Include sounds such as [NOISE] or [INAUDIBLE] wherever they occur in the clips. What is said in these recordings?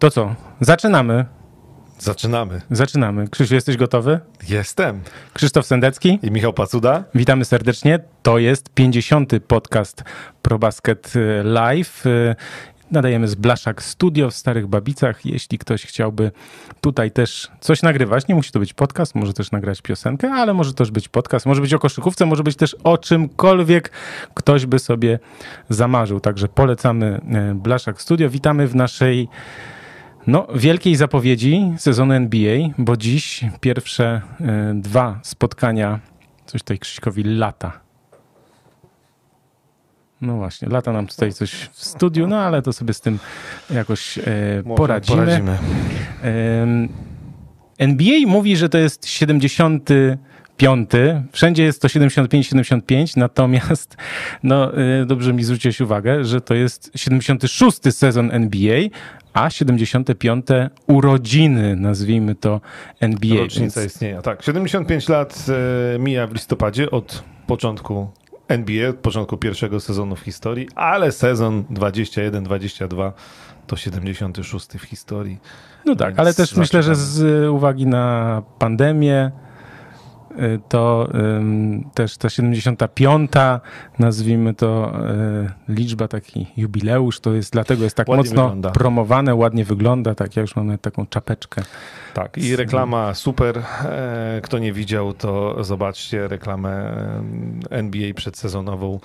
To co? Zaczynamy. Zaczynamy. Zaczynamy. Krzysiu, jesteś gotowy? Jestem. Krzysztof Sendecki. I Michał Pacuda. Witamy serdecznie. To jest 50. podcast ProBasket y, Live. Y, nadajemy z Blaszak Studio w Starych Babicach. Jeśli ktoś chciałby tutaj też coś nagrywać, nie musi to być podcast, może też nagrać piosenkę, ale może też być podcast, może być o koszykówce, może być też o czymkolwiek ktoś by sobie zamarzył. Także polecamy y, Blaszak Studio. Witamy w naszej no, wielkiej zapowiedzi sezonu NBA, bo dziś pierwsze y, dwa spotkania, coś tutaj Krzyśkowi lata. No właśnie, lata nam tutaj coś w studiu, no ale to sobie z tym jakoś y, poradzimy. poradzimy. NBA mówi, że to jest 75. Wszędzie jest to 75-75, natomiast no, y, dobrze mi zwróciłeś uwagę, że to jest 76 sezon NBA, a 75. urodziny, nazwijmy to NBA. Rocznica Więc istnienia. Tak, 75 lat e, mija w listopadzie od początku NBA, od początku pierwszego sezonu w historii, ale sezon 21-22 to 76 w historii. no tak, ale też myślę, że z uwagi na pandemię, to ym, też ta 75. nazwijmy to y, liczba, taki jubileusz, to jest dlatego jest tak Ładnie mocno wygląda. promowane, ładnie wygląda, tak ja już mam taką czapeczkę. Tak, i reklama super. E, Kto nie widział, to zobaczcie reklamę NBA przedsezonową,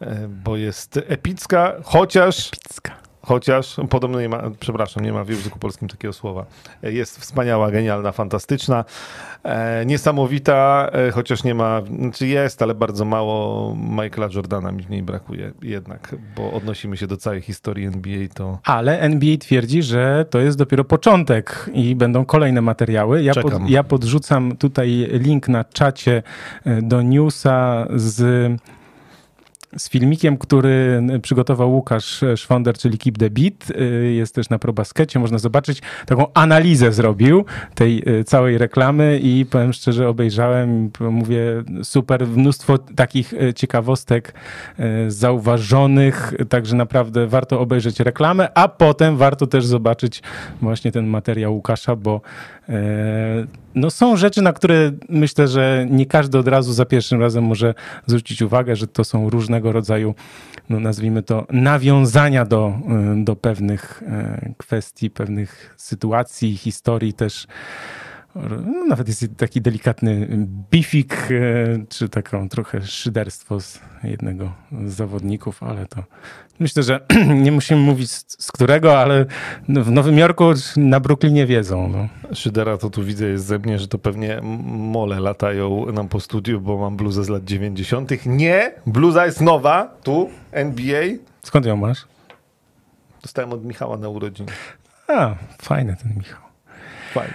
e, bo jest epicka, chociaż Picka. Chociaż podobno nie ma, przepraszam, nie ma w języku polskim takiego słowa. Jest wspaniała, genialna, fantastyczna, e, niesamowita, e, chociaż nie ma, znaczy jest, ale bardzo mało Michaela Jordana mi w niej brakuje jednak, bo odnosimy się do całej historii NBA, to Ale NBA twierdzi, że to jest dopiero początek i będą kolejne materiały. Ja, pod, ja podrzucam tutaj link na czacie e, do newsa z, z filmikiem, który przygotował Łukasz Szwonder, czyli Keep the Beat. E, Jest też na ProBaskecie, można zobaczyć. Taką analizę zrobił tej e, całej reklamy i powiem szczerze, obejrzałem, mówię, super, mnóstwo takich e, ciekawostek zauważonych, także naprawdę warto obejrzeć reklamę, a potem warto też zobaczyć właśnie ten materiał Łukasza, bo no są rzeczy, na które myślę, że nie każdy od razu za pierwszym razem może zwrócić uwagę, że to są różnego rodzaju, no nazwijmy to, nawiązania do, e, do pewnych e, kwestii, pewnych sytuacji, historii też. No, nawet jest taki delikatny bifik, e, czy taką trochę szyderstwo z jednego z zawodników, ale to myślę, że [CLEARS THROAT] nie musimy mówić z, z którego, ale w Nowym Jorku na Brooklynie wiedzą. No. Szydera to tu widzę jest ze mnie, że to pewnie mole latają nam po studiu, bo mam bluzę z lat 90. Nie, bluza jest nowa, tu, NBA, Skąd ją masz? dostałem od Michała na urodziny. A, fajny ten Michał. Fajnie.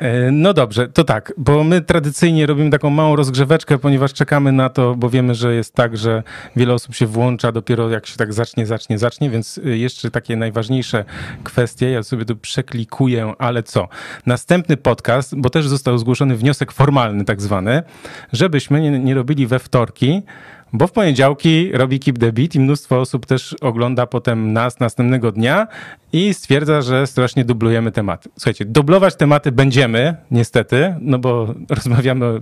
E, No dobrze, to tak, bo my tradycyjnie robimy taką małą rozgrzeweczkę, ponieważ czekamy na to, bo wiemy, że jest tak, że wiele osób się włącza dopiero jak się tak zacznie, zacznie, zacznie, więc y, jeszcze takie najważniejsze kwestie, ja sobie tu przeklikuję, ale co? Następny podcast, bo też został zgłoszony wniosek formalny tak zwany, żebyśmy nie, nie robili we wtorki, bo w poniedziałki robi Keep the Beat i mnóstwo osób też ogląda potem nas następnego dnia i stwierdza, że strasznie dublujemy tematy. Słuchajcie, dublować tematy będziemy, niestety, no bo [LAUGHS] rozmawiamy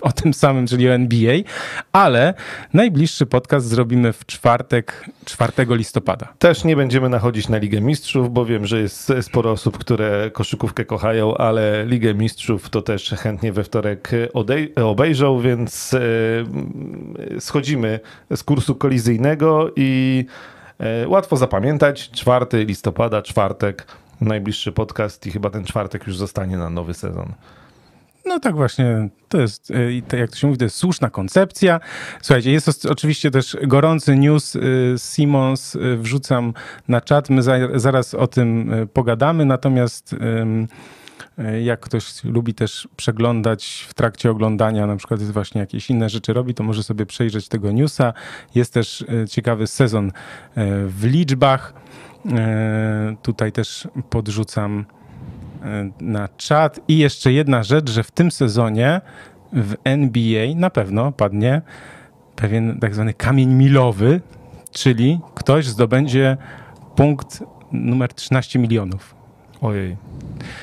o, tym samym, czyli o NBA, ale najbliższy podcast zrobimy w czwartek, 4 listopada. Też nie będziemy nachodzić na Ligę Mistrzów, bo wiem, że jest sporo osób, które koszykówkę kochają, ale Ligę Mistrzów to też chętnie we wtorek obejrzą, więc e, schodzimy z kursu kolizyjnego i łatwo zapamiętać. 4 listopada, czwartek, najbliższy podcast i chyba ten czwartek już zostanie na nowy sezon. No tak właśnie, to jest, to, jak to się mówi, to jest słuszna koncepcja. Słuchajcie, jest oczywiście też gorący news y, Simons, wrzucam na czat, my za, zaraz o tym pogadamy, natomiast y, jak ktoś lubi też przeglądać w trakcie oglądania, na przykład właśnie jakieś inne rzeczy robi, to może sobie przejrzeć tego newsa. Jest też y, ciekawy sezon y, w liczbach. Tutaj też podrzucam e, na czat. I jeszcze jedna rzecz, że w tym sezonie w NBA na pewno padnie pewien tak zwany kamień milowy, czyli ktoś zdobędzie punkt numer 13 milionów. Ojej.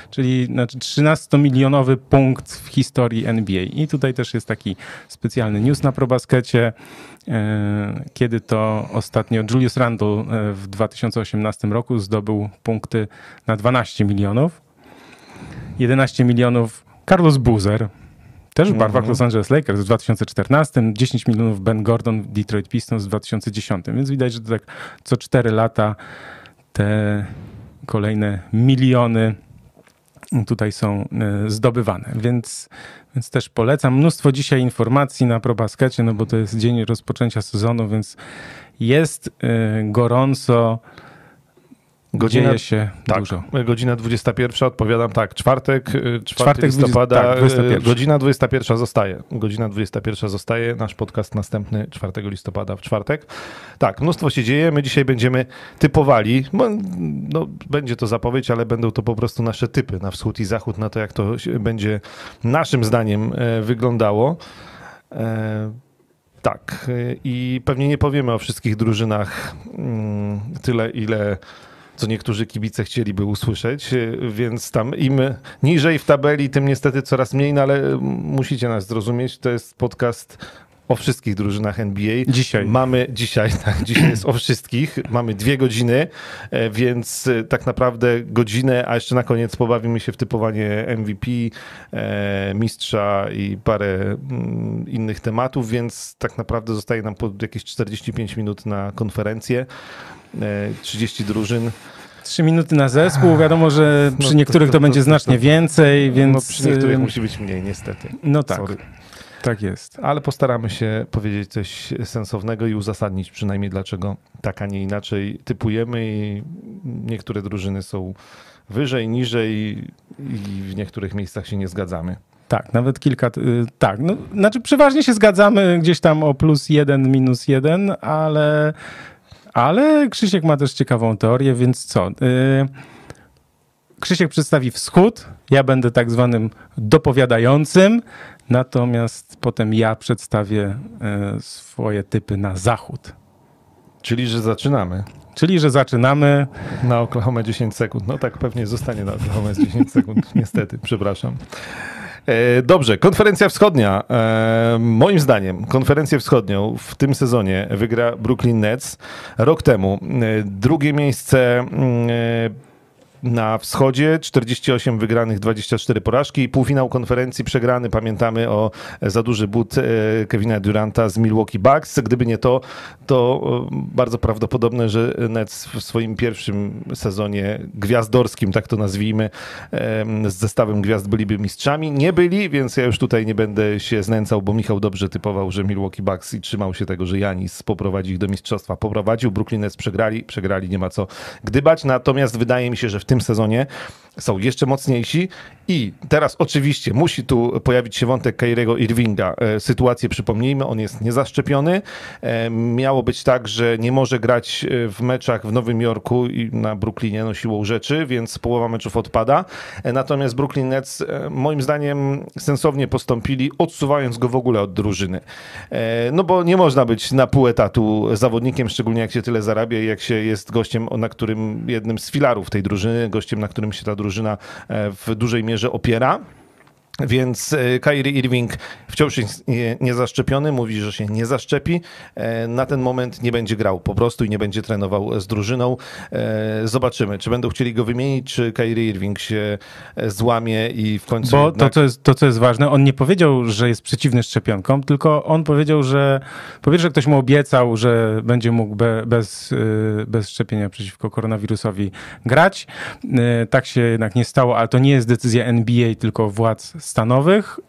Czyli znaczy 13-milionowy punkt w historii NBA. I tutaj też jest taki specjalny news na probaskecie, e, kiedy to ostatnio Julius Randle e, w 2018 roku zdobył punkty na 12 milionów. 11 milionów Carlos Boozer, też w barwach -hmm. Los Angeles Lakers w 2014, 10 milionów Ben Gordon w Detroit Pistons w 2010. Więc widać, że to tak co 4 lata te kolejne miliony tutaj są e, zdobywane, więc, więc też polecam. Mnóstwo dzisiaj informacji na ProBaskecie, no bo to jest dzień rozpoczęcia sezonu, więc jest e, gorąco. Godzina, Dzieje się tak, dużo. Godzina 21, odpowiadam tak, czwartek, 4 czwartek listopada, 20, tak, 21. godzina 21 zostaje. Godzina 21 zostaje, nasz podcast następny 4 listopada w czwartek. Tak, mnóstwo się dzieje, my dzisiaj będziemy typowali, no, będzie to zapowiedź, ale będą to po prostu nasze typy na wschód i zachód, na to jak to będzie naszym zdaniem e, wyglądało. E, tak, i pewnie nie powiemy o wszystkich drużynach mm, tyle, ile co niektórzy kibice chcieliby usłyszeć, więc tam im niżej w tabeli, tym niestety coraz mniej, no ale musicie nas zrozumieć, to jest podcast o wszystkich drużynach NBA. Dzisiaj. Mamy dzisiaj, [LAUGHS] tak, dzisiaj jest o wszystkich. Mamy dwie godziny, e, więc e, tak naprawdę godzinę, a jeszcze na koniec pobawimy się w typowanie MVP, e, mistrza i parę mm, innych tematów, więc tak naprawdę zostaje nam jakieś 45 minut na konferencję. 30 drużyn. Trzy minuty na zespół. Wiadomo, że przy no, niektórych to, to, to będzie to, znacznie więcej, więc. No, przy niektórych musi być mniej, niestety. No tak. Sorry. Tak jest. Ale postaramy się powiedzieć coś sensownego i uzasadnić przynajmniej, dlaczego tak, a nie inaczej typujemy i niektóre drużyny są wyżej, niżej i w niektórych miejscach się nie zgadzamy. Tak, nawet kilka. Y, tak, no, znaczy przeważnie się zgadzamy gdzieś tam o plus jeden, minus jeden, ale ale Krzysiek ma też ciekawą teorię, więc co? Yy, Krzysiek przedstawi wschód, ja będę tak zwanym dopowiadającym, natomiast potem ja przedstawię yy, swoje typy na zachód. Czyli, że zaczynamy. Czyli, że zaczynamy. Na Oklahoma 10 sekund. No tak, pewnie zostanie na Oklahoma 10 sekund, niestety, przepraszam. E, dobrze, konferencja wschodnia. E, moim zdaniem konferencję wschodnią w tym sezonie wygra Brooklyn Nets. Rok temu e, drugie miejsce mm, na wschodzie, 48 wygranych, 24 porażki półfinał konferencji przegrany, pamiętamy o za duży but e, Kevina Duranta z Milwaukee Bucks. Gdyby nie to, to e, bardzo prawdopodobne, że Nets w swoim pierwszym sezonie gwiazdorskim, tak to nazwijmy, z zestawem gwiazd byliby mistrzami. Nie byli, więc ja już tutaj nie będę się znęcał, bo Michał dobrze typował, że Milwaukee Bucks i trzymał się tego, że Janis poprowadzi ich do mistrzostwa. Poprowadził, Brooklyn Nets przegrali, przegrali, nie ma co gdybać, natomiast wydaje mi się, że w tym sezonie są jeszcze mocniejsi i teraz oczywiście musi tu pojawić się wątek Kairiego Irvinga. E, sytuację przypomnijmy, on jest niezaszczepiony. E, miało być tak, że nie może grać e, w meczach w Nowym Jorku i na Brooklynie, no siłą rzeczy, więc połowa meczów odpada. Natomiast Brooklyn Nets moim zdaniem sensownie postąpili, odsuwając go w ogóle od drużyny. No bo nie można być na pół etatu zawodnikiem, szczególnie jak się tyle zarabia i jak się jest gościem, na którym jednym z filarów tej drużyny, gościem, na którym się ta drużyna w dużej mierze że opiera. Więc e, Kyrie Irving wciąż jest niezaszczepiony, mówi, że się nie zaszczepi. E, na ten moment nie będzie grał po prostu i nie będzie trenował z drużyną. E, zobaczymy, czy będą chcieli go wymienić, czy Kyrie Irving się złamie i w końcu... Bo jednak... to, co jest, to, co jest ważne, on nie powiedział, że jest przeciwny szczepionkom, tylko on powiedział, że po pierwsze ktoś mu obiecał, że będzie mógł be, bez, bez szczepienia przeciwko koronawirusowi grać. Tak się jednak nie stało, ale to nie jest decyzja NBA, tylko władz stanowych.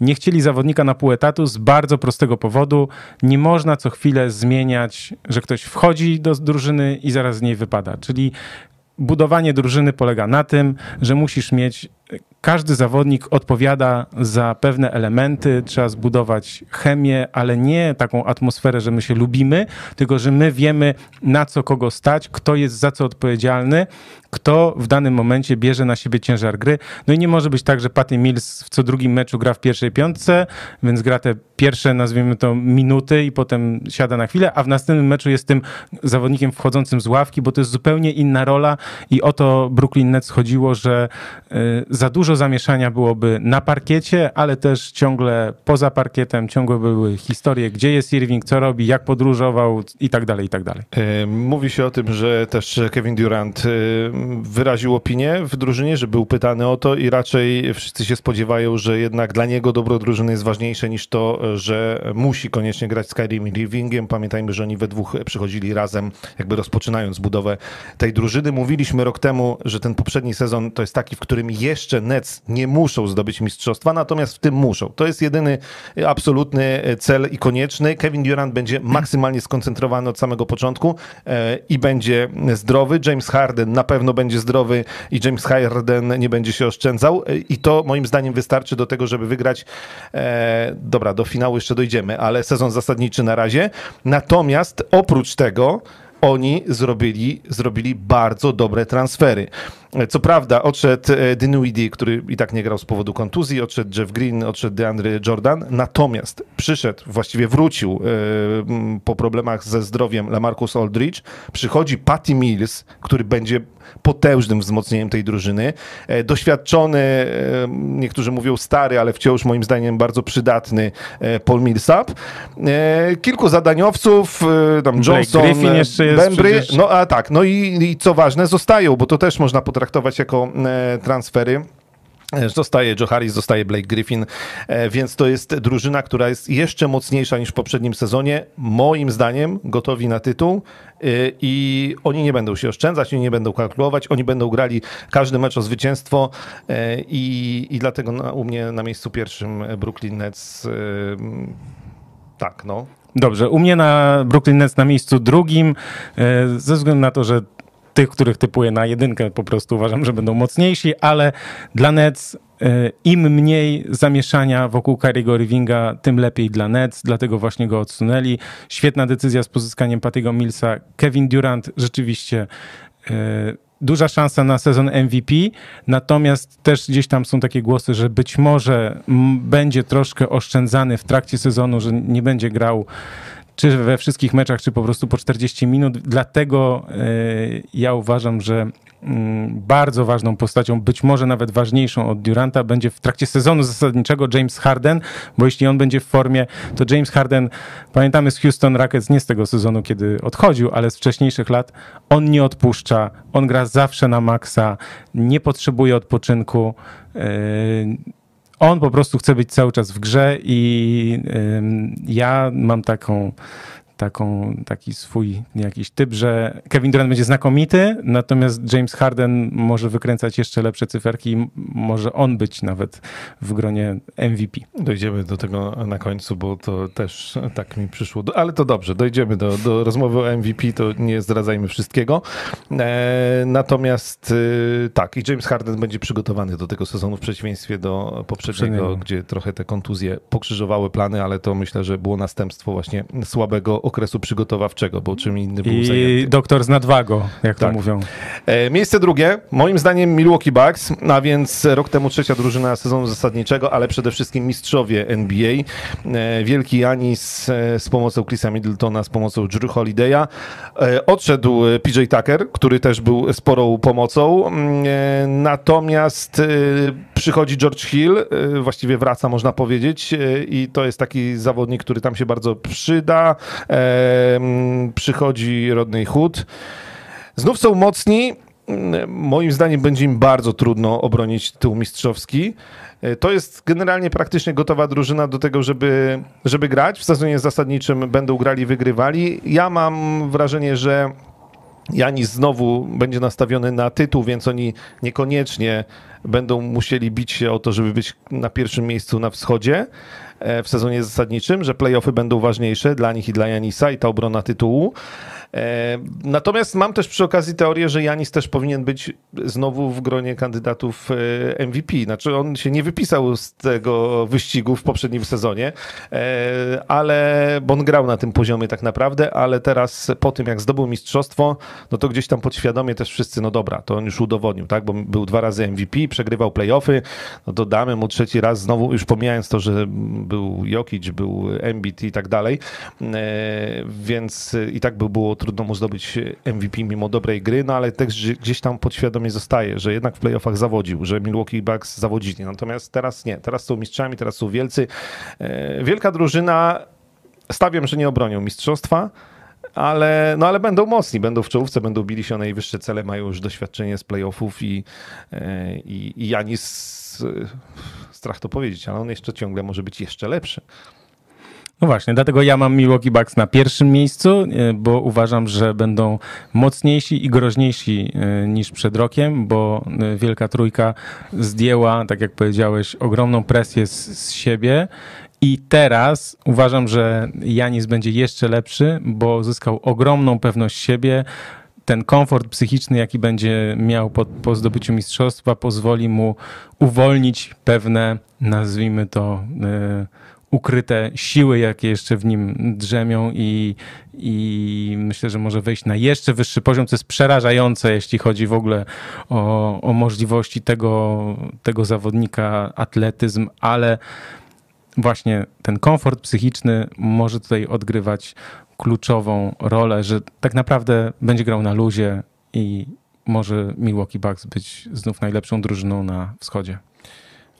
Nie chcieli zawodnika na pół etatu z bardzo prostego powodu. Nie można co chwilę zmieniać, że ktoś wchodzi do drużyny i zaraz z niej wypada. Czyli budowanie drużyny polega na tym, że musisz mieć każdy zawodnik odpowiada za pewne elementy, trzeba zbudować chemię, ale nie taką atmosferę, że my się lubimy, tylko że my wiemy na co kogo stać, kto jest za co odpowiedzialny, kto w danym momencie bierze na siebie ciężar gry. No i nie może być tak, że Patty Mills w co drugim meczu gra w pierwszej piątce, więc gra te pierwsze, nazwijmy to, minuty i potem siada na chwilę, a w następnym meczu jest tym zawodnikiem wchodzącym z ławki, bo to jest zupełnie inna rola i o to Brooklyn Nets chodziło, że y, za dużo zamieszania byłoby na parkiecie, ale też ciągle poza parkietem, ciągle były historie, gdzie jest Irving, co robi, jak podróżował i tak dalej, i tak dalej. E, mówi się o tym, że też Kevin Durant e, wyraził opinię w drużynie, że był pytany o to i raczej wszyscy się spodziewają, że jednak dla niego dobro drużyny jest ważniejsze niż to, że musi koniecznie grać z Kyrie Irvingiem. Pamiętajmy, że oni we dwóch przychodzili razem, jakby rozpoczynając budowę tej drużyny. Mówiliśmy rok temu, że ten poprzedni sezon to jest taki, w którym jeszcze Nets nie muszą zdobyć mistrzostwa, natomiast w tym muszą. To jest jedyny absolutny cel i konieczny. Kevin Durant będzie maksymalnie skoncentrowany od samego początku e, i będzie zdrowy. James Harden na pewno będzie zdrowy i James Harden nie będzie się oszczędzał e, i to moim zdaniem wystarczy do tego, żeby wygrać. E, dobra, do finału jeszcze dojdziemy, ale sezon zasadniczy na razie. Natomiast oprócz tego oni zrobili, zrobili bardzo dobre transfery. Co prawda odszedł e, Dinwiddie, który i tak nie grał z powodu kontuzji, odszedł Jeff Green, odszedł DeAndre Jordan, natomiast przyszedł, właściwie wrócił e, po problemach ze zdrowiem Lamarcus Aldridge, przychodzi Patty Mills, który będzie potężnym wzmocnieniem tej drużyny. E, doświadczony, niektórzy mówią stary, ale wciąż moim zdaniem bardzo przydatny Paul Millsap. Kilku zadaniowców, tam Johnson, Bembry, no a tak, no i, i co ważne, zostają, bo to też można potrafić traktować jako e, transfery. E, zostaje Joe Harris, zostaje Blake Griffin, e, więc to jest drużyna, która jest jeszcze mocniejsza niż w poprzednim sezonie. Moim zdaniem gotowi na tytuł i oni nie będą się oszczędzać, oni nie będą kalkulować, oni będą grali każdy mecz o zwycięstwo i, i dlatego na, u mnie na miejscu pierwszym Brooklyn Nets tak, no. Dobrze, u mnie na Brooklyn Nets na miejscu drugim, ze względu na to, że tych, których typuję na jedynkę, po prostu uważam, że będą mocniejsi, ale dla Nets e, im mniej zamieszania wokół Kyriego Irvinga, tym lepiej dla Nets, dlatego właśnie go odsunęli. Świetna decyzja z pozyskaniem Patty'ego Millsa. Kevin Durant rzeczywiście e, duża szansa na sezon MVP, natomiast też gdzieś tam są takie głosy, że być może będzie troszkę oszczędzany w trakcie sezonu, że nie będzie grał czy we wszystkich meczach, czy po prostu po 40 minut. Dlatego e, ja uważam, że mm, bardzo ważną postacią, być może nawet ważniejszą od Duranta, będzie w trakcie sezonu zasadniczego James Harden, bo jeśli on będzie w formie, to James Harden, pamiętamy z Houston Rockets, nie z tego sezonu, kiedy odchodził, ale z wcześniejszych lat, on nie odpuszcza, on gra zawsze na maksa, nie potrzebuje odpoczynku. On po prostu chce być cały czas w grze i ja mam taką taką, taki swój jakiś typ, że Kevin Durant będzie znakomity, natomiast James Harden może wykręcać jeszcze lepsze cyferki i może on być nawet w gronie MVP. Dojdziemy do tego na końcu, bo to też tak mi przyszło. Ale to dobrze, dojdziemy do, do rozmowy o MVP, to nie zdradzajmy wszystkiego. E, natomiast e, tak, i James Harden będzie przygotowany do tego sezonu w przeciwieństwie do poprzedniego, gdzie trochę te kontuzje pokrzyżowały plany, ale to myślę, że było następstwo właśnie słabego okresu przygotowawczego, bo czym inny był I zajęty. doktor z nadwagą, jak tak. to mówią. E, miejsce drugie, moim zdaniem Milwaukee Bucks, a więc rok temu trzecia drużyna sezonu zasadniczego, ale przede wszystkim mistrzowie NBA. E, wielki Janis e, z pomocą Chrisa Middletona, z pomocą Drew Holiday'a. Odszedł PJ Tucker, który też był sporą pomocą. Mm, natomiast przychodzi George Hill, właściwie wraca można powiedzieć i to jest taki zawodnik, który tam się bardzo przyda przychodzi Rodney Hood. Znów są mocni. Moim zdaniem będzie im bardzo trudno obronić tytuł mistrzowski. E, to jest generalnie praktycznie gotowa drużyna do tego, żeby, żeby grać. W sezonie zasadniczym będą grali, wygrywali. Ja mam wrażenie, że Janis znowu będzie nastawiony na tytuł, więc oni niekoniecznie będą musieli bić się o to, żeby być na pierwszym miejscu na wschodzie w sezonie zasadniczym, że playoffy będą ważniejsze dla nich i dla Janisa i ta obrona tytułu. E, natomiast mam też przy okazji teorię, że Janis też powinien być znowu w gronie kandydatów e, MVP. Znaczy on się nie wypisał z tego wyścigu w poprzednim sezonie, e, ale bo on grał na tym poziomie tak naprawdę, ale teraz po tym jak zdobył mistrzostwo, no to gdzieś tam podświadomie też wszyscy, no dobra, to on już udowodnił, tak, bo był dwa razy MVP, przegrywał playoffy, no to damy mu trzeci raz znowu, już pomijając to, że był Jokic, był Embiid i tak dalej, więc i tak by było trudno mu zdobyć MVP mimo dobrej gry, no ale też gdzieś tam podświadomie zostaje, że jednak w playoffach zawodził, że Milwaukee Bucks zawodzili. Natomiast teraz nie, teraz są mistrzami, teraz są wielcy. E, wielka drużyna, stawiam, że nie obronią mistrzostwa, ale, no ale będą mocni, będą w czołówce, będą bili się o najwyższe cele, mają już doświadczenie z playoffów i, e, i, i Janis, e, strach to powiedzieć, ale on jeszcze ciągle może być jeszcze lepszy. No właśnie, dlatego ja mam Milwaukee Bucks na pierwszym miejscu, e, bo uważam, że będą mocniejsi i groźniejsi e, niż przed rokiem, bo e, Wielka Trójka zdjęła, tak jak powiedziałeś, ogromną presję z, z siebie i teraz uważam, że Janis będzie jeszcze lepszy, bo zyskał ogromną pewność siebie. Ten komfort psychiczny, jaki będzie miał po, po zdobyciu mistrzostwa, pozwoli mu uwolnić pewne, nazwijmy to, yy, ukryte siły, jakie jeszcze w nim drzemią i, i myślę, że może wejść na jeszcze wyższy poziom, co jest przerażające, jeśli chodzi w ogóle o, o możliwości tego, tego zawodnika, atletyzm, ale właśnie ten komfort psychiczny może tutaj odgrywać kluczową rolę, że tak naprawdę będzie grał na luzie i może Milwaukee Bucks być znów najlepszą drużyną na wschodzie.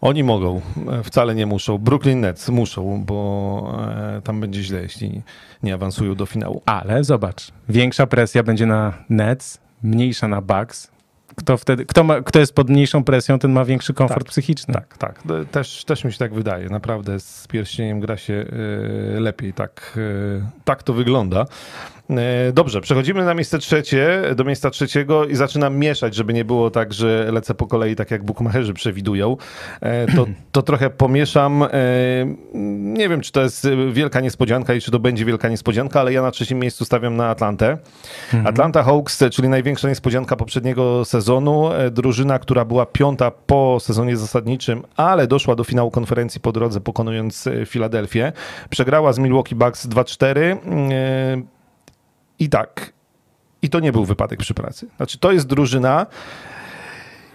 Oni mogą, e, wcale nie muszą. Brooklyn Nets muszą, bo e, tam będzie źle, jeśli nie awansują do finału. Ale zobacz, większa presja będzie na Nets, mniejsza na Bucks. Kto, wtedy, kto, ma, kto jest pod mniejszą presją, ten ma większy komfort tak, psychiczny. Tak, tak. Też, też mi się tak wydaje. Naprawdę z pierścieniem gra się y, lepiej. Tak, tak to wygląda. E, dobrze, przechodzimy na miejsce trzecie, do miejsca trzeciego i zaczynam mieszać, żeby nie było tak, że lecę po kolei tak jak bukmacherzy przewidują. E, to, [CLEARS THROAT] to trochę pomieszam. E, nie wiem, czy to jest wielka niespodzianka i czy to będzie wielka niespodzianka, ale ja na trzecim miejscu stawiam na Atlantę. Mhm. Atlanta Hawks, czyli największa niespodzianka poprzedniego sezonu. Drużyna, która była piąta po sezonie zasadniczym, ale doszła do finału konferencji po drodze, pokonując Filadelfię. Przegrała z Milwaukee Bucks 2-4 i tak. I to nie był wypadek przy pracy. Znaczy, to jest drużyna.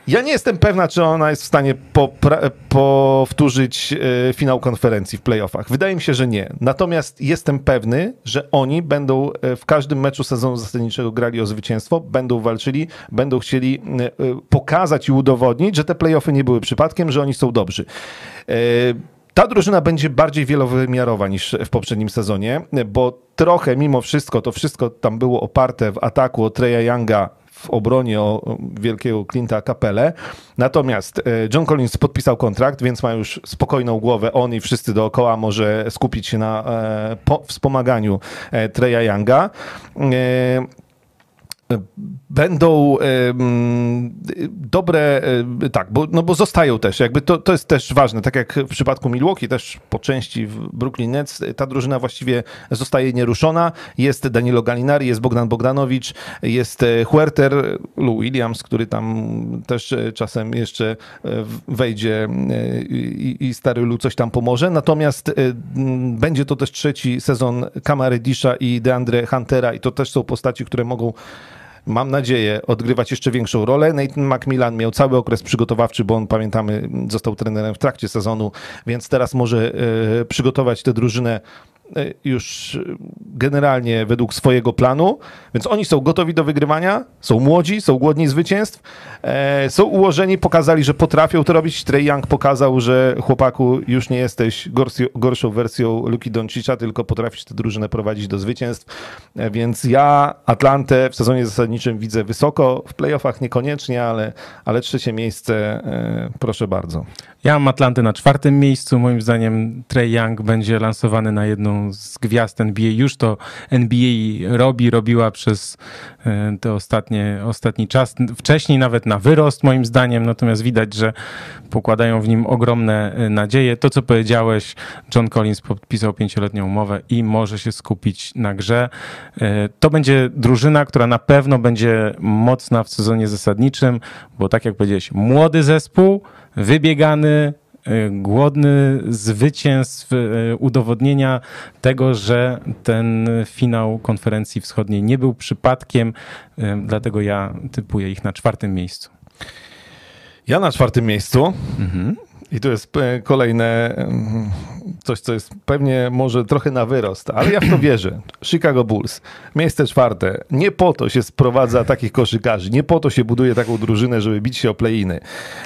Ja nie jestem pewna, czy ona jest w stanie powtórzyć e, finał konferencji w playoffach. Wydaje mi się, że nie. Natomiast jestem pewny, że oni będą e, w każdym meczu sezonu zasadniczego grali o zwycięstwo, będą walczyli, będą chcieli e, pokazać i udowodnić, że te playoffy nie były przypadkiem, że oni są dobrzy. Ta drużyna będzie bardziej wielowymiarowa niż w poprzednim sezonie, bo trochę mimo wszystko to wszystko tam było oparte w ataku o Treya Younga w obronie o wielkiego Clint'a Capelle. Natomiast e, John Collins podpisał kontrakt, więc ma już spokojną głowę. On i wszyscy dookoła może skupić się na e, wspomaganiu e, Treya Younga będą dobre, tak, bo, no bo zostają też, jakby to, to jest też ważne, tak jak w przypadku Milwaukee, też po części w Brooklyn Nets, ta drużyna właściwie zostaje nieruszona, jest Danilo Galinari, jest Bogdan Bogdanowicz, jest e, Huerter, Lou Williams, który tam też e, czasem jeszcze e, wejdzie i, i stary Lou coś tam pomoże, natomiast będzie to też trzeci sezon Kamary Disha i DeAndre Huntera i to też są postaci, które mogą mam nadzieję, odgrywać jeszcze większą rolę. Nathan Macmillan miał cały okres przygotowawczy, bo on, pamiętamy, został trenerem w trakcie sezonu, więc teraz może e, przygotować tę drużynę już generalnie według swojego planu, więc oni są gotowi do wygrywania, są młodzi, są głodni zwycięstw, e, są ułożeni, pokazali, że potrafią to robić. Trey Young pokazał, że chłopaku już nie jesteś gorszą wersją Luki Doncicza, tylko potrafisz tę drużynę prowadzić do zwycięstw, e, więc ja Atlantę w sezonie zasadniczym widzę wysoko, w playoffach niekoniecznie, ale, ale trzecie miejsce proszę bardzo. Ja mam Atlantę na czwartym miejscu, moim zdaniem Trey Young będzie lansowany na jedną z gwiazd NBA. Już to NBA robi, robiła przez e, te ostatnie, ostatni czas. Wcześniej nawet na wyrost moim zdaniem, natomiast widać, że pokładają w nim ogromne e, nadzieje. To, co powiedziałeś, John Collins podpisał pięcioletnią umowę i może się skupić na grze. E, to będzie drużyna, która na pewno będzie mocna w sezonie zasadniczym, bo tak jak powiedziałeś, młody zespół, wybiegany, e, głodny zwycięstw, e, udowodnienia tego, że ten finał konferencji wschodniej nie był przypadkiem, dlatego ja typuję ich na czwartym miejscu. Ja na czwartym miejscu. Mhm. I to jest e, kolejne coś, co jest pewnie może trochę na wyrost, ale ja w to wierzę. [CLEARS THROAT] Chicago Bulls, miejsce czwarte. Nie po to się sprowadza takich koszykarzy, nie po to się buduje taką drużynę, żeby bić się o play-iny.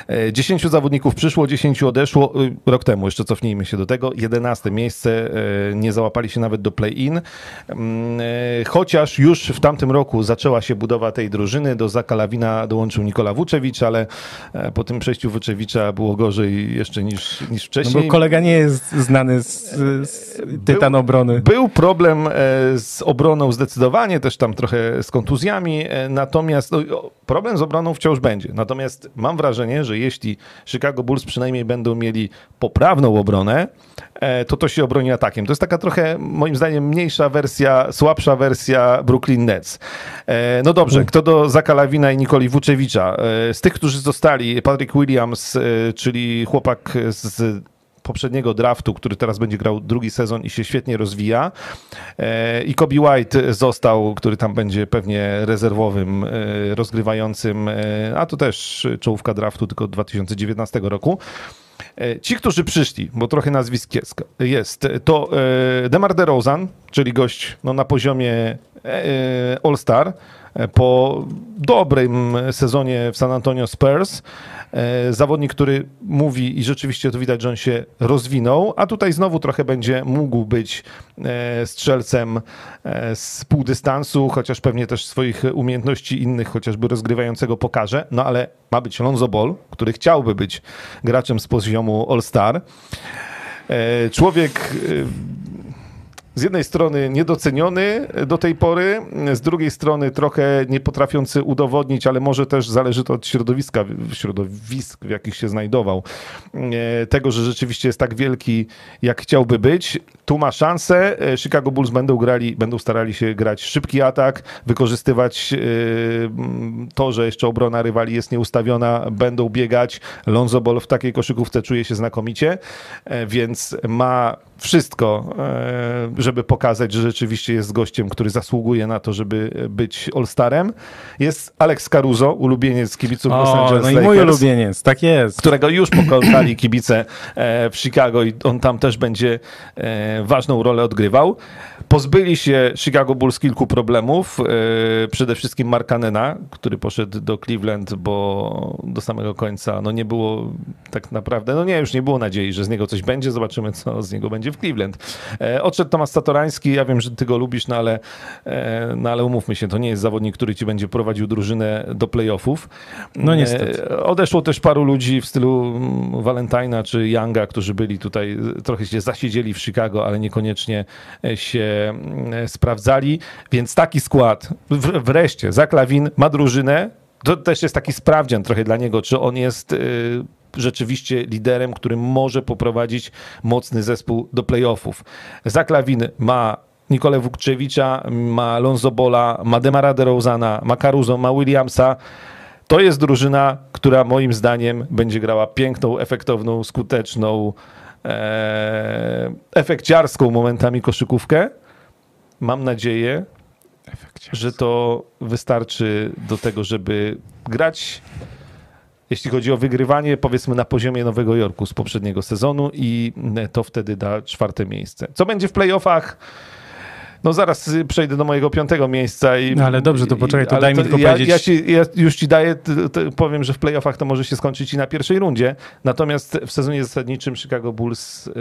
E, dziesięciu zawodników przyszło, dziesięciu odeszło. E, rok temu, jeszcze cofnijmy się do tego. Jedenaste miejsce, nie załapali się nawet do play-in. Mm, chociaż już w tamtym roku zaczęła się budowa tej drużyny. Do Zaka Lawina dołączył Nikola Vucevic, ale po tym przejściu Vucevicza było gorzej jeszcze niż, niż wcześniej. No bo kolega nie jest znany z, z tytan obrony. Był problem e, z obroną zdecydowanie, też tam trochę z kontuzjami, e, natomiast no, problem z obroną wciąż będzie. Natomiast mam wrażenie, że jeśli Chicago Bulls przynajmniej będą mieli poprawną obronę, to to się obroni atakiem. To jest taka trochę, moim zdaniem, mniejsza wersja, słabsza wersja Brooklyn Nets. No dobrze, kto do Zakalawina i Nikoli Wuczewicza? Z tych, którzy zostali, Patrick Williams, czyli chłopak z poprzedniego draftu, który teraz będzie grał drugi sezon i się świetnie rozwija. E, I Kobe White został, który tam będzie pewnie rezerwowym, e, rozgrywającym, e, a to też czołówka draftu tylko 2019 roku. Ci, którzy przyszli, bo trochę nazwisk jest, to Demar DeRozan, czyli gość no, na poziomie All-Star, po dobrym sezonie w San Antonio Spurs. E, zawodnik, który mówi i rzeczywiście to widać, że on się rozwinął, a tutaj znowu trochę będzie mógł być e, strzelcem e, z pół dystansu, chociaż pewnie też swoich umiejętności innych, chociażby rozgrywającego pokaże, no ale ma być Lonzo Ball, który chciałby być graczem z poziomu All-Star. Człowiek z jednej strony niedoceniony do tej pory, z drugiej strony trochę nie potrafiący udowodnić, ale może też zależy to od środowiska, środowisk, w jakich się znajdował, e, tego, że rzeczywiście jest tak wielki, jak chciałby być. Tu ma szansę. E, Chicago Bulls będą grali, będą starali się grać szybki atak, wykorzystywać e, to, że jeszcze obrona rywali jest nieustawiona, będą biegać. Lonzo Ball w takiej koszykówce czuje się znakomicie, więc ma wszystko, e, żeby pokazać, że rzeczywiście jest gościem, który zasługuje na to, żeby być All-Starem. Jest Alex Caruso, ulubieniec kibiców o, Los Angeles no Lakers. i mój ulubieniec, tak jest. Którego już pokonali kibice e, w Chicago i on tam też będzie e, ważną rolę odgrywał. Pozbyli się Chicago Bulls kilku problemów. Przede wszystkim Markanena, który poszedł do Cleveland, bo do samego końca no nie było tak naprawdę, no nie, już nie było nadziei, że z niego coś będzie. Zobaczymy, co z niego będzie w Cleveland. E, odszedł Tomasz Satorański, ja wiem, że ty go lubisz, no ale, e, no ale umówmy się, to nie jest zawodnik, który ci będzie prowadził drużynę do playoffów. No niestety. E, odeszło też paru ludzi w stylu mm, Valentina czy Younga, którzy byli tutaj, trochę się zasiedzieli w Chicago, ale niekoniecznie się sprawdzali, więc taki skład, wreszcie, Zaklawin ma drużynę, to też jest taki sprawdzian trochę dla niego, czy on jest rzeczywiście liderem, który może poprowadzić mocny zespół do playoffów. Zaklawin ma Nikolę Wukczewicza, ma Lonzo Bola, ma Demara DeRozana, ma Caruso, ma Williamsa. To jest drużyna, która moim zdaniem będzie grała piękną, efektowną, skuteczną, e, efekciarską momentami koszykówkę. Mam nadzieję, że to wystarczy do tego, żeby grać jeśli chodzi o wygrywanie, powiedzmy na poziomie Nowego Jorku z poprzedniego sezonu i to wtedy da czwarte miejsce. Co będzie w playoffach? No zaraz przejdę do mojego piątego miejsca. I, no ale dobrze, to poczekaj, to daj mi tylko ja, powiedzieć. Ja, ci, ja, już ci daję, powiem, że w playoffach to może się skończyć i na pierwszej rundzie. Natomiast w sezonie zasadniczym Chicago Bulls y,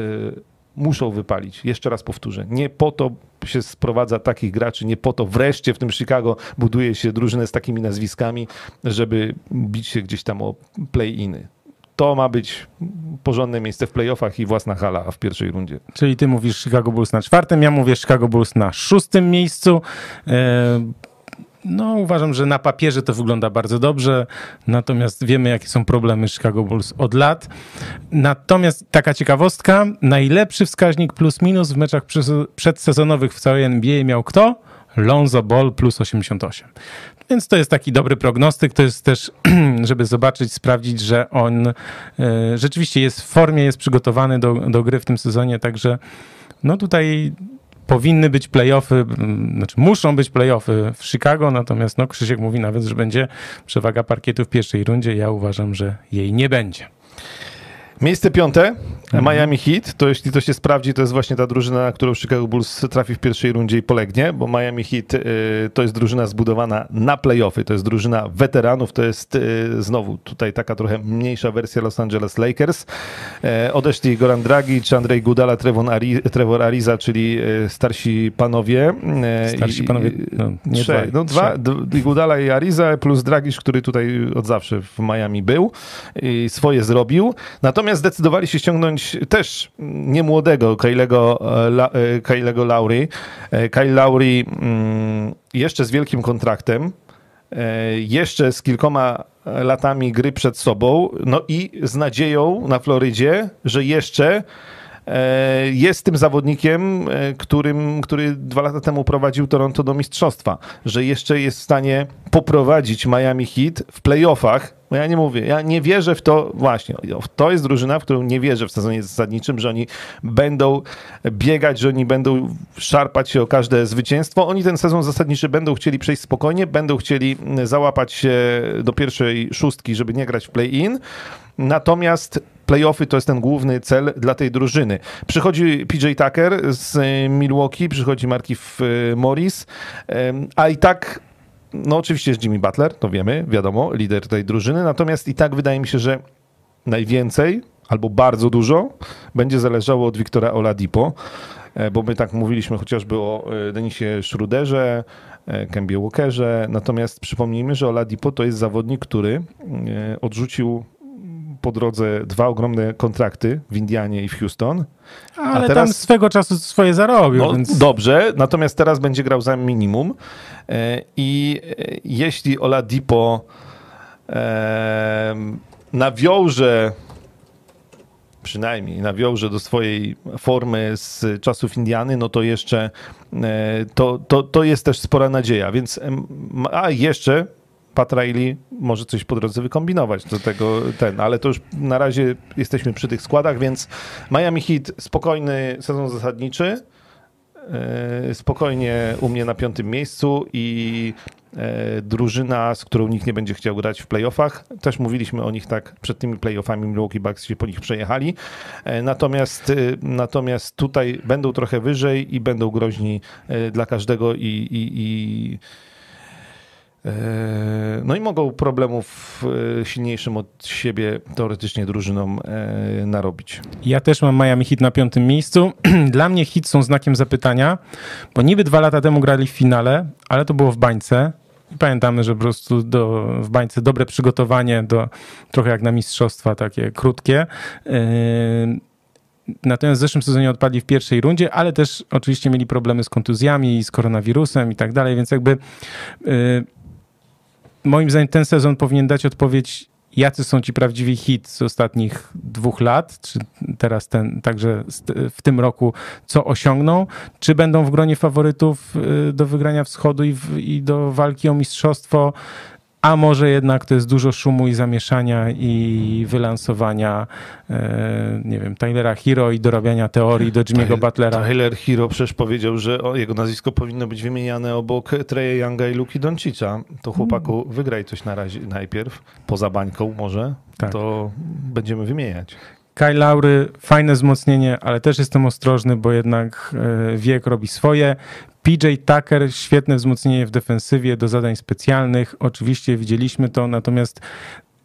muszą wypalić. Jeszcze raz powtórzę. Nie po to się sprowadza takich graczy, nie po to wreszcie w tym Chicago buduje się drużynę z takimi nazwiskami, żeby bić się gdzieś tam o play-iny. to ma być porządne miejsce w playoffach i własna hala w pierwszej rundzie. Czyli ty mówisz Chicago Bulls na czwartym, ja mówię Chicago Bulls na szóstym miejscu. No, uważam, że na papierze to wygląda bardzo dobrze, natomiast wiemy, jakie są problemy Chicago Bulls od lat. Natomiast taka ciekawostka, najlepszy wskaźnik plus-minus w meczach przedsezonowych w całej NBA miał kto? Lonzo Ball plus 88. Więc to jest taki dobry prognostyk. To jest też, [CLEARS THROAT] żeby zobaczyć, sprawdzić, że on e, rzeczywiście jest w formie, jest przygotowany do, do gry w tym sezonie. Także no tutaj powinny być playoffy, znaczy muszą być playoffy w Chicago, natomiast no Krzysiek mówi nawet, że będzie przewaga parkietu w pierwszej rundzie. Ja uważam, że jej nie będzie. Miejsce piąte, mhm. Miami Heat. To jeśli to się sprawdzi, to jest właśnie ta drużyna, na którą Chicago Bulls trafi w pierwszej rundzie i polegnie, bo Miami Heat y, to jest drużyna zbudowana na playoffy. To jest drużyna weteranów. To jest y, znowu tutaj taka trochę mniejsza wersja Los Angeles Lakers. Y, odeszli Goran Dragic, Andrzej Gudala, Trevor, Ari, Trevor Ariza, czyli y, starsi panowie. Y, starsi panowie, no, nie trzej, dwa, no dwa, dwa, Gudala i Ariza plus Dragic, który tutaj od zawsze w Miami był i swoje zrobił. Natomiast Natomiast zdecydowali się ściągnąć też niemłodego Kylego, e, Kylego Lowry. E, Kyle Lowry mm, jeszcze z wielkim kontraktem, e, jeszcze z kilkoma latami gry przed sobą, no i z nadzieją na Florydzie, że jeszcze jest tym zawodnikiem, którym, który dwa lata temu prowadził Toronto do mistrzostwa, że jeszcze jest w stanie poprowadzić Miami Heat w playoffach bo ja nie mówię, ja nie wierzę w to, właśnie, to jest drużyna, w którą nie wierzę w sezonie zasadniczym, że oni będą biegać, że oni będą szarpać się o każde zwycięstwo. Oni ten sezon zasadniczy będą chcieli przejść spokojnie, będą chcieli załapać się do pierwszej szóstki, żeby nie grać w play-in. Natomiast playoffy to jest ten główny cel dla tej drużyny. Przychodzi PJ Tucker z Milwaukee, przychodzi Markif Morris, a i tak no oczywiście jest Jimmy Butler, to wiemy, wiadomo, lider tej drużyny, natomiast i tak wydaje mi się, że najwięcej albo bardzo dużo będzie zależało od Wiktora Oladipo, e, bo my tak mówiliśmy chociażby o e, Denisie Schruderze, e, Kembie Walkerze, natomiast przypomnijmy, że Oladipo to jest zawodnik, który odrzucił po drodze dwa ogromne kontrakty w Indianie i w Houston. Ale teraz, tam swego czasu swoje zarobił. No, więc... Dobrze, natomiast teraz będzie grał za minimum e, i e, jeśli Oladipo e, nawiąże przynajmniej nawiąże do swojej formy z czasów Indiany, no to jeszcze to, to, to jest też spora nadzieja. Więc a jeszcze Pat może coś po drodze wykombinować do tego ten, ale to już na razie jesteśmy przy tych składach, więc Miami Heat spokojny sezon zasadniczy, e, spokojnie u mnie na piątym miejscu i e, drużyna, z którą nikt nie będzie chciał grać w playoffach. Też mówiliśmy o nich tak przed tymi playoffami, Milwaukee Bucks się po nich przejechali. E, natomiast, natomiast tutaj będą trochę wyżej i będą groźni dla każdego i, i, i no i mogą problemów e, silniejszym od siebie teoretycznie drużynom e, narobić. Ja też mam Miami Hit na piątym miejscu. [CLEARS THROAT] Dla mnie hit są znakiem zapytania, bo niby dwa lata temu grali w finale, ale to było w bańce. I pamiętamy, że po prostu do, w bańce dobre przygotowanie, do, trochę jak na mistrzostwa, takie krótkie. Natomiast w zeszłym sezonie odpadli w pierwszej rundzie, ale też oczywiście mieli problemy z kontuzjami, z koronawirusem i tak dalej, więc jakby moim zdaniem ten sezon powinien dać odpowiedź, jacy są ci prawdziwi hit z ostatnich dwóch lat, czy teraz ten, także w tym roku, co osiągną, czy będą w gronie faworytów y, do wygrania wschodu i, w, i do walki o mistrzostwo, a może jednak to jest dużo szumu i zamieszania i wylansowania, e, nie wiem, Tylera Hero i dorabiania teorii do Jimmy'ego Butlera. Tyler Hero przecież powiedział, że o, jego nazwisko powinno być wymieniane obok Treya Younga i Luki Doncicza. To chłopaku, hmm. wygraj coś na razie najpierw, poza bańką może, tak. to będziemy wymieniać. Kyle Laury, fajne wzmocnienie, ale też jestem ostrożny, bo jednak e, wiek robi swoje. PJ Tucker, świetne wzmocnienie w defensywie do zadań specjalnych. Oczywiście widzieliśmy to, natomiast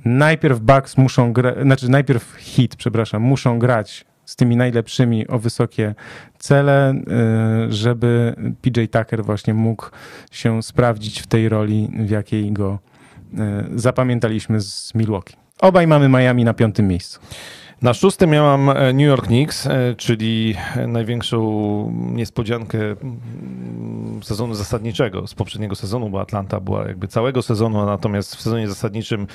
najpierw Bucks muszą grać, znaczy najpierw Hit, przepraszam, muszą grać z tymi najlepszymi o wysokie cele, e, żeby PJ Tucker właśnie mógł się sprawdzić w tej roli, w jakiej go e, zapamiętaliśmy z Milwaukee. obaj mamy Miami na piątym miejscu. Na szóstym miałam New York Knicks, czyli największą niespodziankę mm, sezonu zasadniczego. Z poprzedniego sezonu, bo Atlanta była jakby całego sezonu, natomiast w sezonie zasadniczym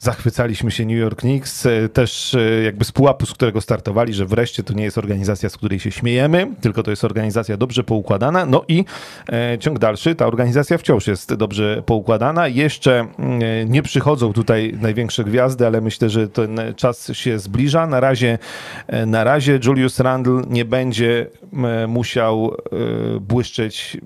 zachwycaliśmy się New York Knicks, e, też e, jakby z pułapu, z którego startowali, że wreszcie to nie jest organizacja, z której się śmiejemy, tylko to jest organizacja dobrze poukładana. No i e, ciąg dalszy, ta organizacja wciąż jest dobrze poukładana. Jeszcze nie przychodzą tutaj największe gwiazdy, ale myślę, że ten czas się zbliża. Na razie, na razie Julius Randle nie będzie musiał błyszczeć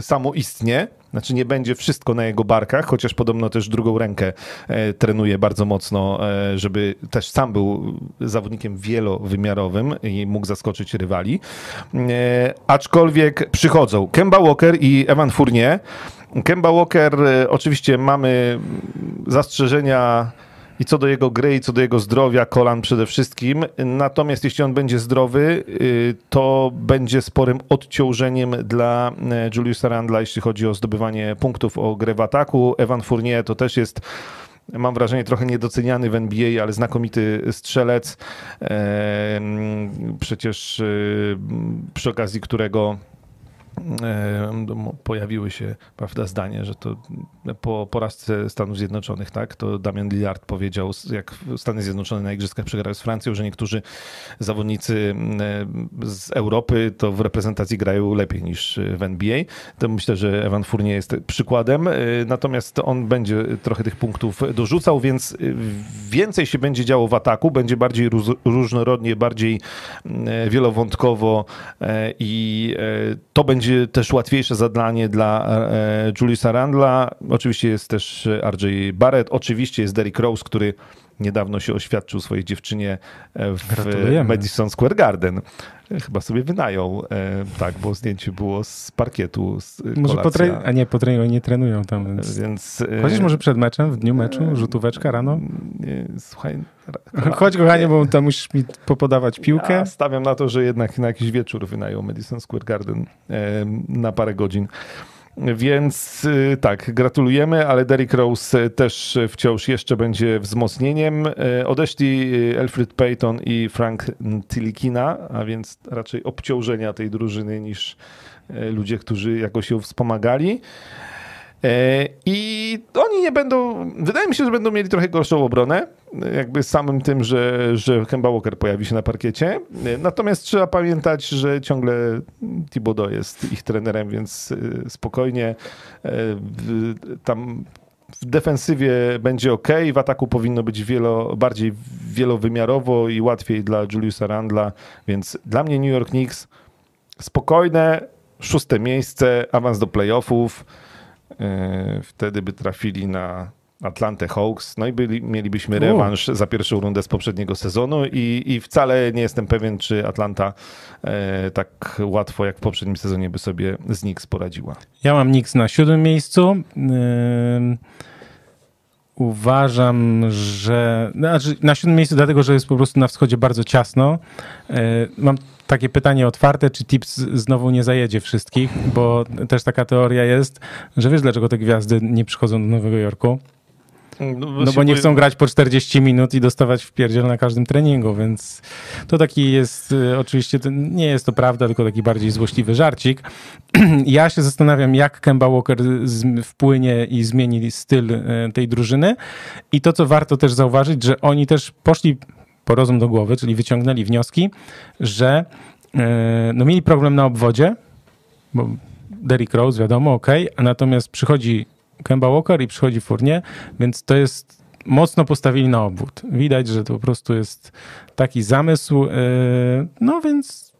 samoistnie, znaczy nie będzie wszystko na jego barkach, chociaż podobno też drugą rękę e, trenuje bardzo mocno, e, żeby też sam był zawodnikiem wielowymiarowym i mógł zaskoczyć rywali. E, aczkolwiek przychodzą Kemba Walker i Evan Fournier. Kemba Walker oczywiście mamy zastrzeżenia i co do jego gry, i co do jego zdrowia, kolan przede wszystkim. Natomiast jeśli on będzie zdrowy, y, to będzie sporym odciążeniem dla e, Juliusa Randla, jeśli chodzi o zdobywanie punktów o grę w ataku. Evan Fournier to też jest mam wrażenie, trochę niedoceniany w NBA, ale znakomity strzelec. E, przecież y, przy okazji którego pojawiły się prawda, zdanie, że to po porażce Stanów Zjednoczonych, tak, to Damian Lillard powiedział, jak Stany Zjednoczone na Igrzyskach przegrały z Francją, że niektórzy zawodnicy z Europy to w reprezentacji grają lepiej niż w NBA. To myślę, że Evan Fournier jest przykładem, e, natomiast on będzie trochę tych punktów dorzucał, więc więcej się będzie działo w ataku, będzie bardziej różnorodnie, bardziej wielowątkowo e, i e, to będzie będzie też łatwiejsze zadanie dla e, Juliusa Randla. Oczywiście jest też RJ Barrett, oczywiście jest Derrick Rose, który niedawno się oświadczył swojej dziewczynie e, w Madison Square Garden. Chyba sobie wynają, e, tak, bo zdjęcie było z parkietu. Z może po tre- a nie, po treningu nie trenują tam, więc... więc Chodzisz może przed meczem, w dniu meczu, rzutóweczka rano? Nie, słuchaj... [LAUGHS] Chodź kochanie, bo tam musisz mi popodawać piłkę. Ja stawiam na to, że jednak na jakiś wieczór wynają Madison Square Garden na parę godzin. Więc y, tak, gratulujemy, ale Derrick Rose też wciąż jeszcze będzie wzmocnieniem. Y, odeszli y, Alfred Payton i Frank Tilikina, a więc raczej obciążenia tej drużyny niż ludzie, którzy jakoś ją wspomagali. E, I oni nie będą, wydaje mi się, że będą mieli trochę gorszą obronę, jakby samym tym, że, że Kemba Walker pojawi się na parkiecie. E, natomiast trzeba pamiętać, że ciągle Thibodeau jest ich trenerem, więc e, spokojnie tam w defensywie będzie ok, w ataku powinno być wielo, bardziej wielowymiarowo i łatwiej dla Juliusa Randla, więc dla mnie New York Knicks spokojne, szóste miejsce, awans do playoffów. E, wtedy by trafili na Atlantę Hawks, no i byli, mielibyśmy rewanż U. za pierwszą rundę z poprzedniego sezonu i, i wcale nie jestem pewien, czy Atlanta e, tak łatwo jak w poprzednim sezonie by sobie z Knicks poradziła. Ja mam Knicks na siódmym miejscu. Yy uważam, że znaczy na siódmym miejscu dlatego, że jest po prostu na wschodzie bardzo ciasno. E, mam takie pytanie otwarte, czy Tips znowu nie zajedzie wszystkich, bo też taka teoria jest, że wiesz dlaczego te gwiazdy nie przychodzą do Nowego Jorku? No, no bo nie chcą grać po 40 minut i dostawać w pierdziel na każdym treningu, więc to taki jest, y, oczywiście nie jest to prawda, tylko taki bardziej złośliwy żarcik. [CLEARS THROAT] ja się zastanawiam, jak Kemba Walker wpłynie i zmieni styl y, tej drużyny i to, co warto też zauważyć, że oni też poszli po rozum do głowy, czyli wyciągnęli wnioski, że y, no, mieli problem na obwodzie, bo Derrick Rose, wiadomo, ok, a natomiast przychodzi Kemba Walker i przychodzi Fournier, więc to jest mocno postawili na obwód. Widać, że to po prostu jest taki zamysł. E, no więc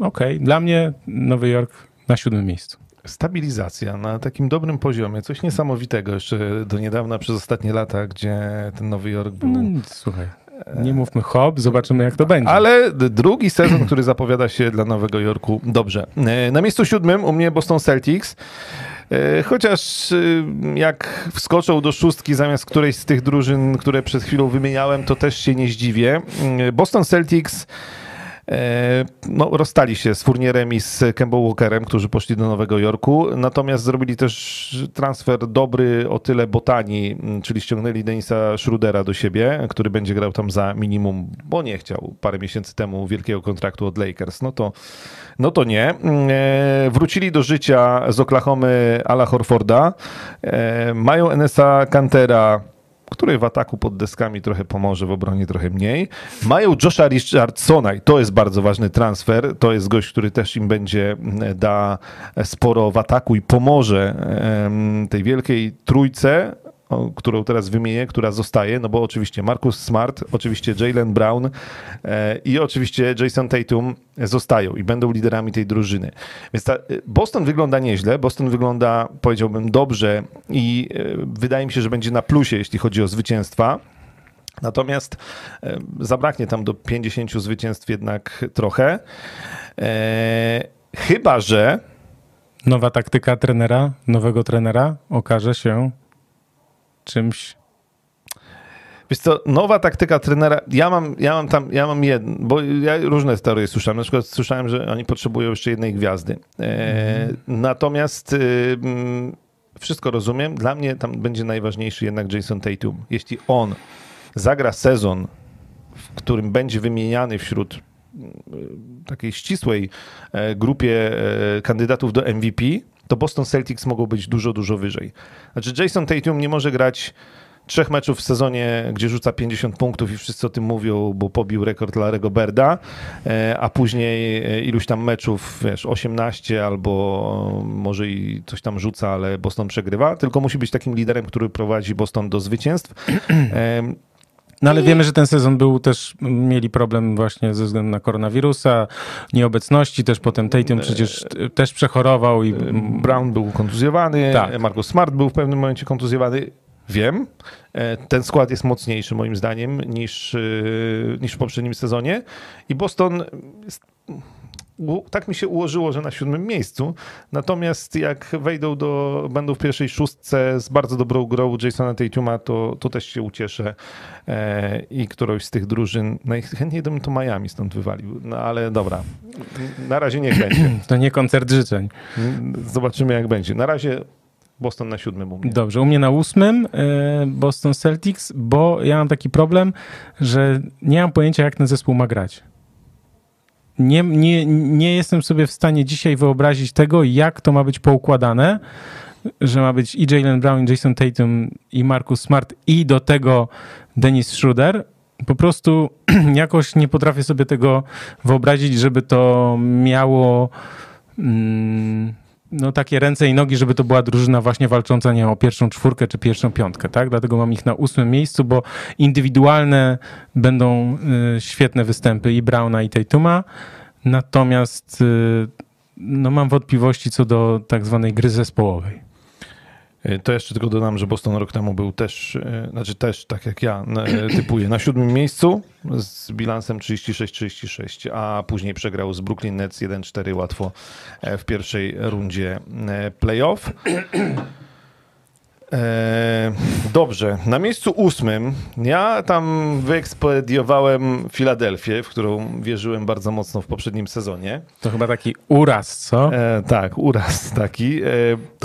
okej, okay. dla mnie Nowy Jork na siódmym miejscu. Stabilizacja na takim dobrym poziomie, coś niesamowitego jeszcze do niedawna przez ostatnie lata, gdzie ten Nowy Jork był. No, słuchaj, nie mówmy hop, zobaczymy jak to będzie. Ale drugi sezon, który zapowiada się dla Nowego Jorku dobrze. E, na miejscu siódmym u mnie Boston Celtics. E, chociaż y, jak wskoczą do szóstki zamiast którejś z tych drużyn, które przed chwilą wymieniałem, to też się nie zdziwię. E, Boston Celtics E, no, rozstali się z Fournierem i z Kemba Walkerem, którzy poszli do Nowego Jorku, natomiast zrobili też transfer dobry o tyle botani, czyli ściągnęli Denisa Schrudera do siebie, który będzie grał tam za minimum, bo nie chciał parę miesięcy temu wielkiego kontraktu od Lakers. No to, no to nie. E, wrócili do życia z Oklahomy Ala Horforda. E, mają NSA Cantera który w ataku pod deskami trochę pomoże, w obronie trochę mniej. Mają Josha Richardsona i to jest bardzo ważny transfer. To jest gość, który też im będzie da sporo w ataku i pomoże tej wielkiej trójce którą teraz wymienię, która zostaje, no bo oczywiście Marcus Smart, oczywiście Jalen Brown e, i oczywiście Jason Tatum zostają i będą liderami tej drużyny. Więc ta, e, Boston wygląda nieźle, Boston wygląda, powiedziałbym, dobrze i e, wydaje mi się, że będzie na plusie, jeśli chodzi o zwycięstwa. Natomiast zabraknie tam do 50 zwycięstw jednak trochę. Chyba, że. Nowa taktyka trenera, nowego trenera okaże się czymś. Wiesz co, nowa taktyka trenera, ja mam, ja mam tam, ja mam jedno, bo ja różne teorie słyszałem, na przykład słyszałem, że oni potrzebują jeszcze jednej gwiazdy. E, mm. Natomiast e, wszystko rozumiem, dla mnie tam będzie najważniejszy jednak Jason Tatum. Jeśli on zagra sezon, w którym będzie wymieniany wśród takiej ścisłej e, grupie e, kandydatów do MVP, to Boston Celtics mogą być dużo, dużo wyżej. Znaczy Jason Tatum nie może grać trzech meczów w sezonie, gdzie rzuca 50 punktów i wszyscy o tym mówią, bo pobił rekord Larego Berda, e, a później e, iluś tam meczów, wiesz, 18 albo może i coś tam rzuca, ale Boston przegrywa, tylko musi być takim liderem, który prowadzi Boston do zwycięstw. [CLEARS THROAT] No ale wiemy, że ten sezon był też, mieli problem właśnie ze względu na koronawirusa, nieobecności, też potem Tatum przecież też przechorował i... Brown był kontuzjowany, tak. Marcus Smart był w pewnym momencie kontuzjowany. Wiem, e, ten skład jest mocniejszy moim zdaniem niż, e, niż w poprzednim sezonie i Boston jest tak mi się ułożyło, że na siódmym miejscu. Natomiast jak wejdą do, będą w pierwszej szóstce z bardzo dobrą grą Jasona Tatuma, to, to też się ucieszę e, i którąś z tych drużyn, najchętniej bym to Miami stąd wywalił, no ale dobra, na razie niech będzie. [CLEARS THROAT] To nie koncert życzeń. Zobaczymy jak będzie. Na razie Boston na siódmym u mnie. Dobrze, u mnie na ósmym e, Boston Celtics, bo ja mam taki problem, że nie mam pojęcia jak ten zespół ma grać nie, nie, nie jestem sobie w stanie dzisiaj wyobrazić tego, jak to ma być poukładane, że ma być i Jalen Brown, i Jason Tatum, i Marcus Smart, i do tego Dennis Schroeder. Po prostu [CLEARS THROAT] jakoś nie potrafię sobie tego wyobrazić, żeby to miało mm, no, takie ręce i nogi, żeby to była drużyna właśnie walcząca nie o pierwszą czwórkę czy pierwszą piątkę, tak? Dlatego mam ich na ósmym miejscu, bo indywidualne będą y, świetne występy i Brauna i Tatuma, natomiast y, no, mam wątpliwości co do tak zwanej gry zespołowej. E, to jeszcze tylko dodam, że Boston rok temu był też, e, znaczy też tak jak ja e, typuję, na siódmym miejscu z bilansem 36-36, a później przegrał z Brooklyn Nets 1-4 łatwo w pierwszej rundzie playoff. E, dobrze, na miejscu ósmym ja tam wyekspediowałem Filadelfię, w którą wierzyłem bardzo mocno w poprzednim sezonie. To chyba taki uraz, co? E, tak, uraz taki. E,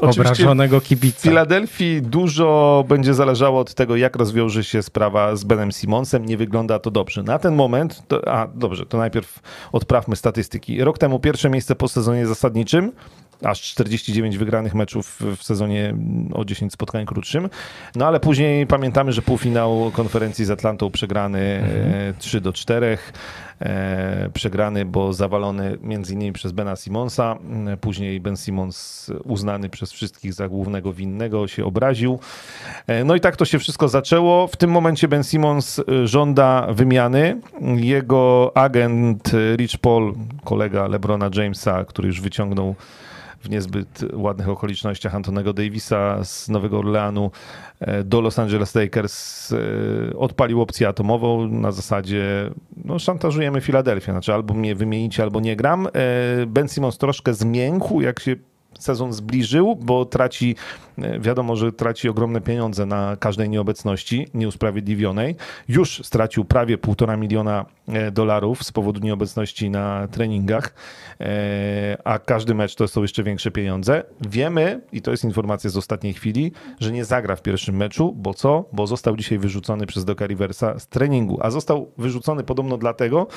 Obrażonego kibica. W Filadelfii dużo będzie zależało od tego, jak rozwiąże się sprawa z Benem Simonsem. Nie wygląda to dobrze. Na ten moment, to, a dobrze, to najpierw odprawmy statystyki. Rok temu pierwsze miejsce po sezonie zasadniczym, aż 49 wygranych meczów w sezonie o 10 spotkań krótszym. No ale później pamiętamy, że półfinał konferencji z Atlantą przegrany mhm. 3 do 4. E, przegrany, bo zawalony między innymi przez Bena Simonsa. Później Ben Simons uznany przez wszystkich za głównego winnego się obraził. E, no i tak to się wszystko zaczęło. W tym momencie Ben Simons e, żąda wymiany. Jego agent Rich Paul, kolega LeBrona Jamesa, który już wyciągnął w niezbyt ładnych okolicznościach Antonego Davisa z Nowego Orleanu e, do Los Angeles Lakers e, odpalił opcję atomową na zasadzie no, szantażujemy Filadelfię, znaczy albo mnie wymienicie, albo nie gram. E, ben Simmons troszkę zmiękł, jak się sezon zbliżył, bo traci, wiadomo, że traci ogromne pieniądze na każdej nieobecności nieusprawiedliwionej. Już stracił prawie półtora miliona e, dolarów z powodu nieobecności na treningach, e, a każdy mecz to są jeszcze większe pieniądze. Wiemy, i to jest informacja z ostatniej chwili, że nie zagra w pierwszym meczu, bo co? Bo został dzisiaj wyrzucony przez Doka Riversa z treningu, a został wyrzucony podobno dlatego,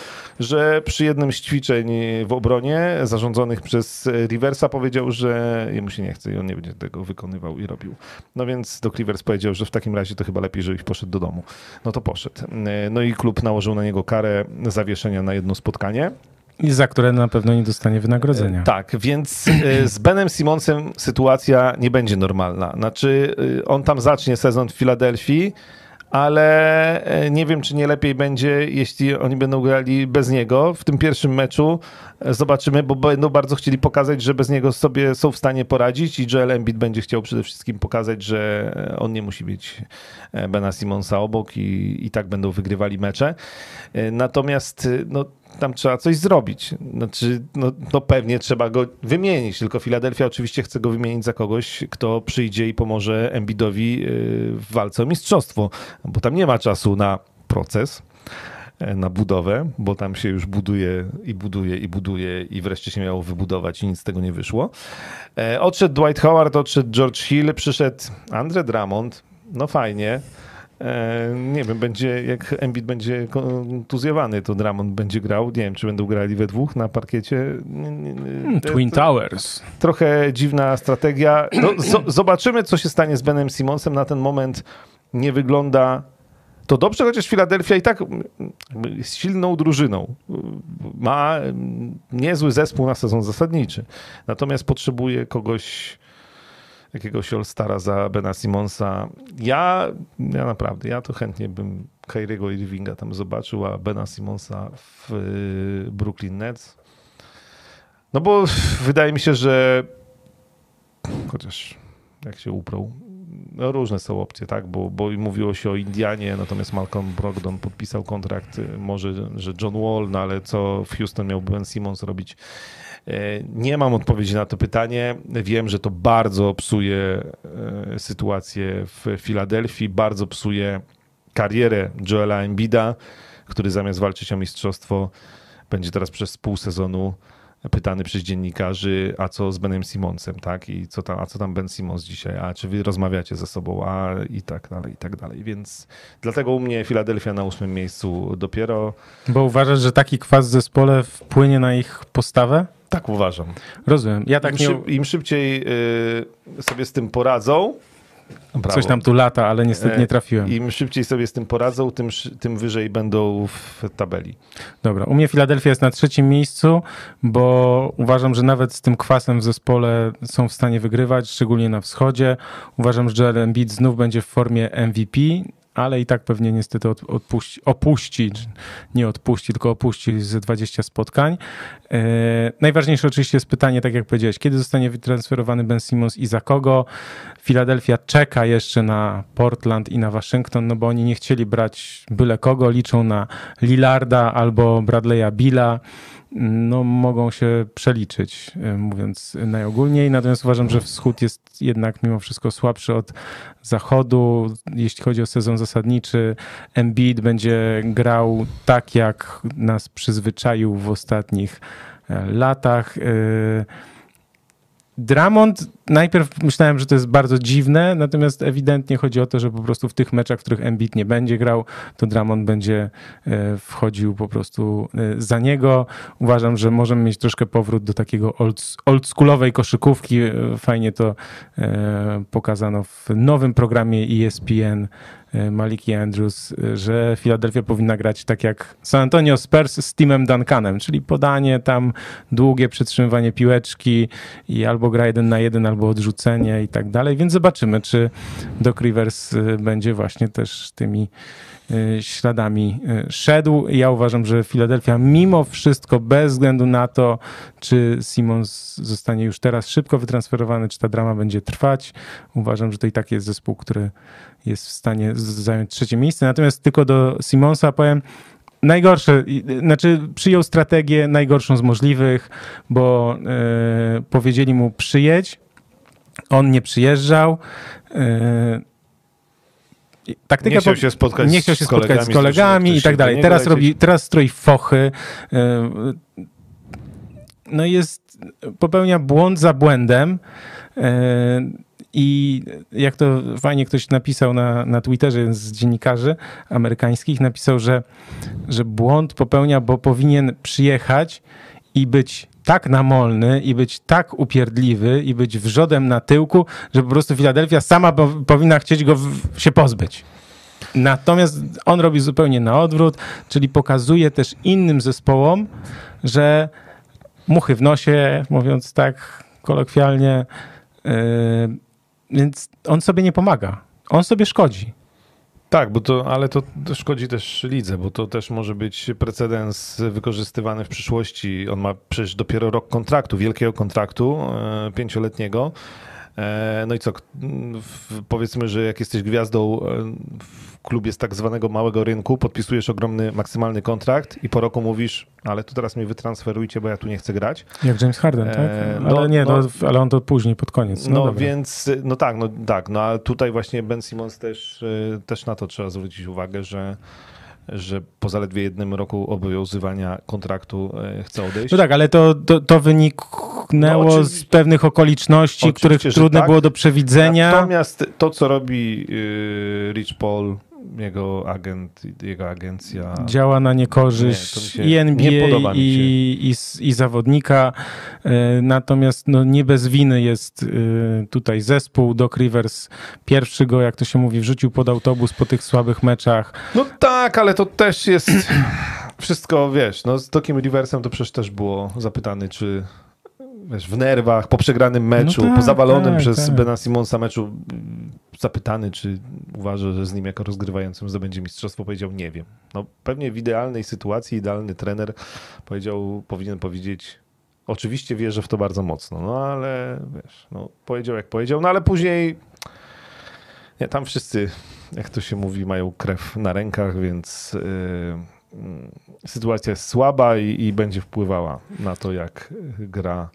że przy jednym z ćwiczeń w obronie zarządzonych przez Riversa powiedział, że jemu się nie chce i on nie będzie tego wykonywał i robił. No więc Doc Rivers powiedział, że w takim razie to chyba lepiej, żebyś poszedł do domu. No to poszedł. No i klub nałożył na niego karę zawieszenia na jedno spotkanie. I za które na pewno nie dostanie wynagrodzenia. Tak, więc e, z Benem Simonsem sytuacja nie będzie normalna. Znaczy, e, on tam zacznie sezon w Filadelfii, ale e, nie wiem, czy nie lepiej będzie, jeśli oni będą grali bez niego. W tym pierwszym meczu zobaczymy, bo będą bardzo chcieli pokazać, że bez niego sobie są w stanie poradzić i Joel Embiid będzie chciał przede wszystkim pokazać, że on nie musi mieć Bena Simonsa obok i, i tak będą wygrywali mecze. Natomiast no, tam trzeba coś zrobić. Znaczy, no, no pewnie trzeba go wymienić, tylko Filadelfia oczywiście chce go wymienić za kogoś, kto przyjdzie i pomoże Embidowi y, w walce o mistrzostwo, bo tam nie ma czasu na proces, e, na budowę, bo tam się już buduje i buduje i buduje i wreszcie się miało wybudować i nic z tego nie wyszło. E, odszedł Dwight Howard, odszedł George Hill, przyszedł Andre Drummond, no fajnie, nie wiem, będzie, jak Embiid będzie kontuzjowany, to Drummond będzie grał. Nie wiem, czy będą grali we dwóch na parkiecie. Hmm, Twin Towers. Trochę dziwna strategia. No, zobaczymy, co się stanie z Benem Simonsem. Na ten moment nie wygląda to dobrze, chociaż Filadelfia i tak jest silną drużyną. Ma niezły zespół na sezon zasadniczy. Natomiast potrzebuje kogoś jakiegoś All-Stara za Bena Simonsa. Ja, ja naprawdę, ja to chętnie bym Kyriego Irvinga tam zobaczył, a Bena Simonsa w y, Brooklyn Nets. No bo wydaje mi się, że chociaż jak się uprą, no różne są opcje, tak, bo, bo mówiło się o Indianie, natomiast Malcolm Brogdon podpisał kontrakt, może, że John Wall, no ale co w Houston miałby Ben Simmons robić? E, nie mam odpowiedzi na to pytanie. Wiem, że to bardzo psuje e, sytuację w Filadelfii, bardzo psuje karierę Joela Embida, który zamiast walczyć o mistrzostwo będzie teraz przez pół sezonu pytany przez dziennikarzy, a co z Benem Simonsem, tak? I co tam, a co tam Ben Simons dzisiaj? A czy wy rozmawiacie ze sobą? A i tak dalej, i tak dalej. Więc dlatego u mnie Filadelfia na ósmym miejscu dopiero. Bo uważasz, że taki kwas w zespole wpłynie na ich postawę? Tak uważam. Rozumiem. Ja tak Im, nie... szyb, im szybciej y, sobie z tym poradzą, Brawo. Coś tam tu lata, ale niestety nie e, trafiłem. Im szybciej sobie z tym poradzą, tym, tym wyżej będą w tabeli. Dobra, u mnie Filadelfia jest na trzecim miejscu, bo uważam, że nawet z tym kwasem w zespole są w stanie wygrywać, szczególnie na wschodzie. Uważam, że Joel Embiid znów będzie w formie MVP ale i tak pewnie niestety odpuści, opuści, nie odpuści, tylko opuści ze 20 spotkań. E, najważniejsze oczywiście jest pytanie, tak jak powiedziałeś, kiedy zostanie wytransferowany Ben Simmons i za kogo? Filadelfia czeka jeszcze na Portland i na Waszyngton, no bo oni nie chcieli brać byle kogo, liczą na Lillarda albo Bradley'a Billa no, mogą się przeliczyć, e, mówiąc najogólniej. Natomiast uważam, że wschód jest jednak mimo wszystko słabszy od zachodu. Jeśli chodzi o sezon zasadniczy, Embiid będzie grał tak, jak nas przyzwyczaił w ostatnich e, latach. Dramond, najpierw myślałem, że to jest bardzo dziwne, natomiast ewidentnie chodzi o to, że po prostu w tych meczach, w których Embiid nie będzie grał, to Dramond będzie e, wchodził po prostu e, za niego. Uważam, że możemy mieć troszkę powrót do takiego old, oldschoolowej koszykówki. E, fajnie to pokazano w nowym programie ESPN Maliki Andrews, e, że Philadelphia powinna grać tak jak San Antonio Spurs z Timem Duncanem, czyli podanie tam, długie przytrzymywanie piłeczki i albo gra jeden na jeden, albo odrzucenie i tak dalej. Więc zobaczymy, czy Doc Rivers e, będzie właśnie też tymi śladami szedł. Ja uważam, że Philadelphia mimo wszystko, bez względu na to, czy Simons zostanie już teraz szybko wytransferowany, czy ta drama będzie trwać, uważam, że to i tak jest zespół, który jest w stanie zająć trzecie miejsce. Natomiast tylko do Simonsa powiem, najgorsze, znaczy przyjął strategię najgorszą z możliwych, bo e, powiedzieli mu przyjedź, on nie przyjeżdżał. Taktyka nie chciał się spotkać, nie chciał się z spotkać kolegami, z kolegami i tak dalej. Teraz robi, teraz stroi fochy. y, No jest, popełnia błąd za błędem. y, I jak to fajnie ktoś napisał na, na Twitterze z dziennikarzy amerykańskich, napisał, że, że błąd popełnia, bo powinien przyjechać i być tak namolny i być tak upierdliwy i być wrzodem na tyłku, że po prostu Filadelfia sama po, powinna chcieć go w, się pozbyć. Natomiast on robi zupełnie na odwrót, czyli pokazuje też innym zespołom, że muchy w nosie, mówiąc tak kolokwialnie, yy, więc on sobie nie pomaga. On sobie szkodzi. Tak, bo to, ale to, szkodzi też lidze, bo to też może być precedens wykorzystywany w przyszłości. On ma przecież dopiero rok kontraktu, wielkiego kontraktu, e, pięcioletniego. No i co, powiedzmy, że jak jesteś gwiazdą e, w klubie z tak zwanego małego rynku, podpisujesz ogromny, maksymalny kontrakt i po roku mówisz, ale to teraz mnie wytransferujcie, bo ja tu nie chcę grać. Jak James Harden, tak? Eee, Ale no- nie, no- no, ale on to później, pod koniec. No, No, więc, no tak, no tak, no ale tutaj właśnie Ben Simmons też, też na to trzeba zwrócić uwagę, że, że po zaledwie jednym roku obowiązywania kontraktu y, chce odejść. No tak, ale to, to, to wyniknęło No, z pewnych okoliczności, których że trudno tak. było do przewidzenia. Natomiast to, co robi y, Rich Paul, jego agent, jego agencja, działa na niekorzyść Nie, i nie NBA mi i, i, i zawodnika. E, Natomiast no, nie bez winy jest e, tutaj zespół. Doc Rivers pierwszy go, jak to się mówi, wrzucił pod autobus po tych słabych meczach. No tak, ale to też jest [CLEARS THROAT] wszystko, wiesz, no z Dokiem Riversem to przecież też było zapytany, czy wiesz, w nerwach, po przegranym meczu, No tak, po zawalonym tak, przez tak. Bena Simonsa meczu zapytany, czy uważa, że z nim jako rozgrywającym zdobędzie mistrzostwo, powiedział nie wiem. No pewnie w idealnej sytuacji idealny trener powiedział, powinien powiedzieć oczywiście wierzę w to bardzo mocno, no ale wiesz, no powiedział jak powiedział, no ale później nie, tam wszyscy, jak to się mówi, mają krew na rękach, więc yy, sytuacja jest słaba i, i będzie wpływała na to, jak gra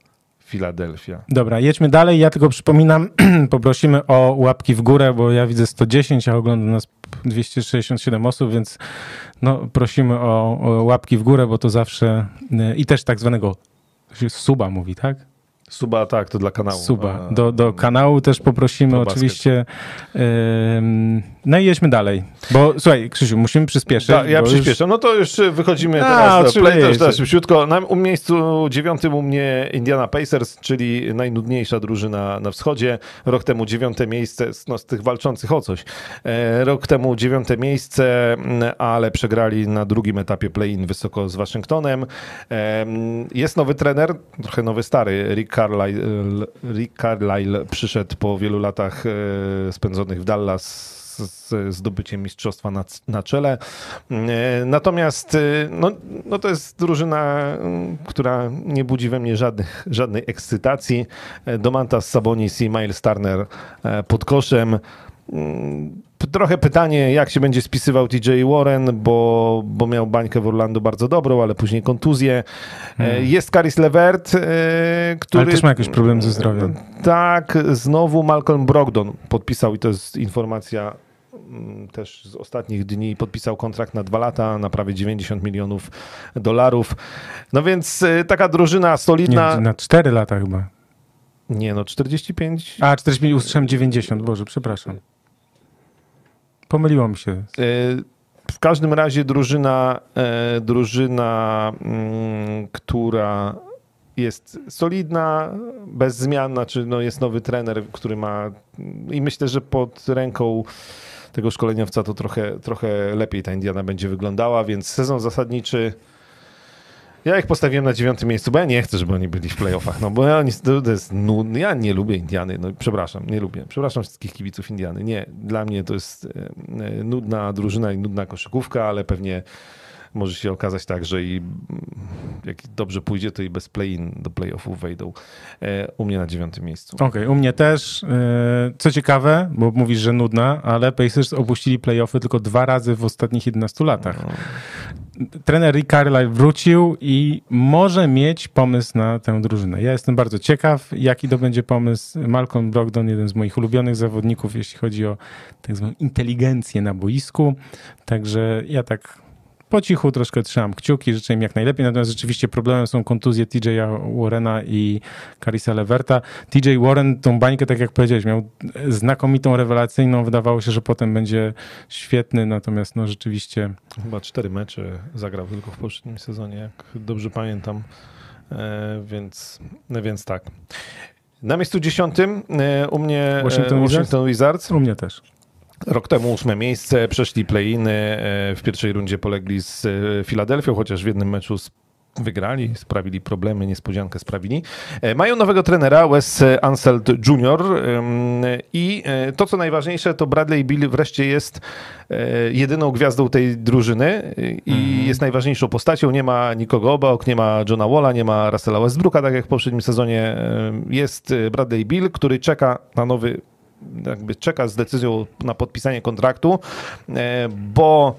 Filadelfia. Dobra, jedźmy dalej. Ja tylko przypominam, [CLEARS THROAT] poprosimy o łapki w górę, bo ja widzę 110, a ogląda nas 267 osób, więc no, prosimy o, o łapki w górę, bo to zawsze y, i też tak zwanego suba mówi, tak? Suba, tak, to dla kanału. Suba. Do, do kanału też poprosimy oczywiście. No i jedźmy dalej. Bo słuchaj, Krzysiu, musimy przyspieszyć. Da, ja bo już-. No to już wychodzimy A, teraz do play, też, też szybciutko. Na u miejscu dziewiątym u mnie Indiana Pacers, czyli najnudniejsza drużyna na wschodzie. Rok temu dziewiąte miejsce, no z tych walczących o coś. E, Rok temu dziewiąte miejsce, ale przegrali na drugim etapie play-in wysoko z Waszyngtonem. E, Jest nowy trener, trochę nowy stary, Rick Carlisle, Rick Carlisle przyszedł po wielu latach e, spędzonych w Dallas z- zdobyciem mistrzostwa na, na czele. E, Natomiast e, no, no to jest drużyna, m, która nie budzi we mnie żadnych, żadnej ekscytacji. Domantas Sabonis i Miles Turner pod koszem. Trochę pytanie, jak się będzie spisywał TJ Warren, bo, bo miał bańkę w Orlando bardzo dobrą, ale później kontuzję. E, Jest Caris Levert, e, który... Ale też ma jakieś problemy ze zdrowiem. Tak, znowu Malcolm Brogdon podpisał i to jest informacja mm, też z ostatnich dni, podpisał kontrakt na dwa lata na prawie 90 milionów dolarów. No więc taka drużyna Nie, solidna. na 4 lata chyba. Nie no, 45. A, 45, usłyszałem 90, Boże, przepraszam. Pomyliło mi się. Y, W każdym razie drużyna, e, drużyna, mm, która jest solidna, bez zmian, znaczy no jest nowy trener, który ma i myślę, że pod ręką tego szkoleniowca to trochę, trochę lepiej ta Indiana będzie wyglądała, więc sezon zasadniczy ja ich postawiłem na dziewiątym miejscu, bo ja nie chcę, żeby oni byli w playoffach, no bo ja, to, jest nudne. Ja nie lubię Indiany, no przepraszam, nie lubię. Przepraszam wszystkich kibiców Indiany. Nie, dla mnie to jest e, e, nudna drużyna i nudna koszykówka, ale pewnie może się okazać tak, że i jak dobrze pójdzie, to i bez play-in do playoffów wejdą. U mnie na dziewiątym miejscu. Okej, okay, u mnie też. Co ciekawe, bo mówisz, że nudna, ale Pacers opuścili playoffy tylko dwa razy w ostatnich 11 latach. No trener Rick Carlisle wrócił i może mieć pomysł na tę drużynę. Ja jestem bardzo ciekaw, jaki to będzie pomysł. Malcolm Brogdon, jeden z moich ulubionych zawodników, jeśli chodzi o tak zwaną inteligencję na boisku. Także ja tak po cichu troszkę trzymam kciuki, życzę im jak najlepiej, natomiast rzeczywiście problemem są kontuzje TJ Warrena i Carissa Leverta. TJ Warren tą bańkę, tak jak powiedziałeś, miał znakomitą, rewelacyjną, wydawało się, że potem będzie świetny, natomiast no rzeczywiście... Chyba cztery mecze zagrał tylko w poprzednim sezonie, jak dobrze pamiętam, e, więc, no więc tak. Na miejscu dziesiątym e, u mnie Washington, Washington Wizards. Wizards. U mnie też. Rok temu ósme miejsce, przeszli play-iny, e, w pierwszej rundzie polegli z e, Filadelfią, chociaż w jednym meczu wygrali, sprawili problemy, niespodziankę sprawili. E, mają nowego trenera, Wes Anseld Jr. I to, co najważniejsze, to Bradley Bill wreszcie jest jedyną gwiazdą tej drużyny i mm. jest najważniejszą postacią. Nie ma nikogo obok, nie ma Johna Walla, nie ma Russella Westbrooka, tak jak w poprzednim sezonie. Jest Bradley Bill, który czeka na nowy jakby czeka z decyzją na podpisanie kontraktu, e, bo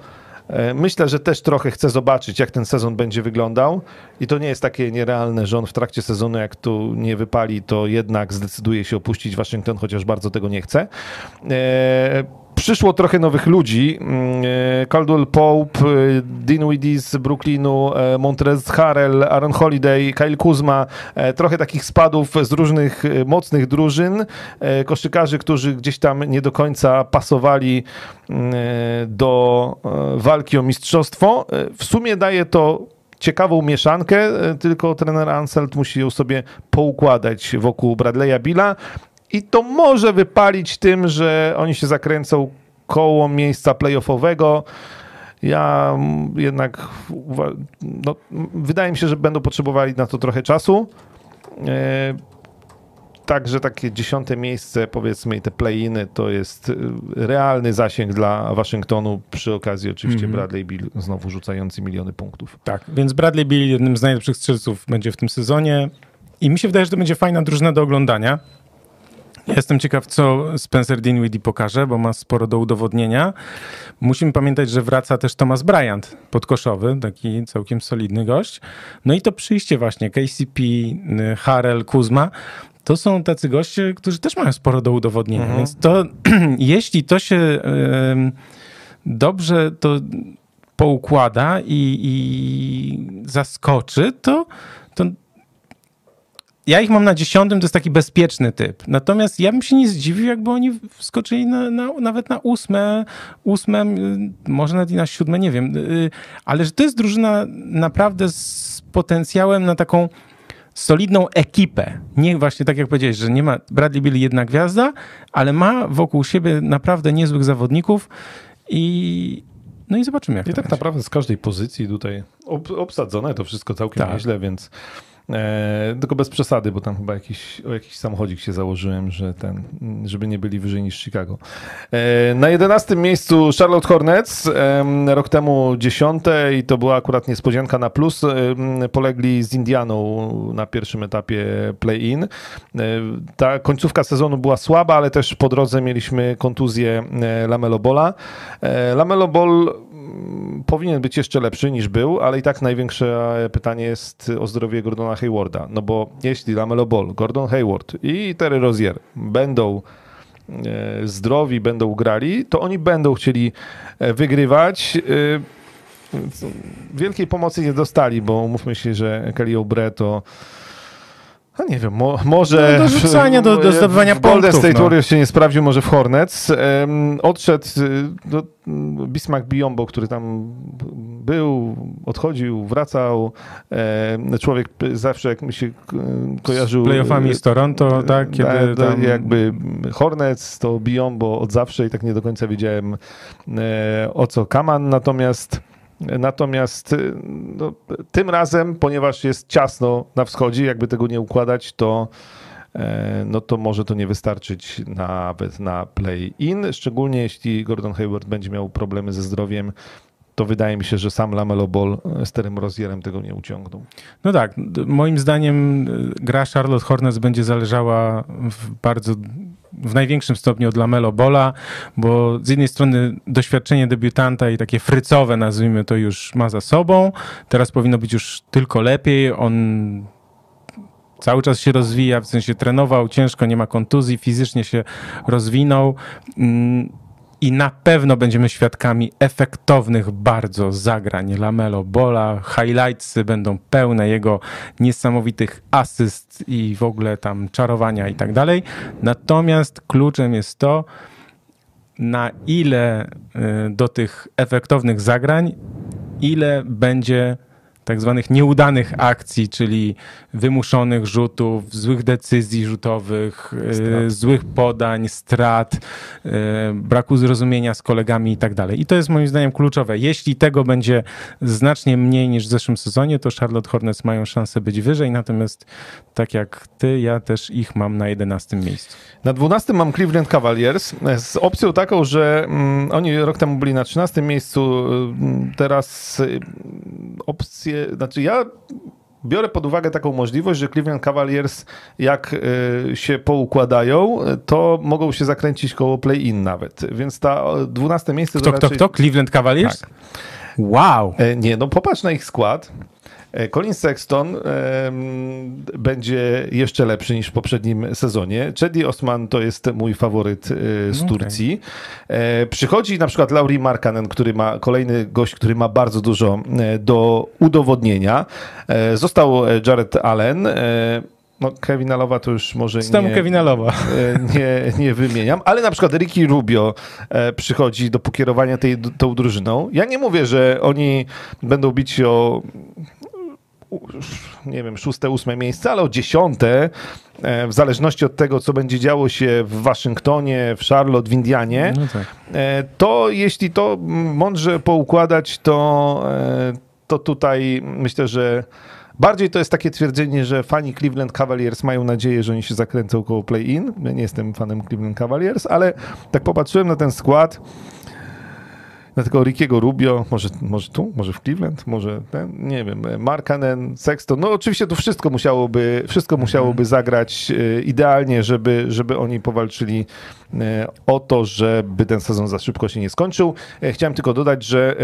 e, Myślę, że też trochę chce zobaczyć, jak ten sezon będzie wyglądał. I to nie jest takie nierealne, że on w trakcie sezonu, jak tu nie wypali, to jednak zdecyduje się opuścić Waszyngton, chociaż bardzo tego nie chce. E, przyszło trochę nowych ludzi. Mm, e, Caldwell Pope, e, Dinwiddie z Brooklynu, e, Montrez Harrell, Aaron Holiday, Kyle Kuzma. Trochę takich spadów z różnych mocnych drużyn. Koszykarzy, którzy gdzieś tam nie do końca pasowali mm, do walki o mistrzostwo. W sumie daje to ciekawą mieszankę, tylko trener Anselt musi ją sobie poukładać wokół Bradley'a Billa. I to może wypalić tym, że oni się zakręcą koło miejsca playoffowego. Ja jednak no, wydaje mi się, że będą potrzebowali na to trochę czasu. E, także takie dziesiąte miejsce, powiedzmy, i te play-iny to jest e, realny zasięg dla Waszyngtonu. Przy okazji, oczywiście, mm -hmm. Bradley Bill znowu rzucający miliony punktów. Tak, więc Bradley Bill jednym z najlepszych strzelców będzie w tym sezonie. I mi się wydaje, że to będzie fajna drużyna do oglądania. Jestem ciekaw, co Spencer Dinwiddie pokaże, bo ma sporo do udowodnienia. Musimy pamiętać, że wraca też Thomas Bryant, podkoszowy, taki całkiem solidny gość. No i to przyjście właśnie KCP, Harrell, Kuzma, to są tacy goście, którzy też mają sporo do udowodnienia. Mhm. Więc to, [CLEARS THROAT] jeśli to się dobrze to poukłada i, i zaskoczy, to, to ja ich mam na dziesiątym, to jest taki bezpieczny typ. Natomiast ja bym się nie zdziwił, jakby oni wskoczyli na, na, nawet na ósme, ósme, może nawet i na siódme, nie wiem. Y, ale że to jest drużyna naprawdę z potencjałem na taką solidną ekipę. Nie właśnie tak jak powiedziałeś, że nie ma Bradley Bill jedna gwiazda, ale ma wokół siebie naprawdę niezłych zawodników i no i zobaczymy jak I tak będzie. naprawdę z każdej pozycji tutaj obsadzone to wszystko całkiem tak. nieźle, więc E, tylko bez przesady, bo tam chyba jakiś, o jakiś samochodzik się założyłem, że ten, żeby nie byli wyżej niż Chicago. E, na jedenastym miejscu Charlotte Hornets, e, rok temu dziesiąte i to była akurat niespodzianka na plus. Polegli z Indianą na pierwszym etapie play-in. Ta końcówka sezonu była słaba, ale też po drodze mieliśmy kontuzję Lamelo Bola. Lamelo Ball powinien być jeszcze lepszy niż był, ale i tak największe pytanie jest o zdrowie Gordona Haywarda. No bo jeśli Lamelo Ball, Gordon Hayward i Terry Rozier będą e, zdrowi, będą grali, to oni będą chcieli e, wygrywać. E, wielkiej pomocy nie dostali, bo mówmy się, że Kelly Oubre to a nie wiem, mo, może... No, do rzucania, do, do zdobywania punktów. Golden State no. Warriors się nie sprawdził, może w Hornets. Um, odszedł y, do Bismarck Biombo, który tam był, odchodził, wracał. Człowiek zawsze, jak mi się kojarzył... Z playoffami z Toronto, tak? Kiedy tam... Jakby Hornets to Biombo od zawsze i tak nie do końca wiedziałem e, o co Kaman, natomiast Natomiast y, no, tym razem, ponieważ jest ciasno na wschodzie, jakby tego nie układać, to, e, no to może to nie wystarczyć nawet na play-in, szczególnie jeśli Gordon Hayward będzie miał problemy ze zdrowiem, to wydaje mi się, że sam Lamelo Ball z Terem Rozierem tego nie uciągnął. No tak, moim zdaniem gra Charlotte Hornets będzie zależała w bardzo w największym stopniu od Lamelo Bola, bo z jednej strony doświadczenie debiutanta i takie frycowe, nazwijmy to, już ma za sobą. Teraz powinno być już tylko lepiej. On cały czas się rozwija, w sensie trenował ciężko, nie ma kontuzji, fizycznie się rozwinął. I na pewno będziemy świadkami efektownych bardzo zagrań Lamelo Bola. Highlightsy będą pełne jego niesamowitych asyst i w ogóle tam czarowania i tak dalej. Natomiast kluczem jest to, na ile y, do tych efektownych zagrań, ile będzie tak zwanych nieudanych akcji, czyli wymuszonych rzutów, złych decyzji rzutowych, y, złych podań, strat, y, braku zrozumienia z kolegami i tak dalej. I to jest moim zdaniem kluczowe. Jeśli tego będzie znacznie mniej niż w zeszłym sezonie, to Charlotte Hornets mają szansę być wyżej, natomiast tak jak ty, ja też ich mam na 11 miejscu. Na 12 mam Cleveland Cavaliers z opcją taką, że mm, oni rok temu byli na 13 miejscu, y, teraz y, opcję znaczy ja biorę pod uwagę taką możliwość, że Cleveland Cavaliers jak y, się poukładają, to mogą się zakręcić koło play-in nawet. Więc ta 12 miejsce... Kto, to raczej... kto, kto? Cleveland Cavaliers? Tak. Wow! E, nie, no popatrz na ich skład. E, Colin Sexton będzie jeszcze lepszy niż w poprzednim sezonie. Chedi Osman to jest mój faworyt e, z okay. Turcji. E, przychodzi na przykład Lauri Markanen, który ma kolejny gość, który ma bardzo dużo do udowodnienia. Został Jared Allen. No, Kevin Alowa to już może nie, Kevin Alowa. Nie, nie wymieniam, ale na przykład Ricky Rubio przychodzi do pokierowania tej, tą drużyną. Ja nie mówię, że oni będą bić o nie wiem, szóste, ósme miejsce, ale o dziesiąte, e, w zależności od tego, co będzie działo się w Waszyngtonie, w Charlotte, w Indianie, no tak. E, to jeśli to mądrze poukładać, to, e, to tutaj myślę, że Bardziej to jest takie twierdzenie, że fani Cleveland Cavaliers mają nadzieję, że oni się zakręcą koło play-in. Ja nie jestem fanem Cleveland Cavaliers, ale tak popatrzyłem na ten skład na tego Rickiego Rubio, może, może tu, może w Cleveland, może ten, nie wiem, Markanen, Sexton, no oczywiście tu wszystko musiałoby, wszystko mhm. musiałoby zagrać e, idealnie, żeby, żeby oni powalczyli e, o to, żeby ten sezon za szybko się nie skończył. E, chciałem tylko dodać, że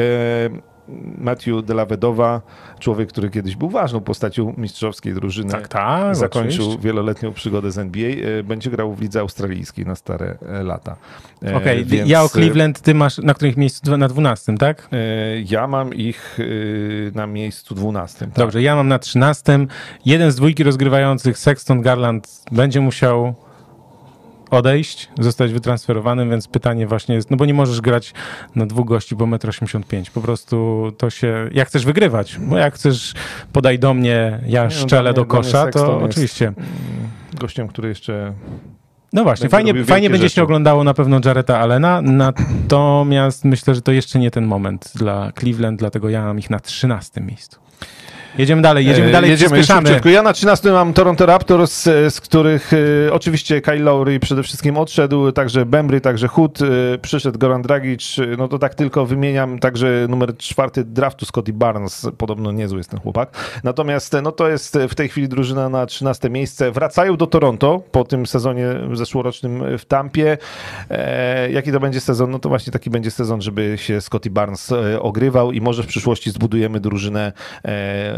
Matthew Delavedowa, człowiek, który kiedyś był ważną postacią mistrzowskiej drużyny, tak, tak, zakończył oczywiście. wieloletnią przygodę z NBA, e, będzie grał w lidze australijskiej na stare e, lata. E, Okej, okay, ja o Cleveland, ty masz na którym miejscu? Na 12, tak? Ja mam ich na miejscu 12. Tak. Dobrze, ja mam na 13. Jeden z dwójki rozgrywających, Sexton Garland, będzie musiał odejść, zostać wytransferowanym, więc pytanie właśnie jest, no bo nie możesz grać na dwóch gości po 1,85 m. Po prostu to się, jak chcesz wygrywać, bo jak chcesz podaj do mnie, ja nie, no, szczelę do kosza, to oczywiście. Gościem, który jeszcze no właśnie, fajnie, fajnie będzie rzeczy. się oglądało na pewno Jareta Allena, natomiast myślę, że to jeszcze nie ten moment dla Cleveland, dlatego ja mam ich na 13 miejscu. Jedziemy dalej, jedziemy e, dalej, jedziemy, szybciutko. Ja na 13 mam Toronto Raptors, e, z których e, oczywiście Kyle Lowry przede wszystkim odszedł, także Bembry, także Hood, przyszedł Goran Dragic, no to tak tylko wymieniam, także numer czwarty draftu Scotty Barnes, podobno niezły jest ten chłopak. Natomiast no to jest w tej chwili drużyna na 13 miejsce. Wracają do Toronto po tym sezonie zeszłorocznym w Tampie. E, jaki to będzie sezon? No to właśnie taki będzie sezon, żeby się Scotty Barnes ogrywał i może w przyszłości zbudujemy drużynę e,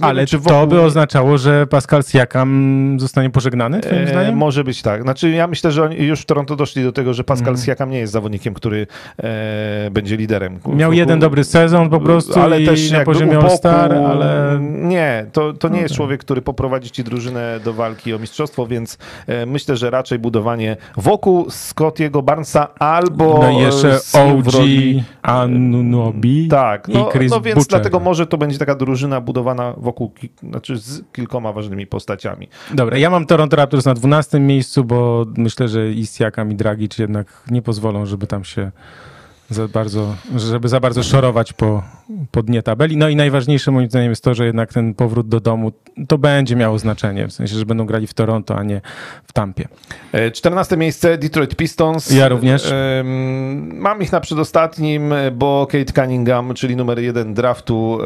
ale czy to by oznaczało, że Pascal Siakam zostanie pożegnany, twoim e, zdaniem? Może być tak. Znaczy ja myślę, że już w Toronto doszli do tego, że Pascal mm. Siakam nie jest zawodnikiem, który e, będzie liderem. Miał jeden dobry sezon po prostu ale też na poziomie All-Star, ale... Nie, to, to nie okay. jest człowiek, który poprowadzi ci drużynę do walki o mistrzostwo, więc e, myślę, że raczej budowanie wokół Scottiego Barnesa albo... No i jeszcze OG Anunobi tak, no, i Chris no więc Butcher. dlatego może to będzie taka drużyna budowana wokół, znaczy z kilkoma ważnymi postaciami. Dobra, ja mam Toronto Raptors na 12 miejscu, bo myślę, że i Siakam i Dragic jednak nie pozwolą, żeby tam się za bardzo, żeby za bardzo szorować po po dnie tabeli. No i najważniejsze moim zdaniem jest to, że jednak ten powrót do domu to będzie miało znaczenie, w sensie, że będą grali w Toronto, a nie w Tampie. 14 miejsce Detroit Pistons. Ja również. Mam ich na przedostatnim, bo Kate Cunningham, czyli numer jeden draftu,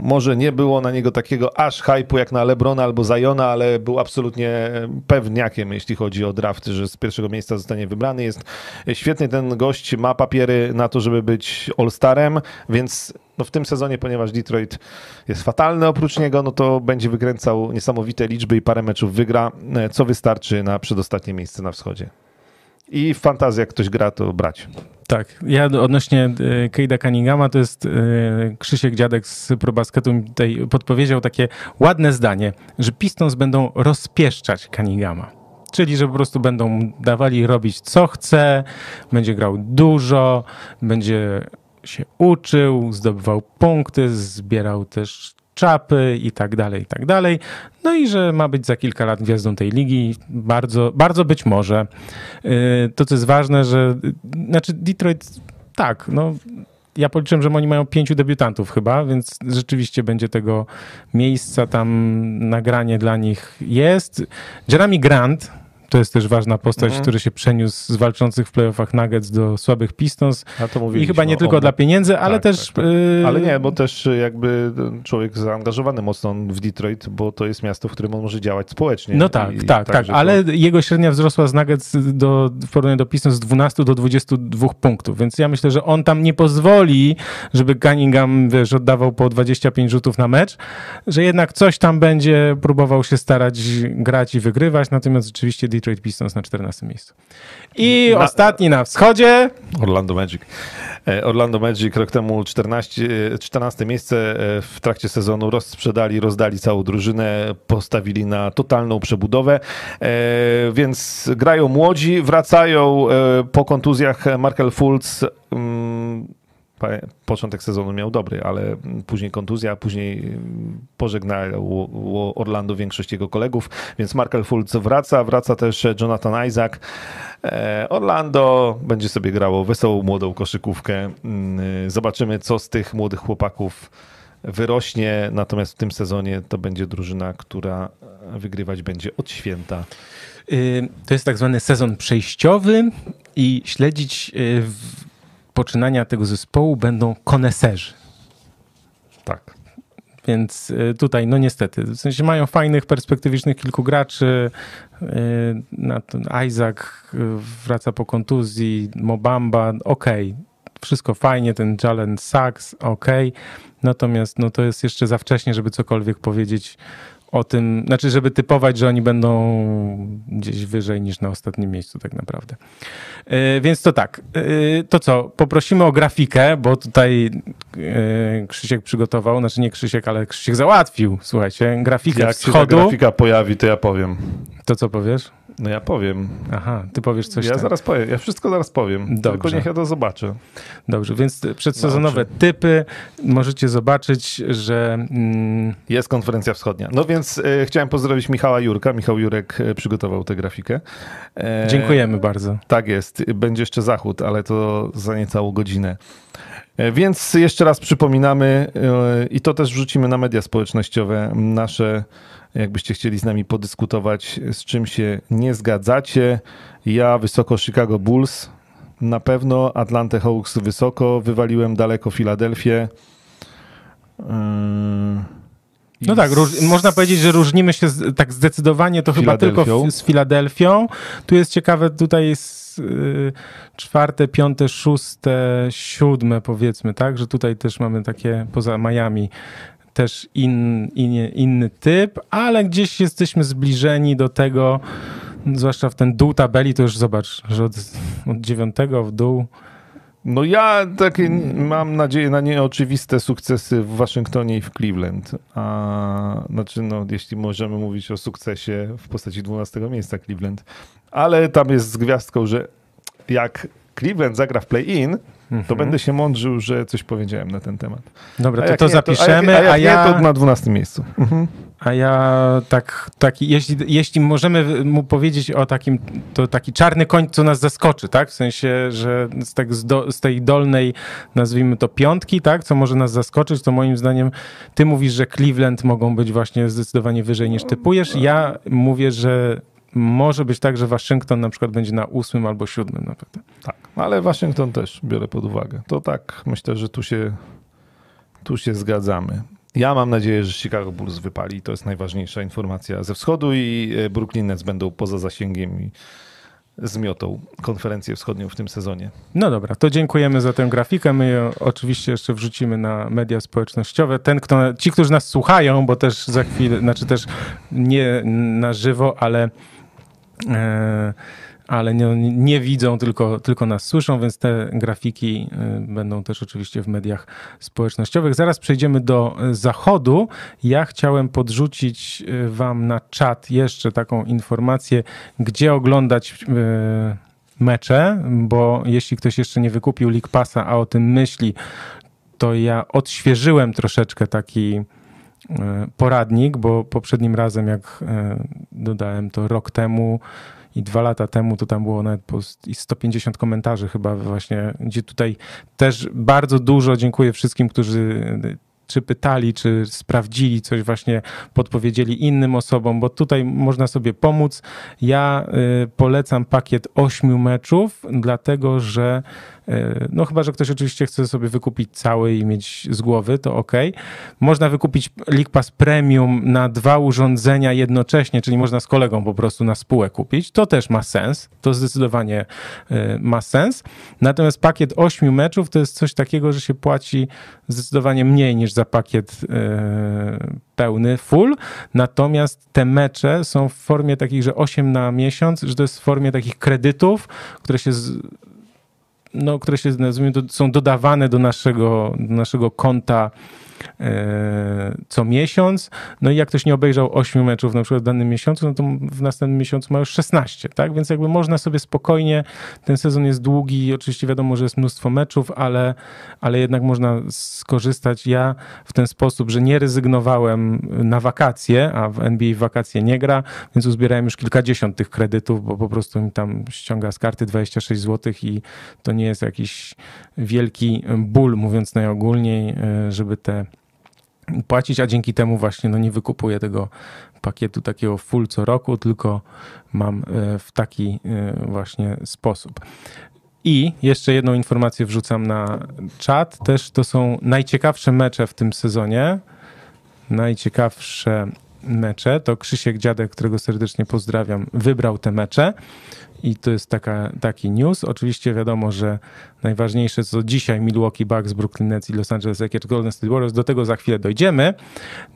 może nie było na niego takiego aż hypu jak na Lebrona albo Zajona, ale był absolutnie pewniakiem, jeśli chodzi o drafty, że z pierwszego miejsca zostanie wybrany. Jest świetny ten gość, ma na to, żeby być All-Starem, więc no w tym sezonie, ponieważ Detroit jest fatalny oprócz niego, no to będzie wykręcał niesamowite liczby i parę meczów wygra, co wystarczy na przedostatnie miejsce na wschodzie. I w fantazji, jak ktoś gra, to brać. Tak, ja odnośnie Kejda Cunninghama, to jest Krzysiek Dziadek z ProBasketu mi tutaj podpowiedział takie ładne zdanie, że Pistons będą rozpieszczać Cunninghama. Czyli, że po prostu będą dawali robić co chce, będzie grał dużo, będzie się uczył, zdobywał punkty, zbierał też czapy i tak dalej, i tak dalej. No i że ma być za kilka lat gwiazdą tej ligi. Bardzo, bardzo być może. To, co jest ważne, że znaczy Detroit, tak, no ja policzyłem, że oni mają pięciu debiutantów chyba, więc rzeczywiście będzie tego miejsca tam nagranie dla nich jest. Jeremy Grant, to jest też ważna postać, mm. który się przeniósł z walczących w playoffach Nuggets do słabych Pistons. I chyba nie tylko dla pieniędzy, ale tak, też... Tak, tak. Yy... Ale nie, bo też jakby człowiek zaangażowany mocno w Detroit, bo to jest miasto, w którym on może działać społecznie. No tak, I, tak, tak, ale to... jego średnia wzrosła z Nuggets do, w porównaniu do Pistons z 12 do 22 punktów, więc ja myślę, że on tam nie pozwoli, żeby Cunningham, wiesz, oddawał po 25 rzutów na mecz, że jednak coś tam będzie próbował się starać grać i wygrywać, natomiast rzeczywiście Detroit Pistons na 14 miejscu. I na, ostatni na wschodzie. Orlando Magic. E, Orlando Magic rok temu 14, 14 miejsce e, w trakcie sezonu rozsprzedali, rozdali całą drużynę, postawili na totalną przebudowę, e, więc grają młodzi, wracają po kontuzjach Markel Fultz mm, początek sezonu miał dobry, ale później kontuzja, później pożegnał Orlando większość jego kolegów, więc Markel Fultz wraca, wraca też Jonathan Isaac. E, Orlando będzie sobie grało wesołą, młodą koszykówkę. Mm, zobaczymy, co z tych młodych chłopaków wyrośnie, natomiast w tym sezonie to będzie drużyna, która wygrywać będzie od święta. Y, to jest tak zwany sezon przejściowy i śledzić y, poczynania tego zespołu będą koneserzy. Tak. Więc y, tutaj, no niestety, w sensie mają fajnych, perspektywicznych kilku graczy. Y, Isaac y, wraca po kontuzji, Mobamba, ok, wszystko fajnie, ten Jalen Sachs, ok. Natomiast no, to jest jeszcze za wcześnie, żeby cokolwiek powiedzieć o tym, znaczy, żeby typować, że oni będą gdzieś wyżej niż na ostatnim miejscu, tak naprawdę. Yy, więc to tak. Yy, to co? Poprosimy o grafikę, bo tutaj yy, Krzysiek przygotował, znaczy nie Krzysiek, ale Krzysiek załatwił, słuchajcie, grafikę Jak schodu. Jak się ta grafika pojawi, to ja powiem. To co powiesz? No ja powiem. Aha, ty powiesz coś Ja tam. zaraz powiem, ja wszystko zaraz powiem. Dobrze. Tylko niech ja to zobaczę. Dobrze, więc przedsezonowe Dobrze. typy możecie zobaczyć, że... Mm... Jest konferencja wschodnia. No więc e, chciałem pozdrowić Michała Jurka. Michał Jurek e, przygotował tę grafikę. E, Dziękujemy bardzo. Tak jest. Będzie jeszcze zachód, ale to za niecałą godzinę. E, więc jeszcze raz przypominamy e, i to też wrzucimy na media społecznościowe nasze Jakbyście chcieli z nami podyskutować, z czym się nie zgadzacie. Ja wysoko Chicago Bulls, na pewno Atlanta Hawks wysoko, wywaliłem daleko Filadelfię. Yy, no tak, róż, można powiedzieć, że różnimy się z, tak zdecydowanie to chyba tylko z Filadelfią. Tu jest ciekawe, tutaj jest yy, czwarte, piąte, szóste, siódme powiedzmy, tak, że tutaj też mamy takie poza Miami też in, in, inny typ, ale gdzieś jesteśmy zbliżeni do tego, zwłaszcza w ten dół tabeli, to już zobacz, że od, od dziewiątego w dół. No ja takie mam nadzieję na nieoczywiste sukcesy w Waszyngtonie i w Cleveland. A, znaczy, no, jeśli możemy mówić o sukcesie w postaci 12 miejsca Cleveland. Ale tam jest z gwiazdką, że jak Cleveland zagra w play-in, to będę się mądrzył, że coś powiedziałem na ten temat. Dobra, to to zapiszemy, to, a, jak, a, jak a ja... Nie, to na 12 miejscu. Mhm. A ja tak, taki, jeśli, jeśli możemy mu powiedzieć o takim, to taki czarny koń, co nas zaskoczy, tak? W sensie, że z, tak z, do, z tej dolnej, nazwijmy to piątki, tak? Co może nas zaskoczyć, to moim zdaniem ty mówisz, że Cleveland mogą być właśnie zdecydowanie wyżej niż typujesz. Ja mówię, że może być tak, że Waszyngton na przykład będzie na ósmym albo siódmym na pewno. Tak, ale Waszyngton też biorę pod uwagę. To tak, myślę, że tu się, tu się zgadzamy. Ja mam nadzieję, że Chicago Bulls wypali. To jest najważniejsza informacja ze wschodu i e, Brooklyn Nets będą poza zasięgiem i zmiotą konferencję wschodnią w tym sezonie. No dobra, to dziękujemy za tę grafikę. My ją oczywiście jeszcze wrzucimy na media społecznościowe. Ten, kto, ci, którzy nas słuchają, bo też za chwilę, znaczy też nie na żywo, ale ale nie, nie, widzą, tylko, tylko nas słyszą, więc te grafiki y, będą też oczywiście w mediach społecznościowych. Zaraz przejdziemy do zachodu. Ja chciałem podrzucić Wam na czat jeszcze taką informację, gdzie oglądać mecze, bo jeśli ktoś jeszcze nie wykupił League Passa, a o tym myśli, to ja odświeżyłem troszeczkę taki poradnik, bo poprzednim razem, jak dodałem to rok temu, i dwa lata temu to tam było nawet po 150 komentarzy chyba właśnie, gdzie tutaj też bardzo dużo dziękuję wszystkim, którzy czy pytali, czy sprawdzili coś, właśnie podpowiedzieli innym osobom, bo tutaj można sobie pomóc. Ja polecam pakiet ośmiu meczów, dlatego że E, no chyba, że ktoś oczywiście chce sobie wykupić cały i mieć z głowy, to ok. Można wykupić League Pass Premium na dwa urządzenia jednocześnie, czyli można z kolegą po prostu na spółę kupić. To też ma sens. To zdecydowanie e, ma sens. Natomiast pakiet 8 meczów to jest coś takiego, że się płaci zdecydowanie mniej niż za pakiet e, pełny, full. Natomiast te mecze są w formie takich, że 8 na miesiąc, że to jest w formie takich kredytów, które się z no, które się nazwijmy, są dodawane do naszego, do naszego konta co miesiąc. No i jak ktoś nie obejrzał 8 meczów na przykład w danym miesiącu, no to w następnym miesiącu ma już 16, tak? Więc jakby można sobie spokojnie, ten sezon jest długi, oczywiście wiadomo, że jest mnóstwo meczów, ale, ale jednak można skorzystać. Ja w ten sposób, że nie rezygnowałem na wakacje, a w NBA w wakacje nie gra, więc uzbierałem już kilkadziesiąt tych kredytów, bo po prostu mi tam ściąga z karty 26 zł i to nie jest jakiś wielki ból, mówiąc najogólniej, e, żeby te płacić, a dzięki temu właśnie no nie wykupuję tego pakietu takiego full co roku, tylko mam e, w taki e, właśnie sposób. I jeszcze jedną informację wrzucam na czat. Też to są najciekawsze mecze w tym sezonie. Najciekawsze mecze. To Krzysiek Dziadek, którego serdecznie pozdrawiam, wybrał te mecze. I to jest taka, taki news. Oczywiście wiadomo, że najważniejsze co dzisiaj Milwaukee Bucks, Brooklyn Nets i Los Angeles Lakers, Golden State Warriors. Do tego za chwilę dojdziemy.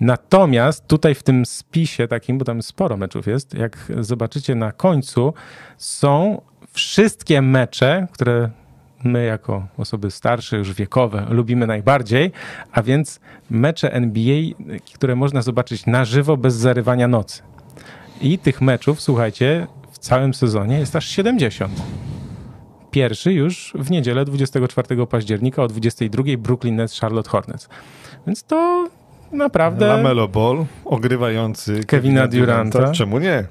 Natomiast tutaj w tym spisie takim, bo tam sporo meczów jest, jak zobaczycie na końcu, są wszystkie mecze, które my jako osoby starsze, już wiekowe, lubimy najbardziej, a więc mecze NBA, które można zobaczyć na żywo bez zarywania nocy. I tych meczów, słuchajcie, całym sezonie jest aż 70. Pierwszy już w niedzielę 24 października o 22 Brooklyn Nets Charlotte Hornets. Więc to naprawdę... Lamelo Ball, ogrywający Kevina, Kevina Duranta. Duranta. Czemu nie?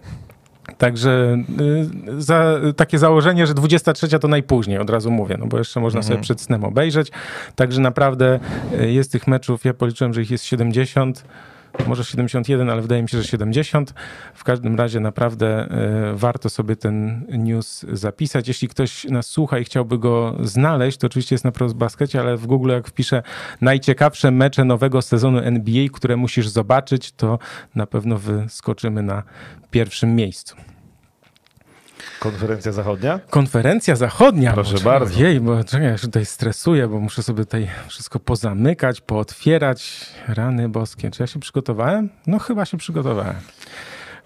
Także y, za, takie założenie, że 23 to najpóźniej, od razu mówię, no bo jeszcze można mhm. sobie przed snem obejrzeć. Także naprawdę y, jest tych meczów, ja policzyłem, że ich jest 70 może 71, ale wydaje mi się, że 70. W każdym razie naprawdę e, warto sobie ten news zapisać. Jeśli ktoś nas słucha i chciałby go znaleźć, to oczywiście jest na Baskecie, ale w Google jak wpiszę najciekawsze mecze nowego sezonu NBA, które musisz zobaczyć, to na pewno wyskoczymy na pierwszym miejscu. Konferencja zachodnia? Konferencja zachodnia. Proszę bo, bardzo. Jej, bo czekaj, ja się tutaj stresuję, bo muszę sobie tutaj wszystko pozamykać, pootwierać. Rany boskie. Czy ja się przygotowałem? No chyba się przygotowałem.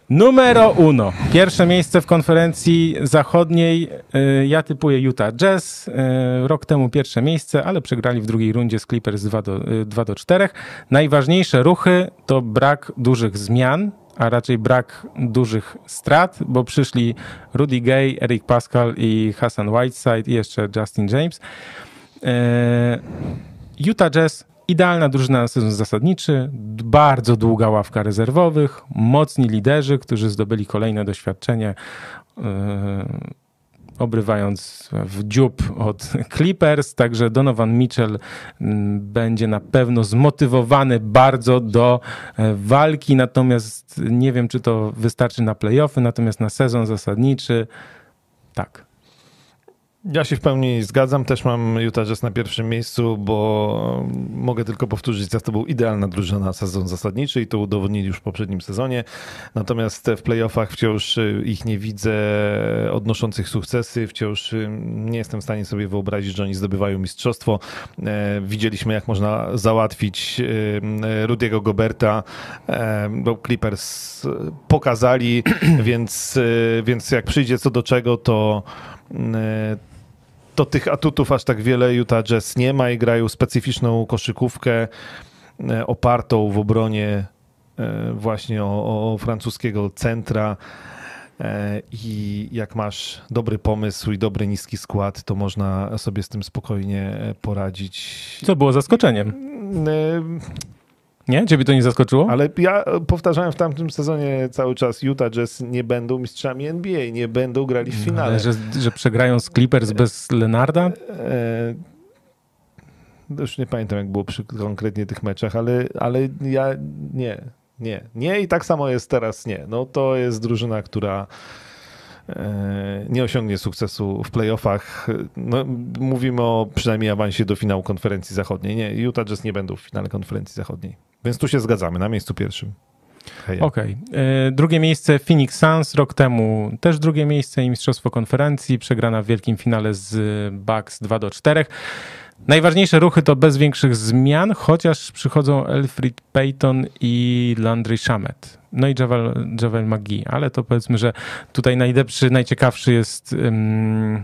Numero uno. Pierwsze miejsce w konferencji zachodniej. Y, ja typuję Utah Jazz. Y, rok temu pierwsze miejsce, ale przegrali w drugiej rundzie z Clippers 2 do, 2 y, do 4. Najważniejsze ruchy to brak dużych zmian a raczej brak dużych strat, bo przyszli Rudy Gay, Eric Pascal i Hassan Whiteside i jeszcze Justin James. E, Utah Jazz Idealna drużyna na sezon zasadniczy, bardzo długa ławka rezerwowych, mocni liderzy, którzy zdobyli kolejne doświadczenie, yy, obrywając w dziób od Clippers. Także Donovan Mitchell mm, będzie na pewno zmotywowany bardzo do e, walki, natomiast nie wiem, czy to wystarczy na playoffy, natomiast na sezon zasadniczy tak. Ja się w pełni zgadzam. Też mam Utah Jazz na pierwszym miejscu, bo mogę tylko powtórzyć, że to był idealna drużyna na sezon zasadniczy i to udowodnili już w poprzednim sezonie. Natomiast w playoffach wciąż ich nie widzę odnoszących sukcesy. Wciąż nie jestem w stanie sobie wyobrazić, że oni zdobywają mistrzostwo. E, widzieliśmy, jak można załatwić e, Rudiego Goberta. E, bo Clippers pokazali, [CLEARS THROAT] więc, więc jak przyjdzie co do czego, to to tych atutów aż tak wiele Utah Jazz nie ma i grają specyficzną koszykówkę e, opartą w obronie e, właśnie o, o francuskiego centra. E, I jak masz dobry pomysł i dobry niski skład, to można sobie z tym spokojnie poradzić. Co było zaskoczeniem? Nie? Ciebie to nie zaskoczyło? Ale ja powtarzałem w tamtym sezonie cały czas Utah Jazz nie będą mistrzami NBA, nie będą grali w finale. Ale że, że przegrają z Clippers bez Lenarda? E, już nie pamiętam jak było przy konkretnie tych meczach, ale, ale ja nie, nie, nie i tak samo jest teraz nie. No to jest drużyna, która e, nie osiągnie sukcesu w playoffach. No, mówimy o przynajmniej awansie do finału konferencji zachodniej. Nie, Utah Jazz nie będą w finale konferencji zachodniej. Więc tu się zgadzamy, na miejscu pierwszym. Okej. Okay. E, drugie miejsce Phoenix Suns rok temu też drugie miejsce i mistrzostwo konferencji, przegrana w wielkim finale z Bucks 2 do 4. Najważniejsze ruchy to bez większych zmian, chociaż przychodzą Elfrid Payton i Landry Shamet. No i Javel, Javel McGee, ale to powiedzmy, że tutaj najlepszy, najciekawszy jest um,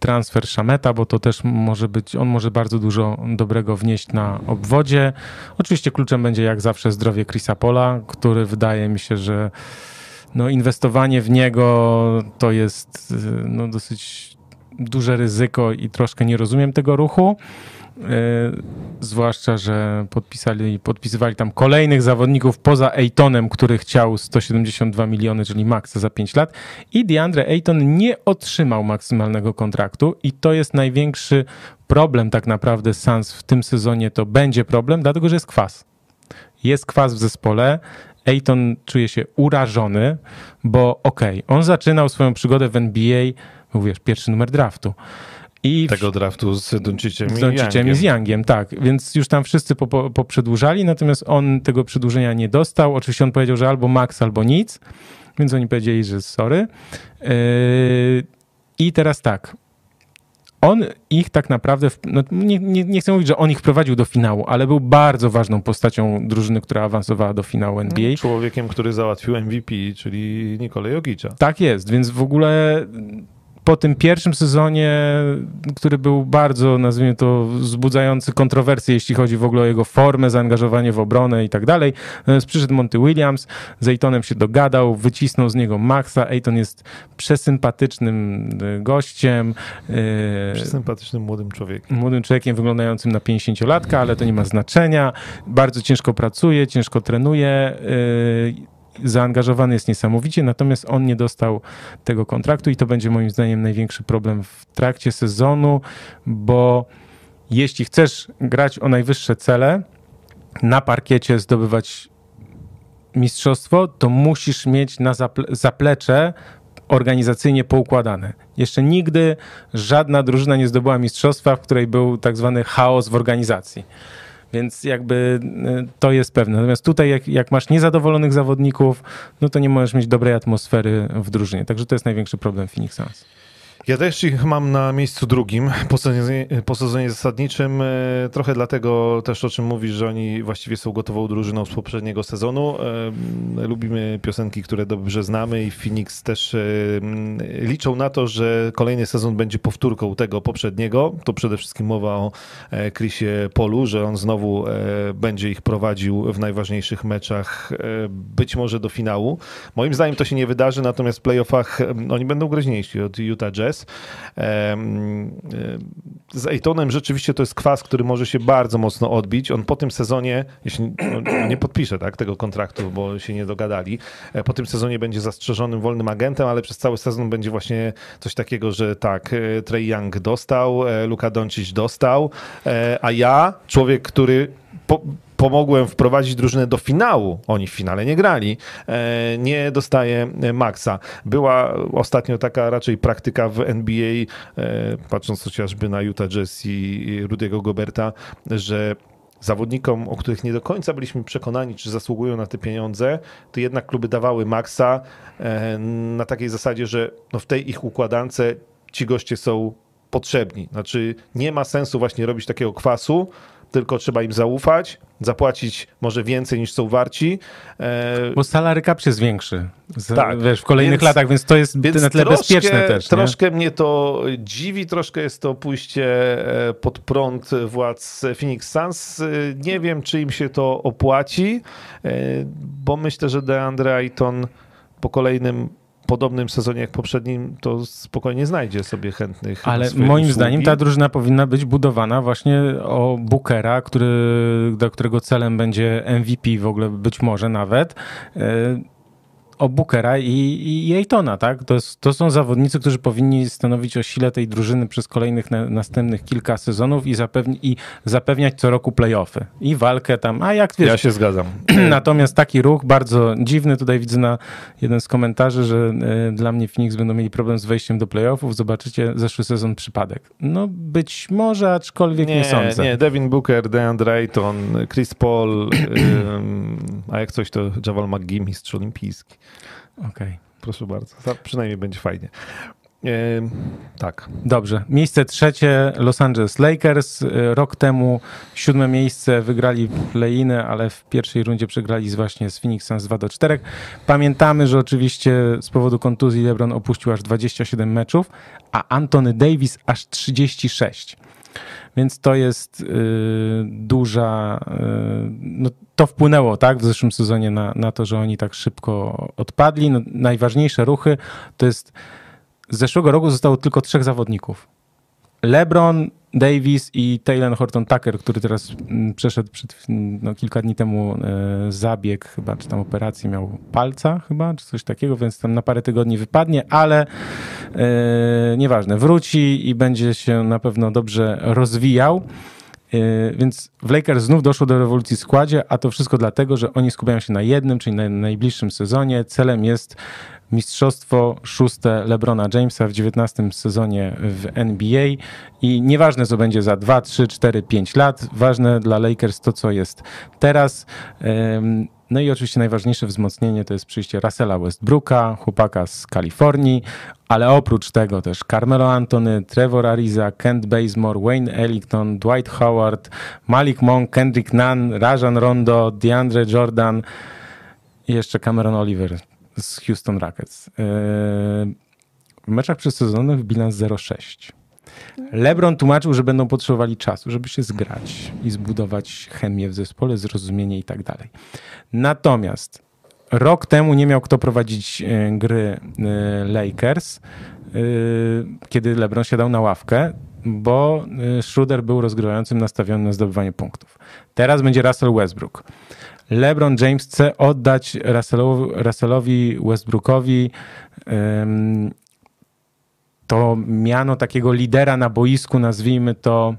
transfer Szameta, bo to też może być, on może bardzo dużo dobrego wnieść na obwodzie. Oczywiście kluczem będzie jak zawsze zdrowie Chrisa Pola, który wydaje mi się, że no, inwestowanie w niego to jest no, dosyć duże ryzyko i troszkę nie rozumiem tego ruchu. E, zwłaszcza, że podpisali, podpisywali tam kolejnych zawodników poza Aytonem, który chciał 172 miliony, czyli max za 5 lat i DeAndre Ayton nie otrzymał maksymalnego kontraktu i to jest największy problem tak naprawdę Suns w tym sezonie, to będzie problem, dlatego że jest kwas. Jest kwas w zespole, Ayton czuje się urażony, bo okej, okay, on zaczynał swoją przygodę w NBA, mówisz, pierwszy numer draftu. I Tego draftu z Donciciem z Donciciem i z Youngiem, tak. Więc już tam wszyscy poprzedłużali, natomiast on tego przedłużenia nie dostał. Oczywiście on powiedział, że albo max, albo nic, więc oni powiedzieli, że sorry. Yy, I teraz tak. On ich tak naprawdę, no nie, nie, nie, chcę mówić, że on ich prowadził do finału, ale był bardzo ważną postacią drużyny, która awansowała do finału NBA. Człowiekiem, który załatwił MVP, czyli Nikolaj Jogicza. Tak jest, więc w ogóle po tym pierwszym sezonie, który był bardzo, nazwijmy to, wzbudzający kontrowersje, jeśli chodzi w ogóle o jego formę, zaangażowanie w obronę i tak dalej. Natomiast przyszedł Monty Williams, z Aytonem się dogadał, wycisnął z niego Maxa. Ayton jest przesympatycznym e, gościem. E, przesympatycznym młodym człowiekiem. Młodym człowiekiem wyglądającym na 50-latka, ale to nie ma znaczenia. Bardzo ciężko pracuje, ciężko trenuje e, zaangażowany jest niesamowicie, natomiast on nie dostał tego kontraktu i to będzie moim zdaniem największy problem w trakcie sezonu, bo jeśli chcesz grać o najwyższe cele, na parkiecie zdobywać mistrzostwo, to musisz mieć na zaplecze organizacyjnie poukładane. Jeszcze nigdy żadna drużyna nie zdobyła mistrzostwa, w której był tak zwany chaos w organizacji. Więc jakby y, to jest pewne. Natomiast tutaj, jak, jak masz niezadowolonych zawodników, no to nie możesz mieć dobrej atmosfery w drużynie. Także to jest największy problem Phoenix Suns. Ja też ich mam na miejscu drugim po sezonie, po sezonie zasadniczym. E, trochę dlatego też o czym mówisz, że oni właściwie są gotową drużyną z poprzedniego sezonu. E, lubimy piosenki, które dobrze znamy i Phoenix też e, liczą na to, że kolejny sezon będzie powtórką tego poprzedniego. To przede wszystkim mowa o Chrisie Polu, że on znowu będzie ich prowadził w najważniejszych meczach, być może do finału. Moim zdaniem to się nie wydarzy, natomiast w playoffach oni będą groźniejsi od Utah Jazz. Jazz. Z Aytonem rzeczywiście to jest kwas, który może się bardzo mocno odbić. On po tym sezonie, jeśli no, nie podpisze tak, tego kontraktu, bo się nie dogadali, e, po tym sezonie będzie zastrzeżonym wolnym agentem, ale przez cały sezon będzie właśnie coś takiego, że tak, e, Trey Young dostał, e, Luka Doncic dostał, a ja, człowiek, który po, pomogłem wprowadzić drużynę do finału. Oni w finale nie grali. E, nie dostaje maksa. Była ostatnio taka raczej praktyka w NBA, e, patrząc chociażby na Utah Jazz i Rudiego Goberta, że zawodnikom, o których nie do końca byliśmy przekonani, czy zasługują na te pieniądze, to jednak kluby dawały maksa e, na takiej zasadzie, że no w tej ich układance ci goście są potrzebni. Znaczy nie ma sensu właśnie robić takiego kwasu, tylko trzeba im zaufać, zapłacić może więcej niż są warci. E, Bo salary cap jest większy z, tak, wiesz, w kolejnych więc, latach, więc to jest więc na tle troszkę, bezpieczne też. Troszkę nie? mnie to dziwi, troszkę jest to pójście e, pod prąd władz Phoenix Suns. E, nie wiem, czy im się to opłaci, bo myślę, że DeAndre Ayton po kolejnym podobnym sezonie jak poprzednim, to spokojnie znajdzie sobie chętnych. Ale moim usługi. zdaniem ta drużyna powinna być budowana właśnie o Bookera, który, do którego celem będzie MVP w ogóle być może nawet. O Bookera i, i Ejtona, tak? To, jest, to są zawodnicy, którzy powinni stanowić o sile tej drużyny przez kolejnych na, następnych kilka sezonów i, zapewni, i zapewniać co roku playoffy. I walkę tam, a jak wiesz... Ja się zgadzam. [CLEARS THROAT] Natomiast taki ruch bardzo dziwny, tutaj widzę na jeden z komentarzy, że y, dla mnie Phoenix będą mieli problem z wejściem do playoffów, zobaczycie zeszły sezon przypadek. No być może, aczkolwiek nie, nie sądzę. Nie, Devin Booker, DeAndre Ayton, Chris Paul, [CLEARS THROAT] y, a jak coś to Javal McGee, mistrz olimpijski. Okej. Okay. Proszę bardzo. Przynajmniej będzie fajnie. Tak. Dobrze. Miejsce trzecie Los Angeles Lakers. E, rok temu siódme miejsce wygrali play-iny, ale w pierwszej rundzie przegrali z właśnie z Phoenix Suns 2 do 4. Pamiętamy, że oczywiście z powodu kontuzji LeBron opuścił aż 27 meczów, a Anthony Davis aż 36. Więc to jest y, duża. Y, no, to wpłynęło tak w zeszłym sezonie na, na to, że oni tak szybko odpadli. No, najważniejsze ruchy to jest. Z zeszłego roku zostało tylko trzech zawodników. LeBron, Davis i Taylor Horton Tucker, który teraz mm, przeszedł przed, no, kilka dni temu e, zabieg chyba, czy tam operację miał palca chyba, czy coś takiego, więc tam na parę tygodni wypadnie, ale e, nieważne, wróci i będzie się na pewno dobrze rozwijał. E, więc w Lakers znów doszło do rewolucji w składzie, a to wszystko dlatego, że oni skupiają się na jednym, czyli na najbliższym sezonie. Celem jest mistrzostwo szóste LeBrona Jamesa w 19 sezonie w NBA i nieważne co będzie za 2, 3, 4, 5 lat, ważne dla Lakers to co jest teraz. No i oczywiście najważniejsze wzmocnienie to jest przyjście Russella Westbrooka, chłopaka z Kalifornii, ale oprócz tego też Carmelo Antony, Trevor Ariza, Kent Bazemore, Wayne Ellington, Dwight Howard, Malik Monk, Kendrick Nunn, Rajan Rondo, DeAndre Jordan i jeszcze Cameron Oliver z Houston Rockets. E, w meczach przedsezonowych bilans 0,6. LeBron tłumaczył, że będą potrzebowali czasu, żeby się zgrać i zbudować chemię w zespole, zrozumienie i tak dalej. Natomiast rok temu nie miał kto prowadzić e, gry e, Lakers, kiedy LeBron siadał na ławkę, bo Schroeder był rozgrywającym nastawiony na zdobywanie punktów. Teraz będzie Russell Westbrook. LeBron James chce oddać Russellowi, Westbrookowi to miano takiego lidera na boisku, nazwijmy to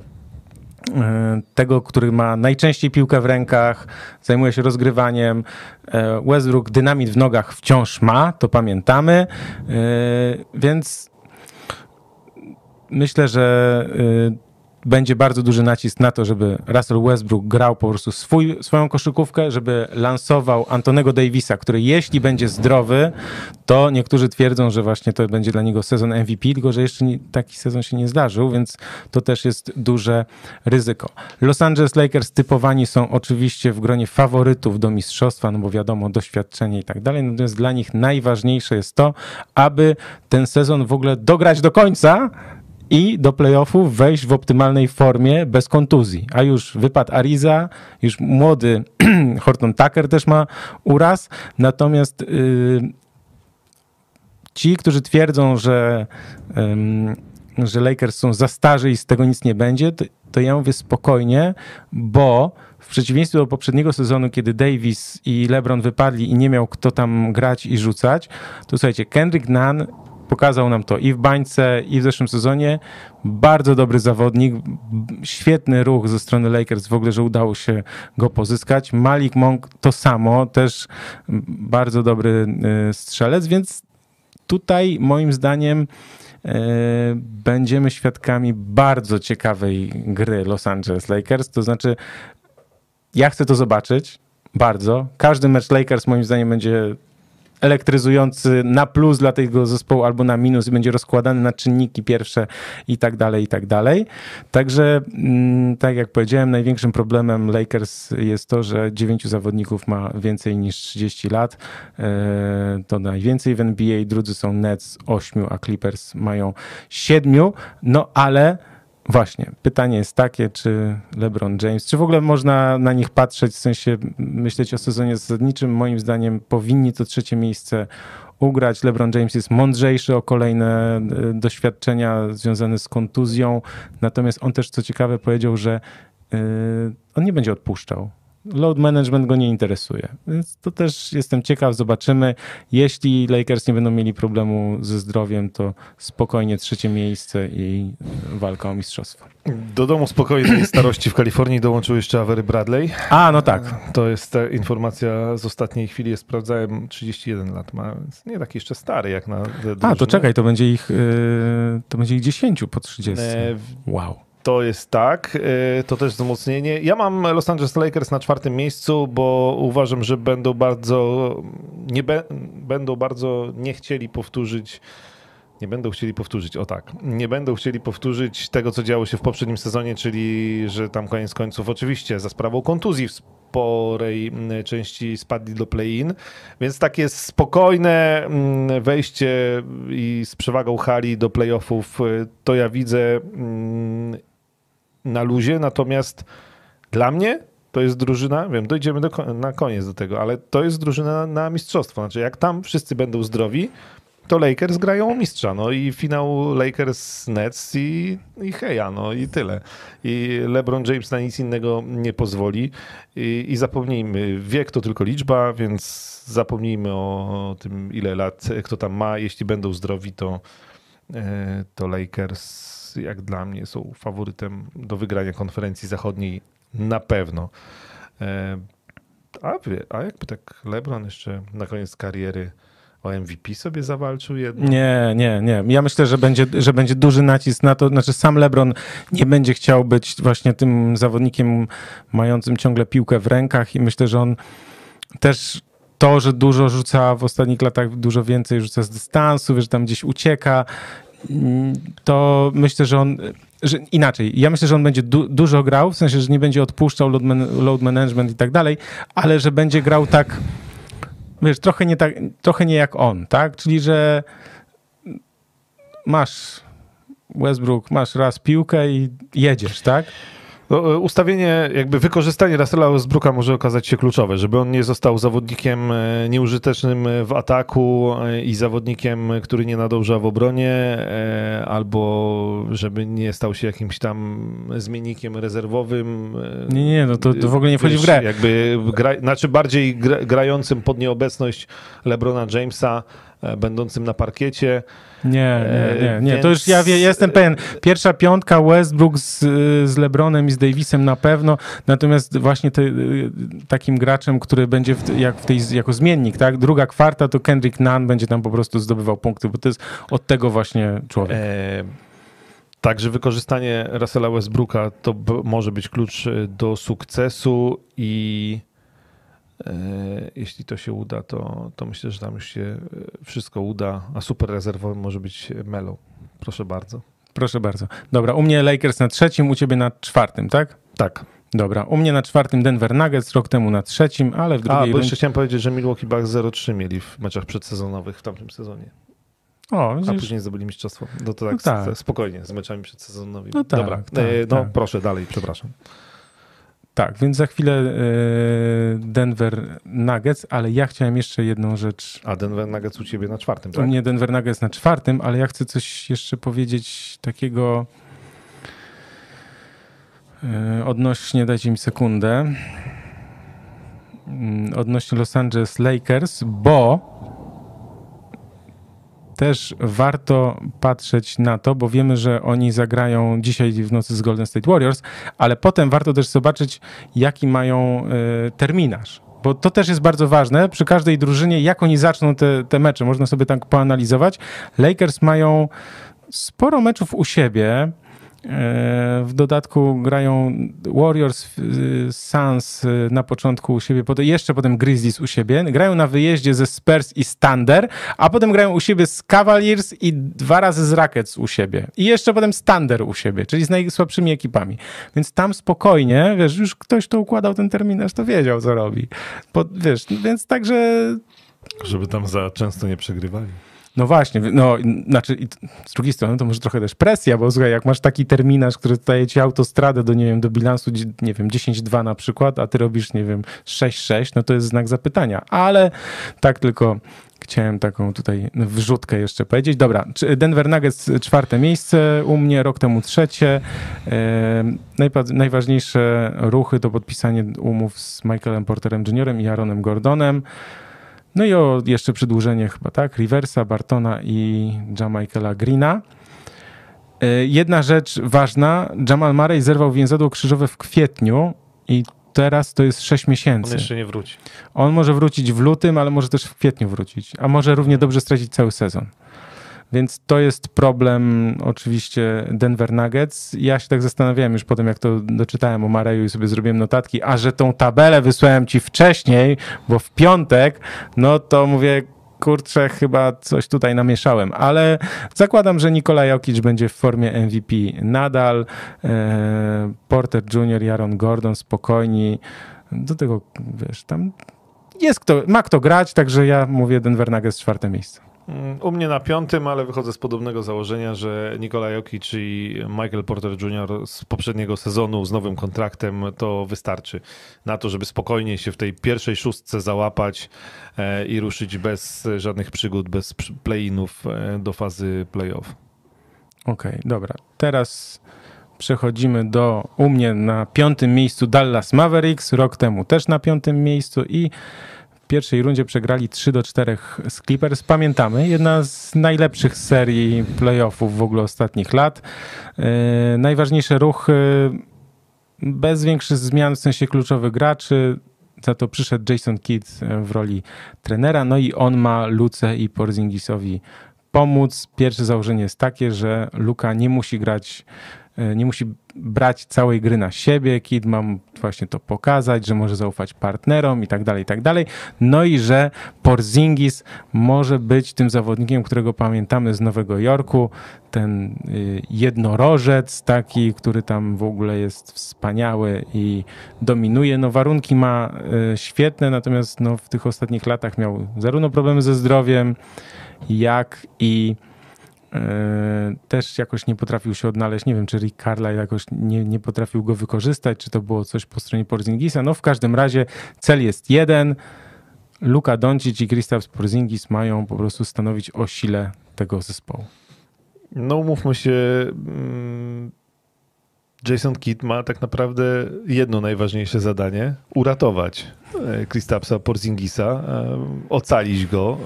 e, tego, który ma najczęściej piłkę w rękach, zajmuje się rozgrywaniem. E, Westbrook dynamit w nogach wciąż ma, to pamiętamy, e, więc myślę, że będzie bardzo duży nacisk na to, żeby Russell Westbrook grał po prostu swój, swoją koszykówkę, żeby lansował Antonego Davisa, który jeśli będzie zdrowy, to niektórzy twierdzą, że właśnie to będzie dla niego sezon MVP, tylko że jeszcze nie, taki sezon się nie zdarzył, więc to też jest duże ryzyko. Los Angeles Lakers typowani są oczywiście w gronie faworytów do mistrzostwa, no bo wiadomo, doświadczenie i tak dalej, natomiast dla nich najważniejsze jest to, aby ten sezon w ogóle dograć do końca, i do playoffów wejść w optymalnej formie bez kontuzji. A już wypadł Ariza, już młody [CLEARS THROAT] Horton Tucker też ma uraz, natomiast yy, ci, którzy twierdzą, że, um, że Lakers są za starzy i z tego nic nie będzie, to, to ja mówię spokojnie, bo w przeciwieństwie do poprzedniego sezonu, kiedy Davis i LeBron wypadli i nie miał kto tam grać i rzucać, to słuchajcie, Kendrick Nunn pokazał nam to i w bańce, i w zeszłym sezonie. Bardzo dobry zawodnik, świetny ruch ze strony Lakers, w ogóle, że udało się go pozyskać. Malik Monk to samo, też bardzo dobry y, strzelec, więc tutaj moim zdaniem y, będziemy świadkami bardzo ciekawej gry Los Angeles Lakers. To znaczy, ja chcę to zobaczyć bardzo. Każdy mecz Lakers moim zdaniem będzie elektryzujący na plus dla tego zespołu albo na minus i będzie rozkładany na czynniki pierwsze i tak dalej, i tak dalej. Także, mm, tak jak powiedziałem, największym problemem Lakers jest to, że dziewięciu zawodników ma więcej niż 30 lat. E, to najwięcej w NBA, drudzy są Nets 8, a Clippers mają 7. No ale Właśnie, pytanie jest takie, czy LeBron James, czy w ogóle można na nich patrzeć, w sensie myśleć o sezonie zasadniczym? Moim zdaniem powinni to trzecie miejsce ugrać. LeBron James jest mądrzejszy o kolejne e, doświadczenia związane z kontuzją, natomiast on też, co ciekawe, powiedział, że e, on nie będzie odpuszczał load management go nie interesuje. Więc to też jestem ciekaw, zobaczymy. Jeśli Lakers nie będą mieli problemu ze zdrowiem, to spokojnie trzecie miejsce i walka o mistrzostwo. Do domu spokojnej starości w Kalifornii dołączył jeszcze Avery Bradley. A, no tak. To jest informacja z ostatniej chwili. Sprawdzałem, 31 lat ma, więc nie taki jeszcze stary jak na A, to czekaj, to będzie ich, yy, to będzie ich 10 po 30. E, wow. To jest tak, y, to też wzmocnienie. Ja mam Los Angeles Lakers na czwartym miejscu, bo uważam, że będą bardzo nie be, będą bardzo nie chcieli powtórzyć nie będą chcieli powtórzyć, o tak, nie będą chcieli powtórzyć tego, co działo się w poprzednim sezonie, czyli że tam koniec końców oczywiście za sprawą kontuzji w sporej mm, części spadli do play-in, więc takie spokojne mm, wejście i z przewagą hali do playoffów y, to ja widzę mm, na luzie, natomiast dla mnie to jest drużyna, wiem, dojdziemy do, na koniec do tego, ale to jest drużyna na mistrzostwo. Znaczy, jak tam wszyscy będą zdrowi, to Lakers grają o mistrza, no i finał Lakers Nets i, i heja, no i tyle. I LeBron James na nic innego nie pozwoli i, i zapomnijmy, wiek to tylko liczba, więc zapomnijmy o tym, ile lat kto tam ma. Jeśli będą zdrowi, to, to Lakers jak dla mnie są faworytem do wygrania konferencji zachodniej na pewno. E, a, a jakby tak LeBron jeszcze na koniec kariery o MVP sobie zawalczył? Nie, nie, nie. Ja myślę, że będzie, że będzie duży nacisk na to. Znaczy sam LeBron nie będzie chciał być właśnie tym zawodnikiem mającym ciągle piłkę w rękach i myślę, że on też to, że dużo rzuca w ostatnich latach, dużo więcej rzuca z dystansu, że tam gdzieś ucieka to myślę, że on. Że inaczej, ja myślę, że on będzie du dużo grał, w sensie, że nie będzie odpuszczał load, man load management i tak dalej, ale że będzie grał tak, wiesz, trochę nie, tak, trochę nie jak on, tak? Czyli, że masz Westbrook, masz raz piłkę i jedziesz, tak? No, e, ustawienie, jakby wykorzystanie Russella Westbrooka może okazać się kluczowe, żeby on nie został zawodnikiem e, nieużytecznym w ataku e, i zawodnikiem, który nie nadąża w obronie, albo żeby nie stał się jakimś tam zmiennikiem rezerwowym. Nie, nie, no to, to w ogóle nie wchodzi w grę. Jakby gra, znaczy bardziej grającym pod nieobecność LeBrona Jamesa, będącym na parkiecie. Nie, nie, nie, nie. Więc... to już ja, wie, jestem pewien. Pierwsza piątka Westbrook z, z LeBronem i z Davisem na pewno, natomiast właśnie te, takim graczem, który będzie w, jak w tej, jako zmiennik, tak? Druga kwarta to Kendrick Nunn będzie tam po prostu zdobywał punkty, bo to jest od tego właśnie człowiek. E... Także wykorzystanie Russella Westbrooka to może być klucz do sukcesu i E, jeśli to się uda, to, to myślę, że tam już się e, wszystko uda, a super rezerwowym może być Melo. Proszę bardzo. Proszę bardzo. Dobra, u mnie Lakers na trzecim, u ciebie na czwartym, tak? Tak. Dobra, u mnie na czwartym Denver Nuggets, rok temu na trzecim, ale w drugiej... A, bo jeszcze chciałem powiedzieć, że Milwaukee Bucks 0-3 mieli w meczach przedsezonowych w tamtym sezonie. O, widzisz? A później zdobyli mistrzostwo. No to tak, no tak. spokojnie, z meczami przedsezonowymi. No tak, Dobra, tak, e, no tak. proszę dalej, przepraszam. Tak, więc za chwilę e, Denver Nuggets, ale ja chciałem jeszcze jedną rzecz. A Denver Nuggets u ciebie na czwartym, tak? U mnie Denver Nuggets na czwartym, ale ja chcę coś jeszcze powiedzieć takiego e, odnośnie, dajcie mi sekundę, mm, odnośnie Los Angeles Lakers, bo też warto patrzeć na to, bo wiemy, że oni zagrają dzisiaj w nocy z Golden State Warriors, ale potem warto też zobaczyć, jaki mają y, terminarz. Bo to też jest bardzo ważne przy każdej drużynie, jak oni zaczną te, te mecze. Można sobie tak poanalizować. Lakers mają sporo meczów u siebie. E, w dodatku grają Warriors, Suns e, na początku u siebie, jeszcze potem Grizzlies u siebie. Grają na wyjeździe ze Spurs i Stander, a potem grają u siebie z Cavaliers i dwa razy z Rockets u siebie. I jeszcze potem Stander u siebie, czyli z najsłabszymi ekipami. Więc tam spokojnie, wiesz, już ktoś, kto układał ten terminarz, to wiedział, co robi. Po, wiesz, więc także... Żeby tam za często nie przegrywali. No właśnie, no znaczy z drugiej strony to może trochę też presja, bo słuchaj, jak masz taki terminarz, który daje ci autostradę do, nie wiem, do bilansu, nie wiem, 10-2 na przykład, a ty robisz, nie wiem, 6-6, no to jest znak zapytania, ale tak tylko chciałem taką tutaj wrzutkę jeszcze powiedzieć. Dobra, Denver Nuggets czwarte miejsce, u mnie rok temu trzecie. najważniejsze ruchy to podpisanie umów z Michaelem Porterem Jr. i Aaronem Gordonem. No i o jeszcze przedłużenie chyba, tak? Riversa, Bartona i Jamaikela Greena. E, jedna rzecz ważna, Jamal Murray zerwał więzadło krzyżowe w kwietniu i teraz to jest 6 miesięcy. On jeszcze nie wróci. On może wrócić w lutym, ale może też w kwietniu wrócić, a może równie dobrze stracić cały sezon. Więc to jest problem oczywiście Denver Nuggets. Ja się tak zastanawiałem już potem, jak to doczytałem o Mareju i sobie zrobiłem notatki, a że tą tabelę wysłałem ci wcześniej, bo w piątek, no to mówię, kurczę, chyba coś tutaj namieszałem, ale zakładam, że Nikola Jokic będzie w formie MVP nadal. E, Porter Jr., Jaron Gordon spokojni. Do tego, wiesz, tam jest kto, ma kto grać, także ja mówię Denver Nuggets czwarte miejsce. U mnie na piątym, ale wychodzę z podobnego założenia, że Nikola Jokic i Michael Porter Jr. z poprzedniego sezonu z nowym kontraktem to wystarczy na to, żeby spokojnie się w tej pierwszej szóstce załapać e, i ruszyć bez żadnych przygód, bez play-inów e, do fazy play-off. Okej, okay, dobra. Teraz przechodzimy do u mnie na piątym miejscu Dallas Mavericks, rok temu też na piątym miejscu i pierwszej rundzie przegrali 3 do 4 z Clippers. Pamiętamy, jedna z najlepszych serii playoffów w ogóle ostatnich lat. Yy, najważniejsze ruchy bez większych zmian w sensie kluczowych graczy. Za to przyszedł Jason Kidd w roli trenera, no i on ma Luce i Porzingisowi pomóc. Pierwsze założenie jest takie, że Luka nie musi grać E, nie musi brać całej gry na siebie. Kid ma właśnie to pokazać, że może zaufać partnerom i tak dalej, i tak dalej. No i że Porzingis może być tym zawodnikiem, którego pamiętamy z Nowego Jorku, ten y, jednorożec taki, który tam w ogóle jest wspaniały i dominuje. No warunki ma y, świetne, natomiast no, w tych ostatnich latach miał zarówno problemy ze zdrowiem, jak i E, też jakoś nie potrafił się odnaleźć. Nie wiem, czy Rick jakoś nie, nie potrafił go wykorzystać, czy to było coś po stronie Porzingisa. No w każdym razie cel jest jeden. Luka Doncic i Kristaps Porzingis mają po prostu stanowić o sile tego zespołu. No umówmy się, mm, Jason Kidd ma tak naprawdę jedno najważniejsze zadanie: uratować e, Kristapsa Porzingisa, e, ocalić go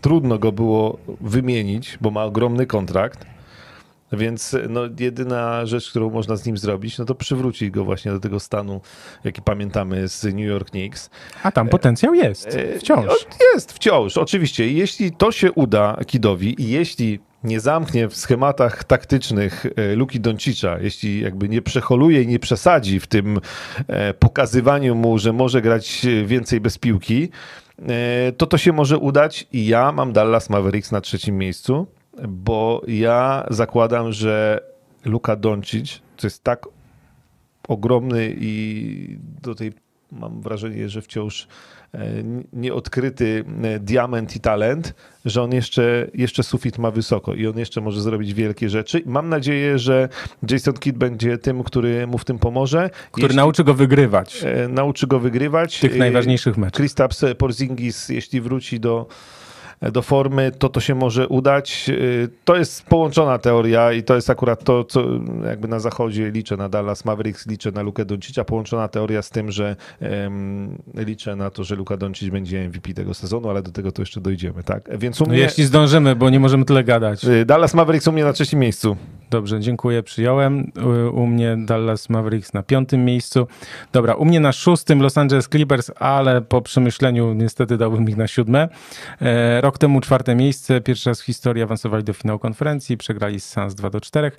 trudno go było wymienić, bo ma ogromny kontrakt. Więc no, jedyna rzecz, którą można z nim zrobić, no to przywrócić go właśnie do tego stanu, jaki pamiętamy z New York Knicks. A tam potencjał jest, e, wciąż. Jest, wciąż, oczywiście. Jeśli to się uda Kidowi i jeśli nie zamknie w schematach taktycznych e, Luki Doncicza, jeśli jakby nie przeholuje i nie przesadzi w tym e, pokazywaniu mu, że może grać więcej bez piłki, to to się może udać i ja mam Dallas Mavericks na trzecim miejscu, bo ja zakładam, że Luka Doncic to jest tak ogromny i do tej mam wrażenie, że wciąż e, nieodkryty e, diament i talent, że on jeszcze, jeszcze sufit ma wysoko i on jeszcze może zrobić wielkie rzeczy. Mam nadzieję, że Jason Kidd będzie tym, który mu w tym pomoże. Który jeśli, nauczy go wygrywać. E, nauczy go wygrywać. Tych najważniejszych meczów. Kristaps Porzingis, jeśli wróci do do formy, to to się może udać. Y, to jest połączona teoria i to jest akurat to, co jakby na zachodzie liczę na Dallas Mavericks, liczę na Lukę Doncicia. Połączona teoria z tym, że um, liczę na to, że Luka Doncic będzie MVP tego sezonu, ale do tego to jeszcze dojdziemy, tak? Więc u no mnie... Jeśli zdążymy, bo nie możemy tyle gadać. Y, Dallas Mavericks u mnie na trzecim miejscu. Dobrze, dziękuję, przyjąłem. U mnie Dallas Mavericks na piątym miejscu. Dobra, u mnie na szóstym Los Angeles Clippers, ale po przemyśleniu niestety dałbym ich na siódme. E, rok temu czwarte miejsce, pierwszy raz w historii awansowali do finału konferencji, przegrali z Suns 2 do 4,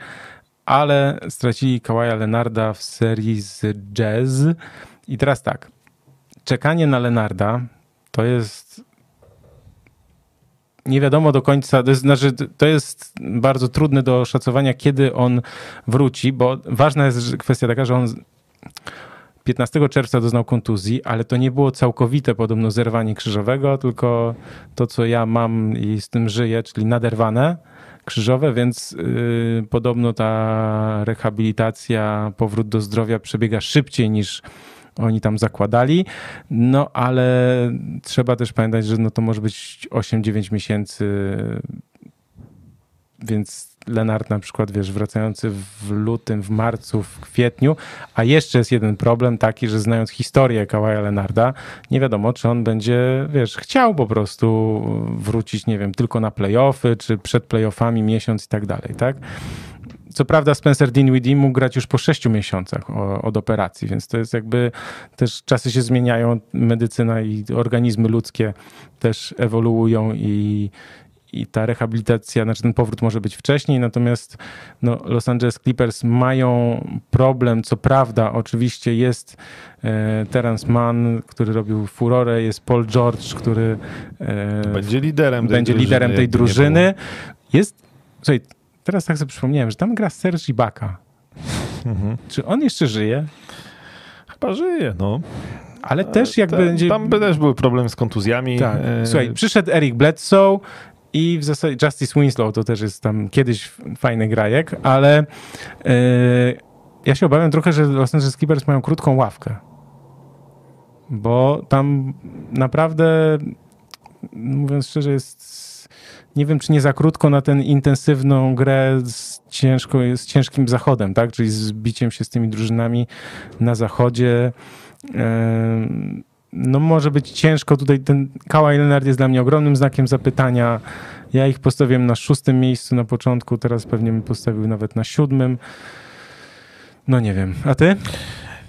ale stracili Kawaja Lenarda w serii z Jazz. I teraz tak, czekanie na Lenarda to jest nie wiadomo do końca, to jest, znaczy, to jest bardzo trudne do oszacowania, kiedy on wróci, bo ważna jest kwestia taka, że on 15 czerwca doznał kontuzji, ale to nie było całkowite podobno zerwanie krzyżowego, tylko to, co ja mam i z tym żyję, czyli naderwane krzyżowe, więc yy, podobno ta rehabilitacja, powrót do zdrowia przebiega szybciej niż oni tam zakładali. No ale trzeba też pamiętać, że no to może być 8-9 miesięcy, więc Lenart na przykład, wiesz, wracający w lutym, w marcu, w kwietniu, a jeszcze jest jeden problem taki, że znając historię Kawaja Lenarda, nie wiadomo, czy on będzie, wiesz, chciał po prostu wrócić, nie wiem, tylko na playoffy, czy przed playoffami miesiąc i tak dalej, tak? Co prawda Spencer Dinwiddie mógł grać już po sześciu miesiącach od operacji, więc to jest jakby też czasy się zmieniają, medycyna i organizmy ludzkie też ewoluują i, i ta rehabilitacja, znaczy ten powrót może być wcześniej, natomiast no, Los Angeles Clippers mają problem, co prawda oczywiście jest e, Terence Mann, który robił furorę, jest Paul George, który e, będzie liderem tej będzie drużyny, liderem tej drużyny. Jest, słuchaj, teraz tak sobie przypomniałem, że tam gra Serge Ibaka. Mhm. Czy on jeszcze żyje? Chyba żyje, no. Ale też jak będzie... Tam by też były problemy z kontuzjami. Tak. E, Słuchaj, przyszedł Eric Bledsoe i w zasadzie Justice Winslow to też jest tam kiedyś fajny grajek, ale yy, ja się obawiam trochę, że Los Angeles Clippers mają krótką ławkę. Bo tam naprawdę, mówiąc szczerze, jest nie wiem, czy nie za krótko na tę intensywną grę z, ciężko, z ciężkim zachodem, tak? Czyli z biciem się z tymi drużynami na zachodzie. No może być ciężko. Tutaj ten Kawhi Leonard jest dla mnie ogromnym znakiem zapytania. Ja ich postawiłem na szóstym miejscu na początku, teraz pewnie bym postawił nawet na siódmym. No nie wiem. A ty?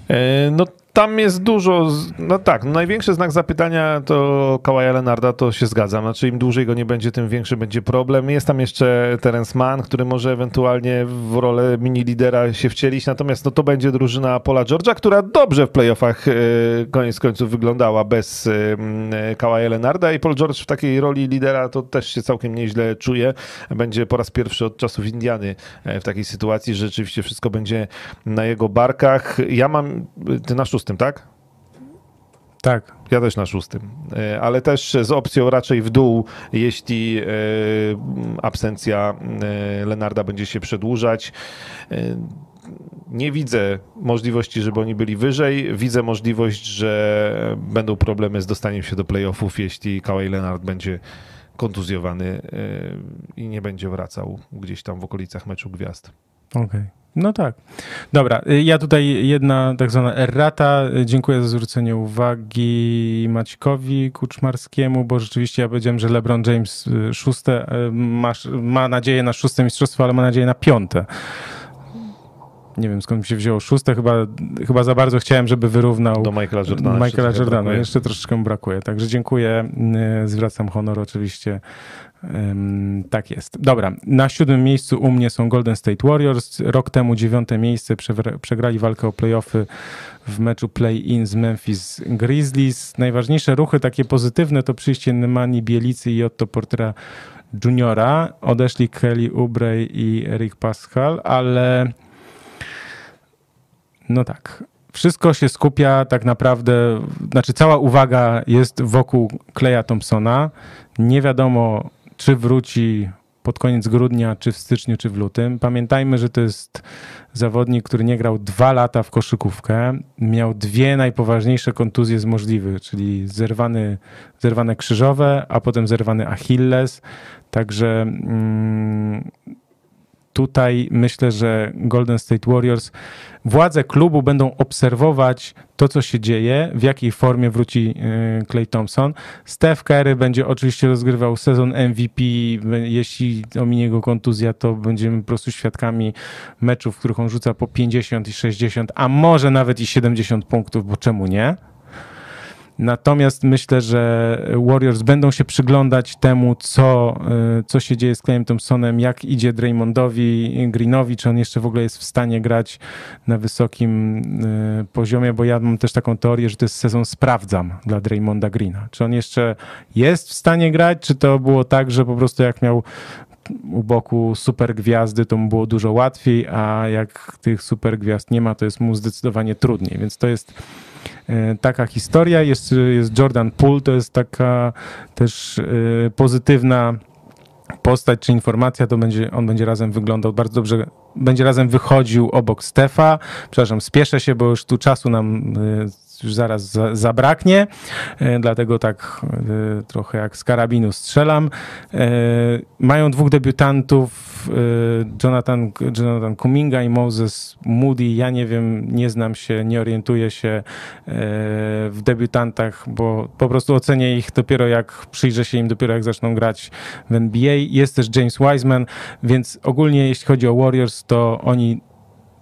E, no tam jest dużo, no tak, no największy znak zapytania to Kawaja Lenarda, to się zgadzam. Znaczy im dłużej go nie będzie, tym większy będzie problem. Jest tam jeszcze Terence Mann, który może ewentualnie w rolę mini lidera się wcielić, natomiast no to będzie drużyna Pola George'a, która dobrze w playoffach e, koniec końców wyglądała bez e, Kawaja Lenarda i Paul George w takiej roli lidera to też się całkiem nieźle czuje. Będzie po raz pierwszy od czasów Indiany e, w takiej sytuacji, że rzeczywiście wszystko będzie na jego barkach. Ja mam, ty na szóstym, tak? Tak. Ja też na szóstym, e, ale też z opcją raczej w dół, jeśli e, absencja e, Lenarda będzie się przedłużać. Nie widzę możliwości, żeby oni byli wyżej. Widzę możliwość, że będą problemy z dostaniem się do playoffów, jeśli Kawhi Leonard będzie kontuzjowany i nie będzie wracał gdzieś tam w okolicach meczu gwiazd. Okej. Okay. No tak. Dobra, y, ja tutaj jedna tak zwana errata. Dziękuję za zwrócenie uwagi Maćkowi Kuczmarskiemu, bo rzeczywiście ja powiedziałem, że LeBron James y, szóste y, ma, ma nadzieję na szóste mistrzostwo, ale ma nadzieję na piąte. Nie wiem skąd mi się wzięło szóste, chyba, chyba za bardzo chciałem, żeby wyrównał do Michaela Jordana. Michaela jeszcze Jordana. Jeszcze troszeczkę brakuje. Także dziękuję. Zwracam honor oczywiście tak jest. Dobra, na siódmym miejscu u mnie są Golden State Warriors. Rok temu dziewiąte miejsce przegrali walkę o playoffy w meczu play-in z Memphis Grizzlies. Najważniejsze ruchy takie pozytywne to przyjście Nemani Bielicy i Otto Portera Juniora. Odeszli Kelly Oubre i Eric Pascal, ale no tak, wszystko się skupia tak naprawdę, znaczy cała uwaga jest wokół Kleja Thompsona. Nie wiadomo, czy wróci pod koniec grudnia, czy w styczniu, czy w lutym. Pamiętajmy, że to jest zawodnik, który nie grał dwa lata w koszykówkę. Miał dwie najpoważniejsze kontuzje z możliwych, czyli zerwany, zerwane krzyżowe, a potem zerwany Achilles. Także mm, tutaj myślę, że Golden State Warriors, władze klubu będą obserwować to, co się dzieje, w jakiej formie wróci Clay y, Thompson. Steph Curry będzie oczywiście rozgrywał sezon MVP. Jeśli ominie go kontuzja, to będziemy po prostu świadkami meczów, w których on rzuca po 50 i 60, a może nawet i 70 punktów, bo czemu nie? Natomiast myślę, że Warriors będą się przyglądać temu, co, y, co się dzieje z Clayem Thompsonem, jak idzie Draymondowi Greenowi, czy on jeszcze w ogóle jest w stanie grać na wysokim y, poziomie, bo ja mam też taką teorię, że to jest sezon sprawdzam dla Draymonda Greena. Czy on jeszcze jest w stanie grać, czy to było tak, że po prostu jak miał u boku super gwiazdy, to mu było dużo łatwiej, a jak tych super gwiazd nie ma, to jest mu zdecydowanie trudniej. Więc to jest taka historia. Jest, jest Jordan Poole, to jest taka też e, pozytywna postać czy informacja, to będzie, on będzie razem wyglądał bardzo dobrze, będzie razem wychodził obok Stefa. Przepraszam, spieszę się, bo już tu czasu nam e, już zaraz za, zabraknie, e, dlatego tak e, trochę jak z karabinu strzelam. E, mają dwóch debiutantów, Jonathan, Jonathan Kuminga i Moses Moody. Ja nie wiem, nie znam się, nie orientuję się w debiutantach, bo po prostu ocenię ich dopiero jak przyjrzę się im dopiero jak zaczną grać w NBA. Jest też James Wiseman, więc ogólnie jeśli chodzi o Warriors, to oni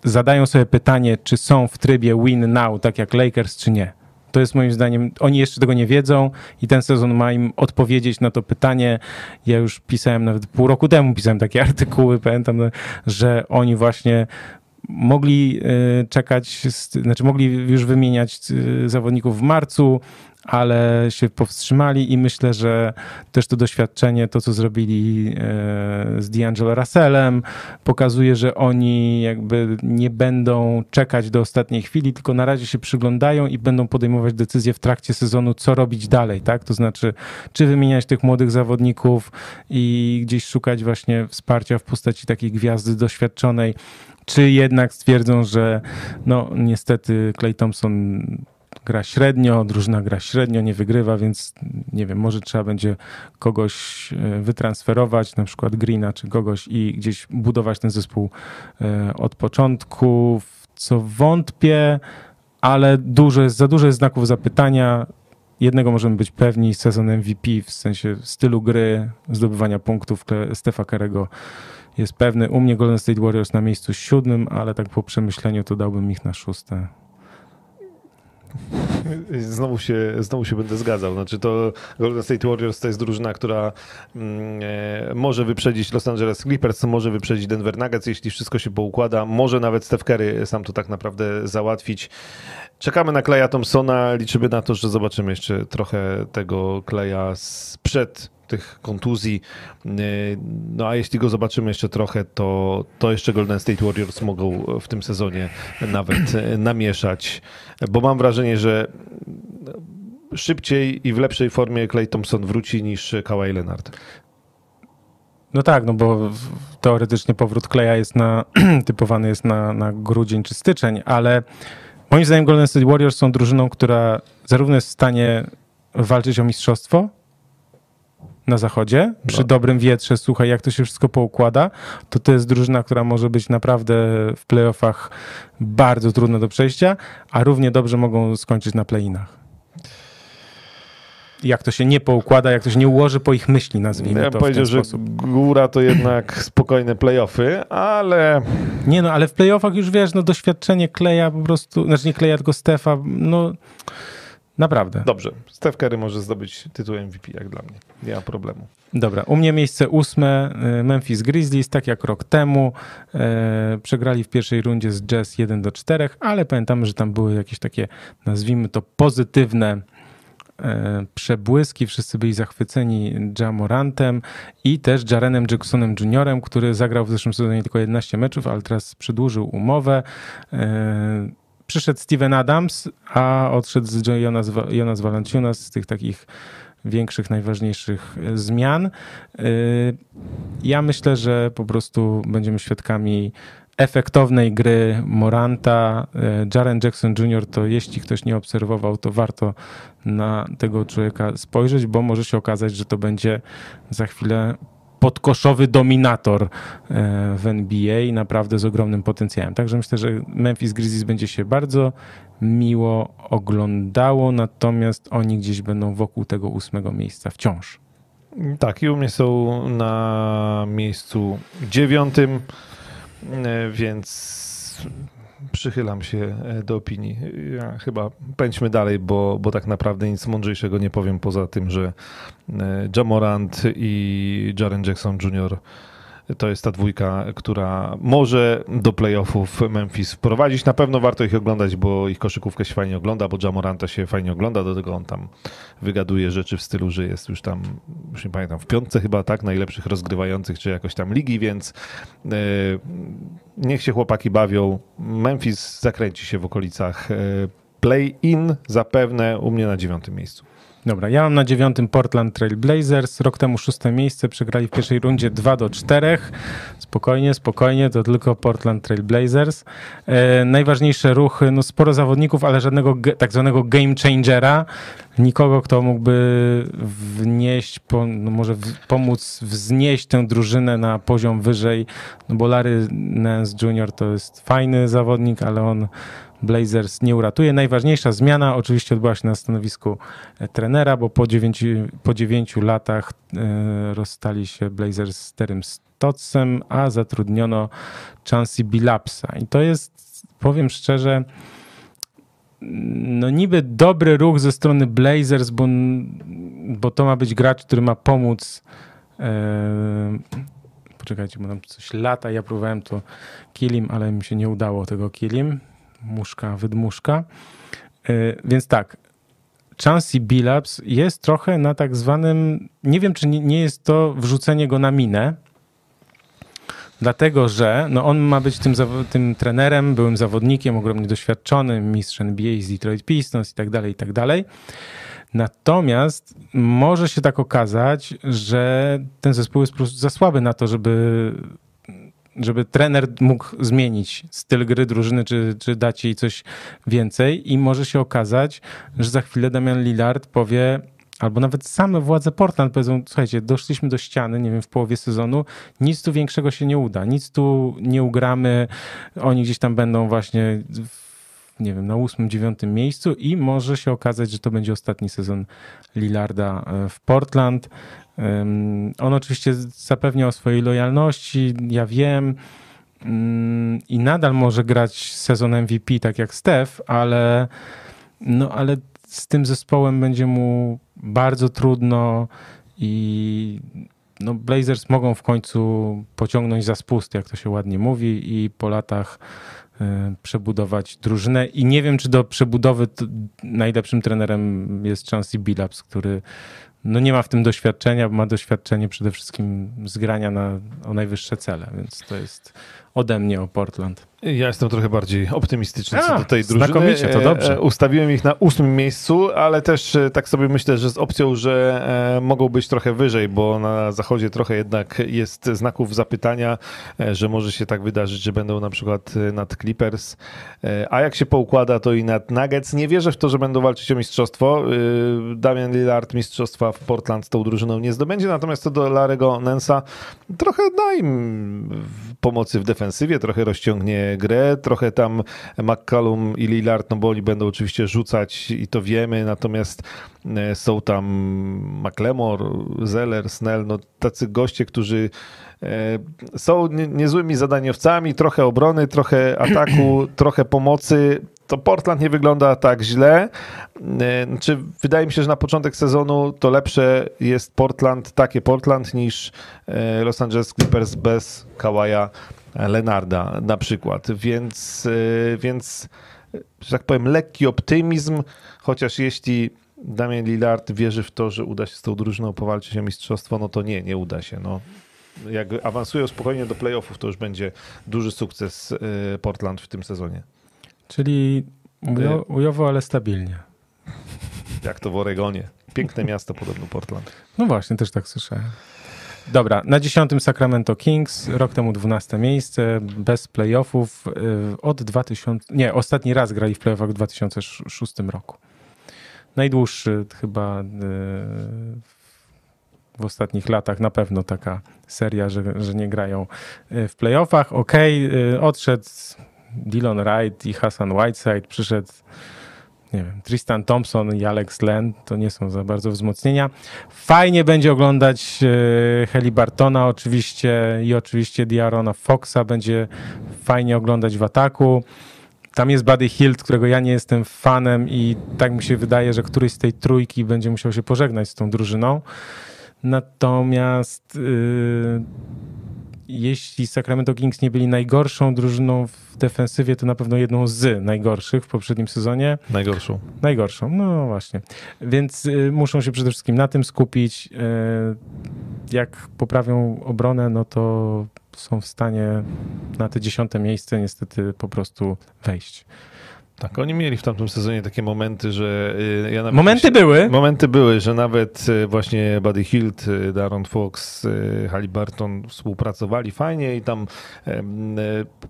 zadają sobie pytanie, czy są w trybie win now, tak jak Lakers, czy nie. To jest moim zdaniem, oni jeszcze tego nie wiedzą i ten sezon ma im odpowiedzieć na to pytanie. Ja już pisałem nawet pół roku temu, pisałem takie [LAUGHS] artykuły, pamiętam, że oni właśnie mogli e, czekać, znaczy mogli już wymieniać e, zawodników w marcu, ale się powstrzymali i myślę, że też to doświadczenie, to co zrobili e, z D'Angelo Russellem, pokazuje, że oni jakby nie będą czekać do ostatniej chwili, tylko na razie się przyglądają i będą podejmować decyzje w trakcie sezonu, co robić dalej, tak? To znaczy, czy wymieniać tych młodych zawodników i gdzieś szukać właśnie wsparcia w postaci takiej gwiazdy doświadczonej, czy jednak stwierdzą, że no niestety Clay Thompson gra średnio, drużyna gra średnio, nie wygrywa, więc nie wiem, może trzeba będzie kogoś e, wytransferować, na przykład Greena czy kogoś i gdzieś budować ten zespół e, od początku, co wątpię, ale dużo jest, za dużo jest znaków zapytania. Jednego możemy być pewni, sezon MVP w sensie stylu gry, zdobywania punktów Stefa Karego jest pewny. U mnie Golden State Warriors na miejscu siódmym, ale tak po przemyśleniu to dałbym ich na szóste. [LAUGHS] Znowu się, znowu się będę zgadzał. Znaczy to Golden State Warriors to jest drużyna, która mm, e, może wyprzedzić Los Angeles Clippers, może wyprzedzić Denver Nuggets, jeśli wszystko się poukłada. Może nawet Steph Curry sam to tak naprawdę załatwić. Czekamy na Kleja Thompsona. Liczymy na to, że zobaczymy jeszcze trochę tego Kleja sprzed tych kontuzji. No a jeśli go zobaczymy jeszcze trochę, to, to jeszcze Golden State Warriors mogą w tym sezonie nawet namieszać, bo mam wrażenie, że szybciej i w lepszej formie Clay Thompson wróci niż Kawhi Leonard. No tak, no bo teoretycznie powrót Kleja jest na, [CLEARS THROAT] typowany jest na, na grudzień czy styczeń, ale moim zdaniem Golden State Warriors są drużyną, która zarówno jest w stanie walczyć o mistrzostwo, na zachodzie, przy no. dobrym wietrze, słuchaj, jak to się wszystko poukłada, to to jest drużyna, która może być naprawdę w playoffach bardzo trudna do przejścia, a równie dobrze mogą skończyć na playinach jak to się nie poukłada, jak to się nie ułoży po ich myśli, nazwijmy ja to powiedział, że góra to jednak [CLEARS THROAT] spokojne playoffy, ale... Nie no, ale w playoffach już wiesz, no doświadczenie Kleja po prostu, znaczy nie Kleja, tylko Stefa, no Naprawdę. Dobrze. Steph Curry może zdobyć tytuł MVP, jak dla mnie. Nie ma problemu. Dobra. U mnie miejsce ósme y, Memphis Grizzlies, tak jak rok temu. E, przegrali w pierwszej rundzie z Jazz 1 do 4, ale pamiętamy, że tam były jakieś takie, nazwijmy to, pozytywne e, przebłyski. Wszyscy byli zachwyceni Jamorantem i też Jarenem Jacksonem Jr., który zagrał w zeszłym sezonie tylko 11 meczów, ale teraz przedłużył umowę. E, przyszedł Steven Adams, a odszedł z Jonas, Jonas Valanciunas z tych takich większych, najważniejszych zmian. Ja myślę, że po prostu będziemy świadkami efektownej gry Moranta. E, Jaren Jackson Jr. to jeśli ktoś nie obserwował, to warto na tego człowieka spojrzeć, bo może się okazać, że to będzie za chwilę podkoszowy dominator e, w NBA naprawdę z ogromnym potencjałem. Także myślę, że Memphis Grizzlies będzie się bardzo miło oglądało, natomiast oni gdzieś będą wokół tego ósmego miejsca wciąż. Tak, i u mnie są na miejscu dziewiątym. E, więc przychylam się e, do opinii. Ja chyba pędźmy dalej, bo, bo tak naprawdę nic mądrzejszego nie powiem poza tym, że e, Jamorant i Jaren Jackson Jr to jest ta dwójka, która może do playoffów Memphis wprowadzić. Na pewno warto ich oglądać, bo ich koszykówkę się fajnie ogląda, bo Jamoranta się fajnie ogląda, do tego on tam wygaduje rzeczy w stylu, że jest już tam, już nie pamiętam, w piątce chyba, tak, najlepszych rozgrywających, czy jakoś tam ligi, więc yy, niech się chłopaki bawią. Memphis zakręci się w okolicach yy, play-in zapewne u mnie na dziewiątym miejscu. Dobra, ja mam na dziewiątym Portland Trail Blazers. Rok temu szóste miejsce, przegrali w pierwszej rundzie 2 do 4. Spokojnie, spokojnie, to tylko Portland Trail Blazers. E, najważniejsze ruchy, no sporo zawodników, ale żadnego tak zwanego game changera. Nikogo, kto mógłby wnieść, po, no może w, pomóc wznieść tę drużynę na poziom wyżej. No bo Larry Nance Jr. to jest fajny zawodnik, ale on Blazers nie uratuje. Najważniejsza zmiana oczywiście odbyła się na stanowisku e, trenera, bo po dziewięciu, po dziewięciu latach e, rozstali się Blazers z Terym Stotsem, a zatrudniono Chansey Billapsa. I to jest, powiem szczerze, no niby dobry ruch ze strony Blazers, bo, bo to ma być gracz, który ma pomóc e, poczekajcie, bo nam coś lata, ja próbowałem to Kilim, ale mi się nie udało tego Kilim muszka, wydmuszka. E, więc tak, Chansey Billups jest trochę na tak zwanym, nie wiem czy nie jest to wrzucenie go na minę, dlatego że no on ma być tym, tym trenerem, byłym zawodnikiem, ogromnie doświadczonym, mistrzem NBA z Detroit Pistons i tak dalej, i tak dalej. Natomiast może się tak okazać, że ten zespół jest po prostu za słaby na to, żeby żeby trener mógł zmienić styl gry drużyny, czy, czy dać jej coś więcej i może się okazać, że za chwilę Damian Lillard powie, albo nawet same władze Portland powiedzą, słuchajcie, doszliśmy do ściany, nie wiem, w połowie sezonu, nic tu większego się nie uda, nic tu nie ugramy, oni gdzieś tam będą właśnie w, nie wiem, na ósmym, dziewiątym miejscu i może się okazać, że to będzie ostatni sezon Lillarda e, w Portland. On oczywiście zapewnia o swojej lojalności, ja wiem, mm, i nadal może grać sezon MVP, tak jak Steph, ale, no, ale z tym zespołem będzie mu bardzo trudno i no, Blazers mogą w końcu pociągnąć za spust, jak to się ładnie mówi, i po latach e, przebudować drużynę. I nie wiem, czy do przebudowy najlepszym trenerem jest Chansey Billups, który no nie ma w tym doświadczenia, ma doświadczenie przede wszystkim zgrania na, o najwyższe cele, więc to jest ode mnie o Portland. Ja jestem trochę bardziej optymistyczny A, co do tej drużyny. Znakomicie, to dobrze. E, ustawiłem ich na ósmym miejscu, ale też e, tak sobie myślę, że z opcją, że e, mogą być trochę wyżej, bo na zachodzie trochę jednak jest znaków zapytania, że może się tak wydarzyć, że będą na przykład nad Clippers, a jak się poukłada, to i nad Nuggets. Nie wierzę w to, że będą walczyć o mistrzostwo. Damian Lillard mistrzostwa w Portland tą drużyną nie zdobędzie, natomiast to do Larego Nensa trochę da im pomocy w defensywie, trochę rozciągnie grę. Trochę tam McCallum i Lillard, no bo oni będą oczywiście rzucać i to wiemy, natomiast e, są tam McLemore, Zeller, Snell, no tacy goście, którzy e, są niezłymi zadaniowcami, trochę obrony, trochę ataku, [CLEARS THROAT] trochę pomocy. To Portland nie wygląda tak źle. E, znaczy, wydaje mi się, że na początek sezonu to lepsze jest Portland, takie Portland, niż Los Angeles Clippers bez Kawaja Lenarda na przykład, więc, y, więc że tak powiem, lekki optymizm, chociaż jeśli Damian Lillard wierzy w to, że uda się z tą drużyną powalczyć o mistrzostwo, no to nie, nie uda się. No. Jak awansują spokojnie do playoffów, to już będzie duży sukces Portland w tym sezonie. Czyli Ujo, ujowo, ale stabilnie. Jak to w Oregonie. Piękne miasto podobno Portland. No właśnie, też tak słyszałem. Dobra, na dziesiątym Sacramento Kings, rok temu 12 miejsce, bez playoffów y, od 2000, nie, ostatni raz grali w playoffach w 2006 roku. Najdłuższy chyba y, w ostatnich latach na pewno taka seria, że, że nie grają y, w playoffach. Okej, okay, odszedł Dylan Wright i Hassan Whiteside, przyszedł nie wiem, Tristan Thompson i Alex Len to nie są za bardzo wzmocnienia. Fajnie będzie oglądać e, Heli Bartona oczywiście i oczywiście Diarona Foxa będzie fajnie oglądać w ataku. Tam jest Buddy Hilt, którego ja nie jestem fanem i tak mi się wydaje, że któryś z tej trójki będzie musiał się pożegnać z tą drużyną. Natomiast yy, jeśli Sacramento Kings nie byli najgorszą drużyną w defensywie, to na pewno jedną z najgorszych w poprzednim sezonie. Najgorszą. Najgorszą, no właśnie. Więc y, muszą się przede wszystkim na tym skupić. Y, jak poprawią obronę, no to są w stanie na te dziesiąte miejsce niestety po prostu wejść. Tak, oni mieli w tamtym sezonie takie momenty, że y, ja Momenty się, były. Momenty były, że nawet y, właśnie Buddy Hilt, y, Darren Fox, Halliburton współpracowali fajnie i tam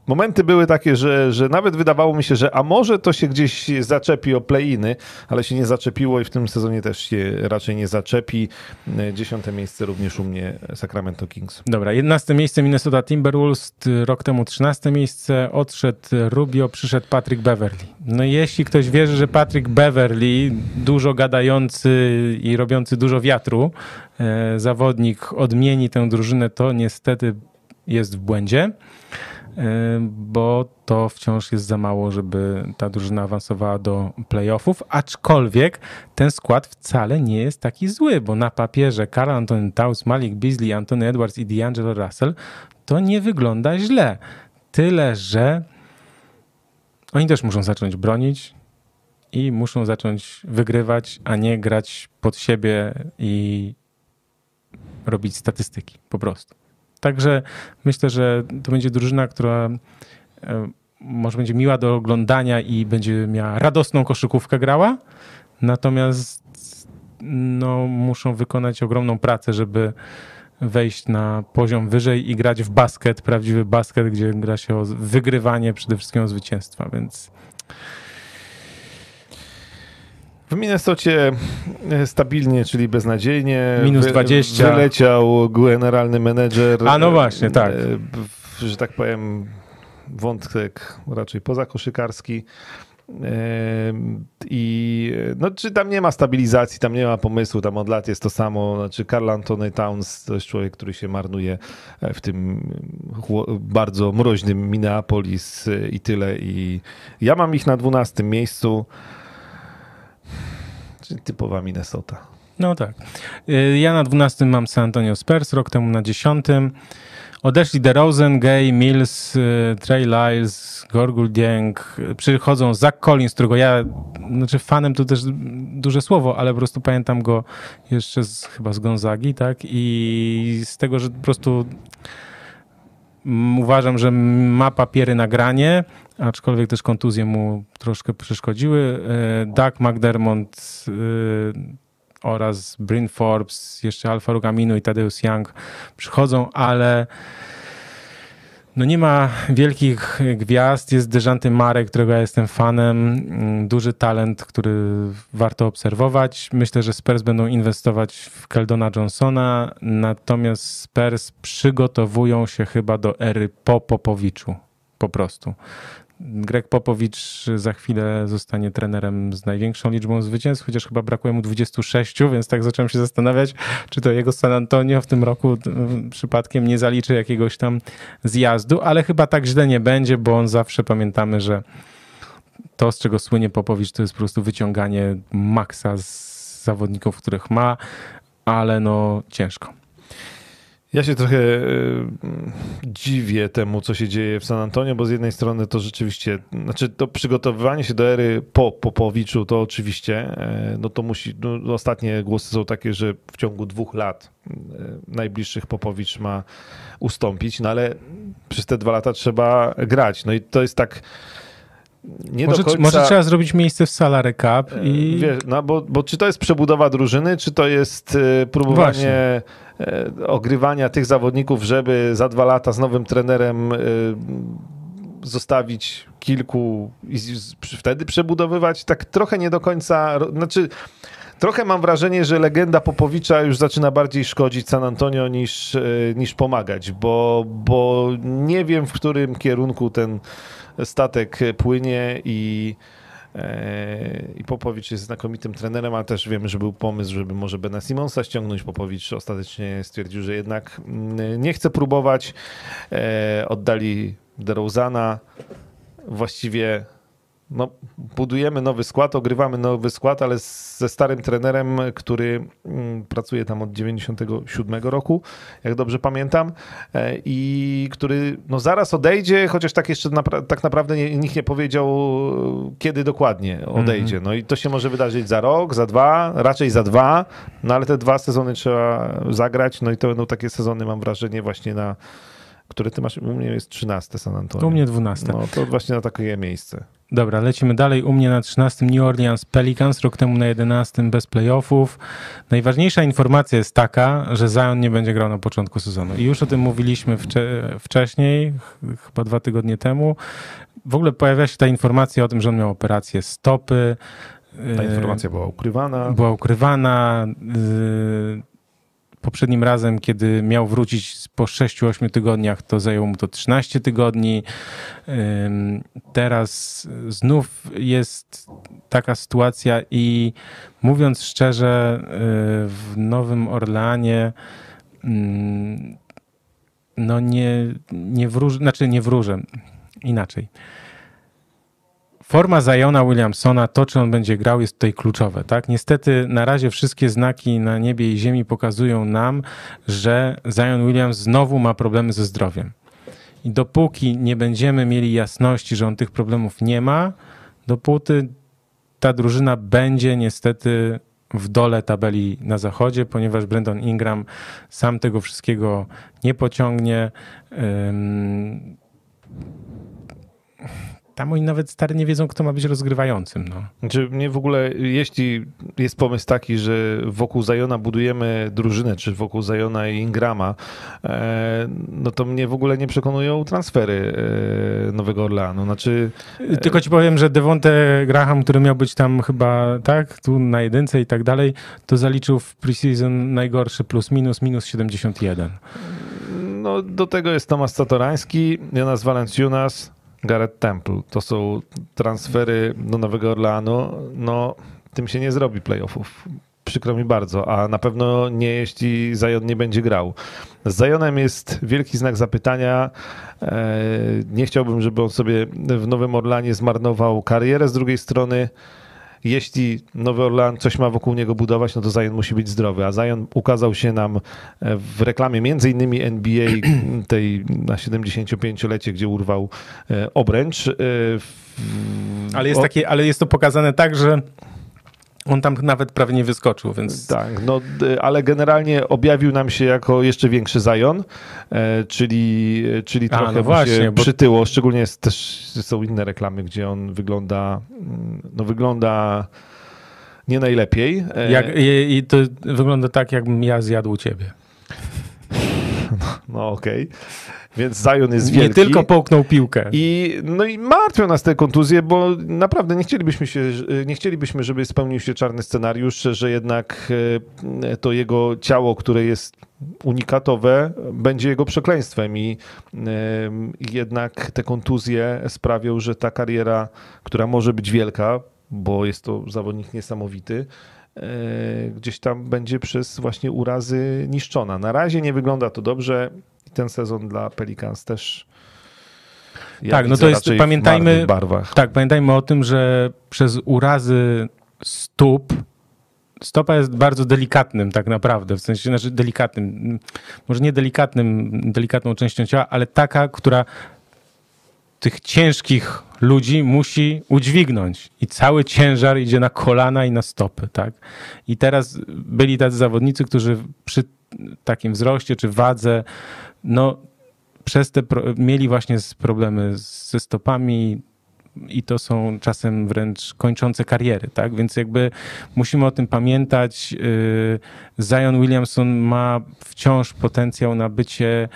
momenty były takie, że, że nawet wydawało mi się, że a może to się gdzieś zaczepi o play-iny, ale się nie zaczepiło i w tym sezonie też się raczej nie zaczepi. Dziesiąte miejsce również u mnie Sacramento Kings. Dobra, 11 miejsce Minnesota Timberwolves, rok temu 13 miejsce, odszedł Rubio, przyszedł Patrick Beverly. No jeśli ktoś wierzy, że Patrick Beverly, dużo gadający i robiący dużo wiatru, e, zawodnik odmieni tę drużynę, to niestety jest w błędzie, e, bo to wciąż jest za mało, żeby ta drużyna awansowała do playoffów, aczkolwiek ten skład wcale nie jest taki zły, bo na papierze Carl Anthony Towns, Malik Beasley, Anthony Edwards i D'Angelo Russell to nie wygląda źle. Tyle, że oni też muszą zacząć bronić i muszą zacząć wygrywać, a nie grać pod siebie i robić statystyki po prostu. Także myślę, że to będzie drużyna, która e, może będzie miła do oglądania i będzie miała radosną koszykówkę grała, natomiast no, muszą wykonać ogromną pracę, żeby wejść na poziom wyżej i grać w basket, prawdziwy basket, gdzie gra się o wygrywanie, przede wszystkim o zwycięstwa, więc... W Minnesocie e, stabilnie, czyli beznadziejnie. Minus 20. Wyleciał generalny menedżer. A no właśnie, tak. E, że tak powiem, wątek raczej pozakoszykarski. I no, czy tam nie ma stabilizacji, tam nie ma pomysłu, tam od lat jest to samo. Znaczy, Carl Anthony Towns to jest człowiek, który się marnuje e, w tym bardzo mroźnym Minneapolis e, i tyle. I ja mam ich na 12 miejscu. Czyli typowa Minnesota. No tak. E, ja na 12 mam San Antonio Spurs, rok temu na 10. Odeszli DeRozan, Gay, Mills, y, Trey Lyles, Gorgul Dieng, przychodzą Zach Collins, którego ja, znaczy fanem to też duże słowo, ale po prostu pamiętam go jeszcze z, chyba z Gonzagi, tak? I z tego, że po prostu uważam, że ma papiery na granie, aczkolwiek też kontuzje mu troszkę przeszkodziły. Y, Doug McDermott y, oraz Bryn Forbes, jeszcze Alfa Rugamino i Tadeusz Young przychodzą, ale no nie ma wielkich gwiazd. Jest Dejanty Marek, którego ja jestem fanem. Duży talent, który warto obserwować. Myślę, że Spurs będą inwestować w Keldona Johnsona, natomiast Spurs przygotowują się chyba do ery po Popowiczu. Po prostu. Greg Popowicz za chwilę zostanie trenerem z największą liczbą zwycięstw, chociaż chyba brakuje mu 26, więc tak zacząłem się zastanawiać, czy to jego San Antonio w tym roku przypadkiem nie zaliczy jakiegoś tam zjazdu, ale chyba tak źle nie będzie, bo on zawsze pamiętamy, że to, z czego słynie Popowicz, to jest po prostu wyciąganie maksa z zawodników, których ma, ale no ciężko. Ja się trochę e, dziwię temu, co się dzieje w San Antonio, bo z jednej strony to rzeczywiście, znaczy to przygotowywanie się do ery po Popowiczu, to oczywiście, e, no to musi, no ostatnie głosy są takie, że w ciągu dwóch lat e, najbliższych Popowicz ma ustąpić, no ale przez te dwa lata trzeba grać. No i to jest tak nie może, do końca... Może trzeba zrobić miejsce w salary cup i... Wiesz, no bo, bo czy to jest przebudowa drużyny, czy to jest próbowanie Właśnie. ogrywania tych zawodników, żeby za dwa lata z nowym trenerem zostawić kilku i wtedy przebudowywać, tak trochę nie do końca, znaczy trochę mam wrażenie, że legenda Popowicza już zaczyna bardziej szkodzić San Antonio niż, e, niż pomagać, bo, bo nie wiem w którym kierunku ten statek płynie i e, i Popowicz jest znakomitym trenerem, ale też wiemy, że był pomysł, żeby może Bena Simonsa ściągnąć. Popowicz ostatecznie stwierdził, że jednak mm, nie chce próbować. E, oddali DeRozana. Właściwie no, budujemy nowy skład, ogrywamy nowy skład, ale ze starym trenerem, który mm, pracuje tam od 97 roku, jak dobrze pamiętam, e, i który no, zaraz odejdzie, chociaż tak jeszcze tak naprawdę nie, nikt nie powiedział, kiedy dokładnie odejdzie. Mhm. No i to się może wydarzyć za rok, za dwa, raczej za dwa, no ale te dwa sezony trzeba zagrać, no i to będą takie sezony, mam wrażenie, właśnie na który ty masz, u mnie jest 13 San Antonio. U mnie 12. No to właśnie na takie miejsce. Dobra, lecimy dalej. U mnie na 13 New Orleans Pelicans, rok temu na 11 bez playoffów. Najważniejsza informacja jest taka, że Zion nie będzie grał na początku sezonu. I już o tym mówiliśmy wcze wcześniej, chyba dwa tygodnie temu. W ogóle pojawia się ta informacja o tym, że on miał operację stopy. Ta informacja była ukrywana. Była ukrywana. Poprzednim razem, kiedy miał wrócić po 6-8 tygodniach, to zajęło mu to 13 tygodni. Teraz znów jest taka sytuacja i mówiąc szczerze, y, w Nowym Orleanie no nie, nie wróżę, znaczy nie wróżę, inaczej Forma Zajona Williamsona, to czy on będzie grał, jest tutaj kluczowe. Tak? Niestety na razie wszystkie znaki na niebie i ziemi pokazują nam, że Zion Williams znowu ma problemy ze zdrowiem. I dopóki nie będziemy mieli jasności, że on tych problemów nie ma, dopóty ta drużyna będzie niestety w dole tabeli na zachodzie, ponieważ Brandon Ingram sam tego wszystkiego nie pociągnie tam oni nawet stary nie wiedzą, kto ma być rozgrywającym. No. Znaczy mnie w ogóle, jeśli jest pomysł taki, że wokół Zajona budujemy drużynę, czy wokół Zajona i Ingrama, e, no to mnie w ogóle nie przekonują transfery e, Nowego Orleanu. Znaczy... E, Tylko ci powiem, że Devonte Graham, który miał być tam chyba, tak, tu na jedynce i tak dalej, to zaliczył w preseason najgorszy plus minus, minus 71. No do tego jest Tomasz Satorański, Jonas Valenciunas, Garrett Temple. To są transfery do Nowego Orleanu. No, tym się nie zrobi playoffów. Przykro mi bardzo, a na pewno nie jeśli Zion nie będzie grał. Z Zionem jest wielki znak zapytania. E, nie chciałbym, żeby on sobie w Nowym Orlanie zmarnował karierę. Z drugiej strony jeśli Nowy Orlean coś ma wokół niego budować, no to Zion musi być zdrowy. A Zion ukazał się nam e, w reklamie między innymi NBA [CLEARS THROAT] tej na 75-lecie, gdzie urwał e, obręcz. E, ale jest, takie, ale jest to pokazane tak, że on tam nawet prawie nie wyskoczył, więc... Tak, no, ale generalnie objawił nam się jako jeszcze większy Zion, e, czyli, czyli trochę A, no właśnie, bo... przytyło. Szczególnie jest, też są inne reklamy, gdzie on wygląda, mm, no wygląda nie najlepiej. E, jak, i, I to wygląda tak, jakbym ja zjadł ciebie. [LAUGHS] No, no okej. Okay. Więc Zion jest wielki. Nie tylko połknął piłkę. I, no i martwią nas te kontuzje, bo naprawdę nie chcielibyśmy, się, nie chcielibyśmy, żeby spełnił się czarny scenariusz, że jednak e, to jego ciało, które jest unikatowe, będzie jego przekleństwem i jednak te kontuzje sprawią, że ta kariera, która może być wielka, bo jest to zawodnik niesamowity, e, gdzieś tam będzie przez właśnie urazy niszczona. Na razie nie wygląda to dobrze ten sezon dla Pelicans też. Ja tak, no to jest, pamiętajmy, tak, pamiętajmy o tym, że przez urazy stóp stopa jest bardzo delikatnym tak naprawdę, w sensie znaczy delikatnym, może nie delikatnym, delikatną częścią ciała, ale taka, która tych ciężkich ludzi musi udźwignąć i cały ciężar idzie na kolana i na stopy, tak? I teraz byli tacy zawodnicy, którzy przy takim wzroście czy wadze no przez te mieli właśnie problemy ze stopami, i to są czasem wręcz kończące kariery, tak? Więc jakby musimy o tym pamiętać. Y, Zion Williamson ma wciąż potencjał na bycie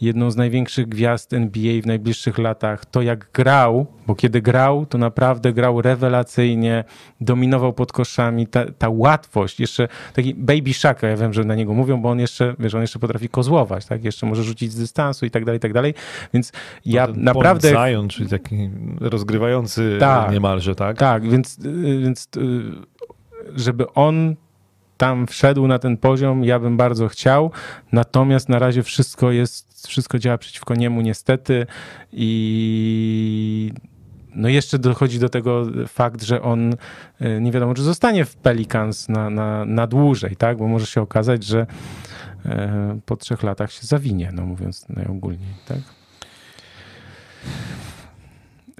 jedną z największych gwiazd NBA w najbliższych latach. To jak grał, bo kiedy grał, to naprawdę grał rewelacyjnie, dominował pod koszami, ta, ta łatwość, jeszcze taki baby shaka, ja wiem, że na niego mówią, bo on jeszcze, wiesz, on jeszcze potrafi kozłować, tak, jeszcze może rzucić z dystansu i tak dalej, i tak dalej, więc ja naprawdę... Zion, czyli taki rozgrywający tak, niemalże, tak? Tak, więc, więc żeby on tam wszedł na ten poziom, ja bym bardzo chciał, natomiast na razie wszystko jest, wszystko działa przeciwko niemu niestety i no jeszcze dochodzi do tego fakt, że on e, nie wiadomo, czy zostanie w Pelicans na, na, na dłużej, tak? Bo może się okazać, że e, po trzech latach się zawinie, no mówiąc najogólniej, tak?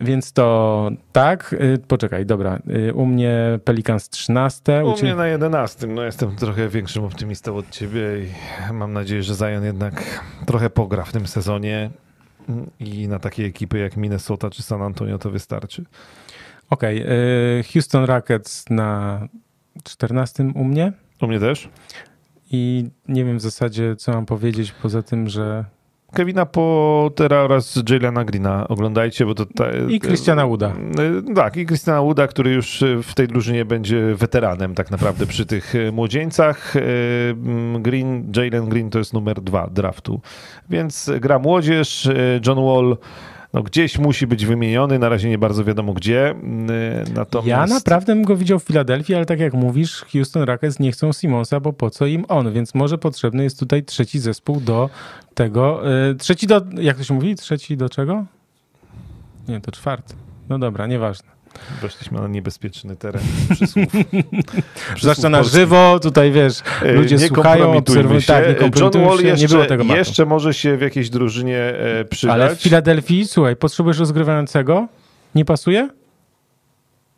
Więc to tak, y, poczekaj, dobra. Y, u mnie Pelicans 13. U, u mnie na 11. No jestem trochę większym optymistą od ciebie i mam nadzieję, że Zion jednak trochę pogra w tym sezonie i na takie ekipy jak Minnesota czy San Antonio to wystarczy. Okej, okay. Houston Rockets na 14 u mnie. U mnie też. I nie wiem w zasadzie, co mam powiedzieć, poza tym, że Kevina Pottera oraz Jalena Greena oglądajcie, bo to... Ta, I Christiana Wooda. E, tak, i Christiana Wooda, który już w tej drużynie będzie weteranem tak naprawdę przy tych e, młodzieńcach. E, Green, Jalen Green to jest numer dwa draftu, więc gra młodzież, John Wall no gdzieś musi być wymieniony, na razie nie bardzo wiadomo gdzie. Natomiast... Ja naprawdę bym go widział w Filadelfii, ale tak jak mówisz, Houston Rockets nie chcą Simonsa, bo po co im on, więc może potrzebny jest tutaj trzeci zespół do tego. Trzeci do, jak to się mówi? Trzeci do czego? Nie, to czwarty. No dobra, nieważne. Weszliśmy na niebezpieczny teren [LAUGHS] przysłów. Zwłaszcza na żywo, tutaj wiesz, e, ludzie nie słuchają, obserwują. Tak, nie John Wall się, jeszcze, nie było tego jeszcze może się w jakiejś drużynie e, przydać. Ale w Filadelfii, słuchaj, potrzebujesz rozgrywającego? Nie pasuje?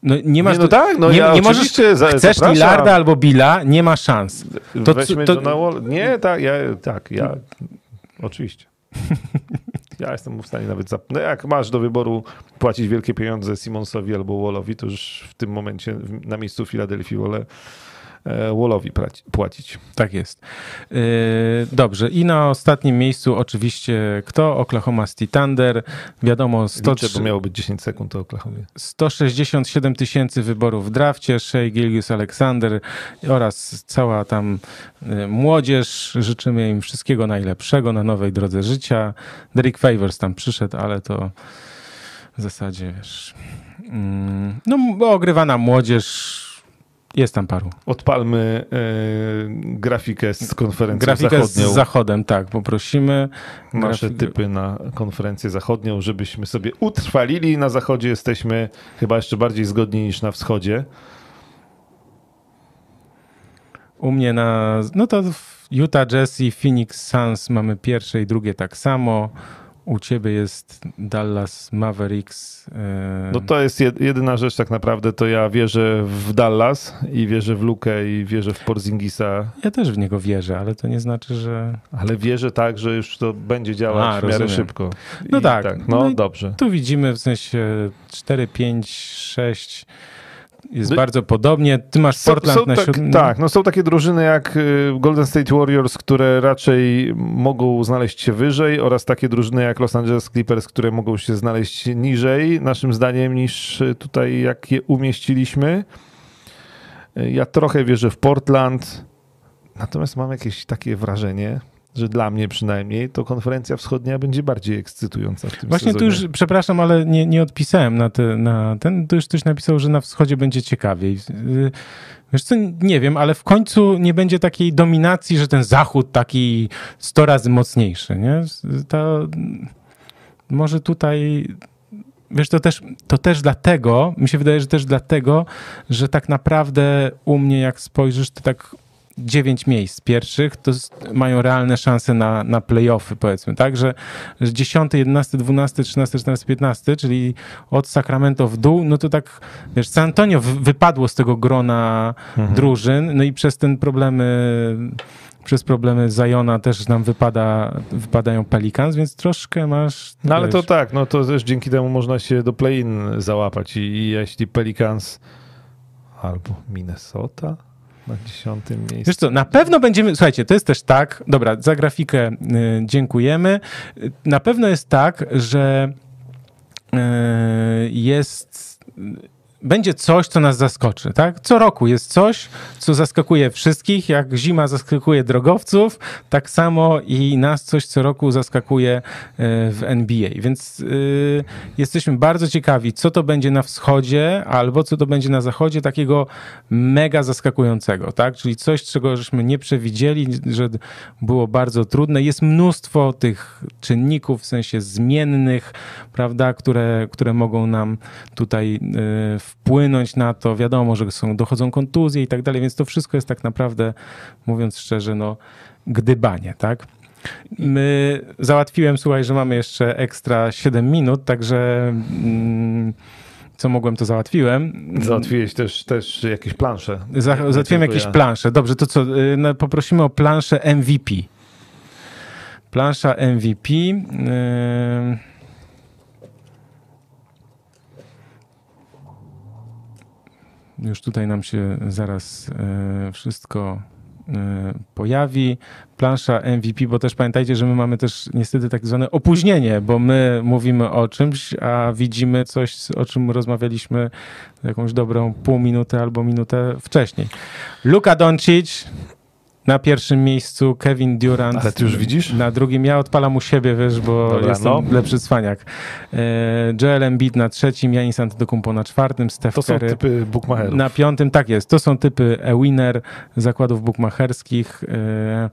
No nie masz. Nie, no tak, no nie, ja nie możesz. Chcesz Lillarda albo Billa, nie ma szans. To, Weźmy to... Johna Wall. Nie, tak, ja, tak, ja. Oczywiście. [LAUGHS] Ja jestem w stanie nawet, zap... no jak masz do wyboru płacić wielkie pieniądze Simonsowi albo Wallowi, to już w tym momencie na miejscu Filadelfii wolę Wallowi płacić. Tak jest. E, dobrze. I na ostatnim miejscu oczywiście kto? Oklahoma City Thunder. Wiadomo, 100... Liczę, bo miało być 10 sekund to Oklahoma. 167 tysięcy wyborów w drafcie. Shea Gilgius Alexander oraz cała tam e, młodzież. Życzymy im wszystkiego najlepszego na nowej drodze życia. Derek Favors tam przyszedł, ale to w zasadzie wiesz... Mm, no, ogrywana młodzież jest tam paru. Odpalmy e, grafikę z konferencją grafikę zachodnią. z zachodem, tak. Poprosimy. Nasze typy na konferencję zachodnią, żebyśmy sobie utrwalili. Na zachodzie jesteśmy chyba jeszcze bardziej zgodni niż na wschodzie. U mnie na... No to Utah Jazz i Phoenix Suns mamy pierwsze i drugie tak samo. U ciebie jest Dallas Mavericks. No to jest jedyna rzecz tak naprawdę, to ja wierzę w Dallas i wierzę w Lukę i wierzę w Porzingisa. Ja też w niego wierzę, ale to nie znaczy, że... Ale wierzę tak, że już to będzie działać A, w miarę rozumiem. szybko. No tak. tak. No, no dobrze. Tu widzimy w sensie 4, 5, 6 jest no, bardzo podobnie. Ty masz są, Portland są na tak, Tak, no są takie drużyny jak y, Golden State Warriors, które raczej mogą znaleźć się wyżej oraz takie drużyny jak Los Angeles Clippers, które mogą się znaleźć niżej, naszym zdaniem, niż tutaj jak je umieściliśmy. Y, ja trochę wierzę w Portland, natomiast mam jakieś takie wrażenie, że dla mnie przynajmniej to konferencja wschodnia będzie bardziej ekscytująca w tym Właśnie sezonie. tu już, przepraszam, ale nie, nie odpisałem na, te, na ten, tu już ktoś napisał, że na wschodzie będzie ciekawiej. Wiesz co, nie wiem, ale w końcu nie będzie takiej dominacji, że ten zachód taki 100 razy mocniejszy, nie? To może tutaj wiesz, to też, to też dlatego, mi się wydaje, że też dlatego, że tak naprawdę u mnie, jak spojrzysz, to tak dziewięć miejsc pierwszych, to mają realne szanse na, na playoffy, powiedzmy, tak? Że, że 10, 11, 12, 13, 14, 15, czyli od Sacramento w dół, no to tak, wiesz, San Antonio wypadło z tego grona mhm. drużyn, no i przez ten problemy przez problemy Zajona też nam wypada, wypadają Pelicans, więc troszkę masz... No ale wiesz, to tak, no to też dzięki temu można się do play-in załapać i, i jeśli Pelicans albo Minnesota na dziesiątym miejscu. Wiesz co, na pewno będziemy, słuchajcie, to jest też tak, dobra, za grafikę y, dziękujemy. Y, Na pewno jest tak, że y, jest, będzie coś, co nas zaskoczy, tak? Co roku jest coś, co zaskakuje wszystkich, jak zima zaskakuje drogowców, tak samo i nas coś co roku zaskakuje y, w NBA, więc y, jesteśmy bardzo ciekawi, co to będzie na wschodzie, albo co to będzie na zachodzie, takiego mega zaskakującego, tak? Czyli coś, czego żeśmy nie przewidzieli, że było bardzo trudne. Jest mnóstwo tych czynników, w sensie zmiennych, prawda, które, które mogą nam tutaj y, wpłynąć na to. Wiadomo, że są, dochodzą kontuzje i tak dalej, więc to wszystko jest tak naprawdę, mówiąc szczerze, no, gdybanie, tak? My załatwiłem, słuchaj, że mamy jeszcze ekstra 7 minut, także mm, co mogłem, to załatwiłem. Załatwiłeś też, też jakieś plansze. Za, załatwiłem jakieś ja. plansze. Dobrze, to co? y, no, Poprosimy o planszę MVP. Plansza MVP. y, Już tutaj nam się zaraz y, wszystko y, pojawi. Plansza MVP, bo też pamiętajcie, że my mamy też niestety tak zwane opóźnienie, bo my mówimy o czymś, a widzimy coś, o czym rozmawialiśmy jakąś dobrą pół minuty albo minutę wcześniej. Luka Doncic na pierwszym miejscu, Kevin Durant. Ale ty już widzisz? Na drugim, ja odpalam u siebie, wiesz, bo Dobra, jestem no. lepszy cwaniak. E, Joel Embiid na trzecim, Janis Antetokounmpo na czwartym, Steph To są Curry typy bookmacherów. na piątym, tak jest. To są typy e-winner zakładów bukmacherskich. e,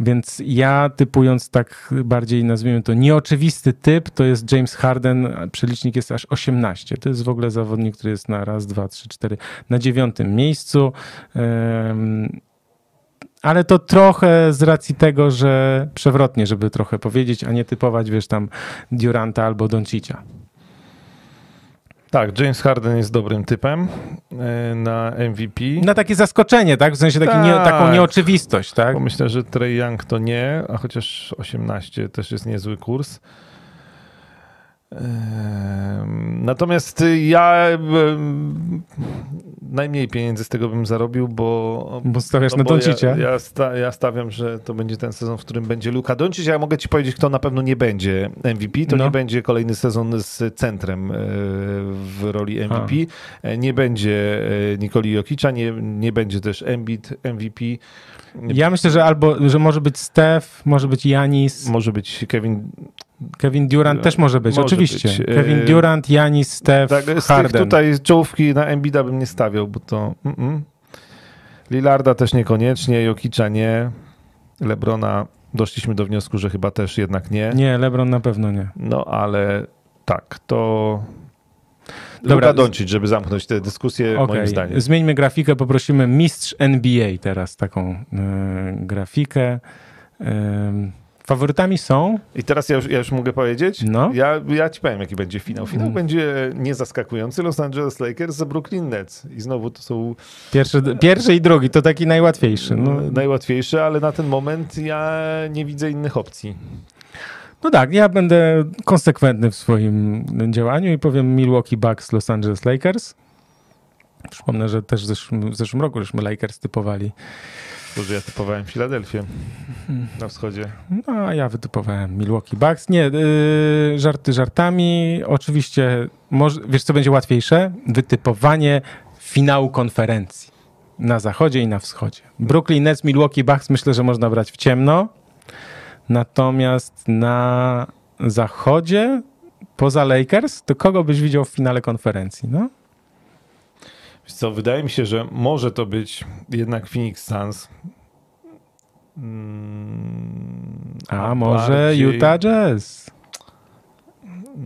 Więc ja typując tak bardziej, nazwijmy to nieoczywisty typ, to jest James Harden, przelicznik jest aż 18. To jest w ogóle zawodnik, który jest na raz, dwa, trzy, cztery, na dziewiątym miejscu. Ale to trochę z racji tego, że przewrotnie, żeby trochę powiedzieć, a nie typować, wiesz, tam Duranta albo Doncicia. Tak, James Harden jest dobrym typem e, na MVP. Na takie zaskoczenie, tak? W sensie taki nie, taką Tak. nieoczywistość, tak? Bo myślę, że Trey Young to nie, a chociaż 18 też jest niezły kurs. Natomiast ja najmniej pieniędzy z tego bym zarobił, bo. Bo stawiasz no na bo ja, ja, sta, ja stawiam, że to będzie ten sezon, w którym będzie Luka Doncic. Ja mogę ci powiedzieć, kto na pewno nie będzie MVP. To No. nie będzie kolejny sezon z centrem e, w roli MVP. E, Nie będzie e, Nikoli Jokicza, nie, nie będzie też Embiid MVP. Ja myślę, że albo, że może być Steph, może być Janis, Może być Kevin. Kevin Durant też może być, Może oczywiście. być. Kevin E, Durant, Janis, Steph, Tak, z tych Harden. tutaj czołówki na Embida bym nie stawiał, bo to. Mm-mm. Lillarda też niekoniecznie, Jokicza nie. Lebrona doszliśmy do wniosku, że chyba też jednak nie. Nie, LeBron na pewno nie. No ale tak, to. Dobra, Doncic, żeby zamknąć tę dyskusję, moim Okej, zdaniem. zmieńmy grafikę, poprosimy mistrz NBA teraz taką e, grafikę. E, faworytami są, I teraz ja już, ja już mogę powiedzieć? no, Ja, ja ci powiem, jaki będzie finał. Finał Mm. będzie niezaskakujący. Los Angeles Lakers za Brooklyn Nets. I znowu to są pierwszy, pierwszy i drugi, to taki najłatwiejszy. No, najłatwiejsze, ale na ten moment ja nie widzę innych opcji. no tak, ja będę konsekwentny w swoim działaniu i powiem Milwaukee Bucks, Los Angeles Lakers. Przypomnę, że też w zeszłym, w zeszłym roku żeśmy Lakers typowali. Boże, ja typowałem Filadelfię [LAUGHS] na wschodzie. No, a ja wytypowałem Milwaukee Bucks. Nie, yy, żarty żartami. Oczywiście, może, wiesz co będzie łatwiejsze? Wytypowanie finału konferencji na zachodzie i na wschodzie. Brooklyn Nets, Milwaukee Bucks myślę, że można brać w ciemno. Natomiast na zachodzie, poza Lakers, to kogo byś widział w finale konferencji? No? Co, wydaje mi się, że może to być jednak Phoenix Suns. Mm, A może bardziej- Utah Jazz?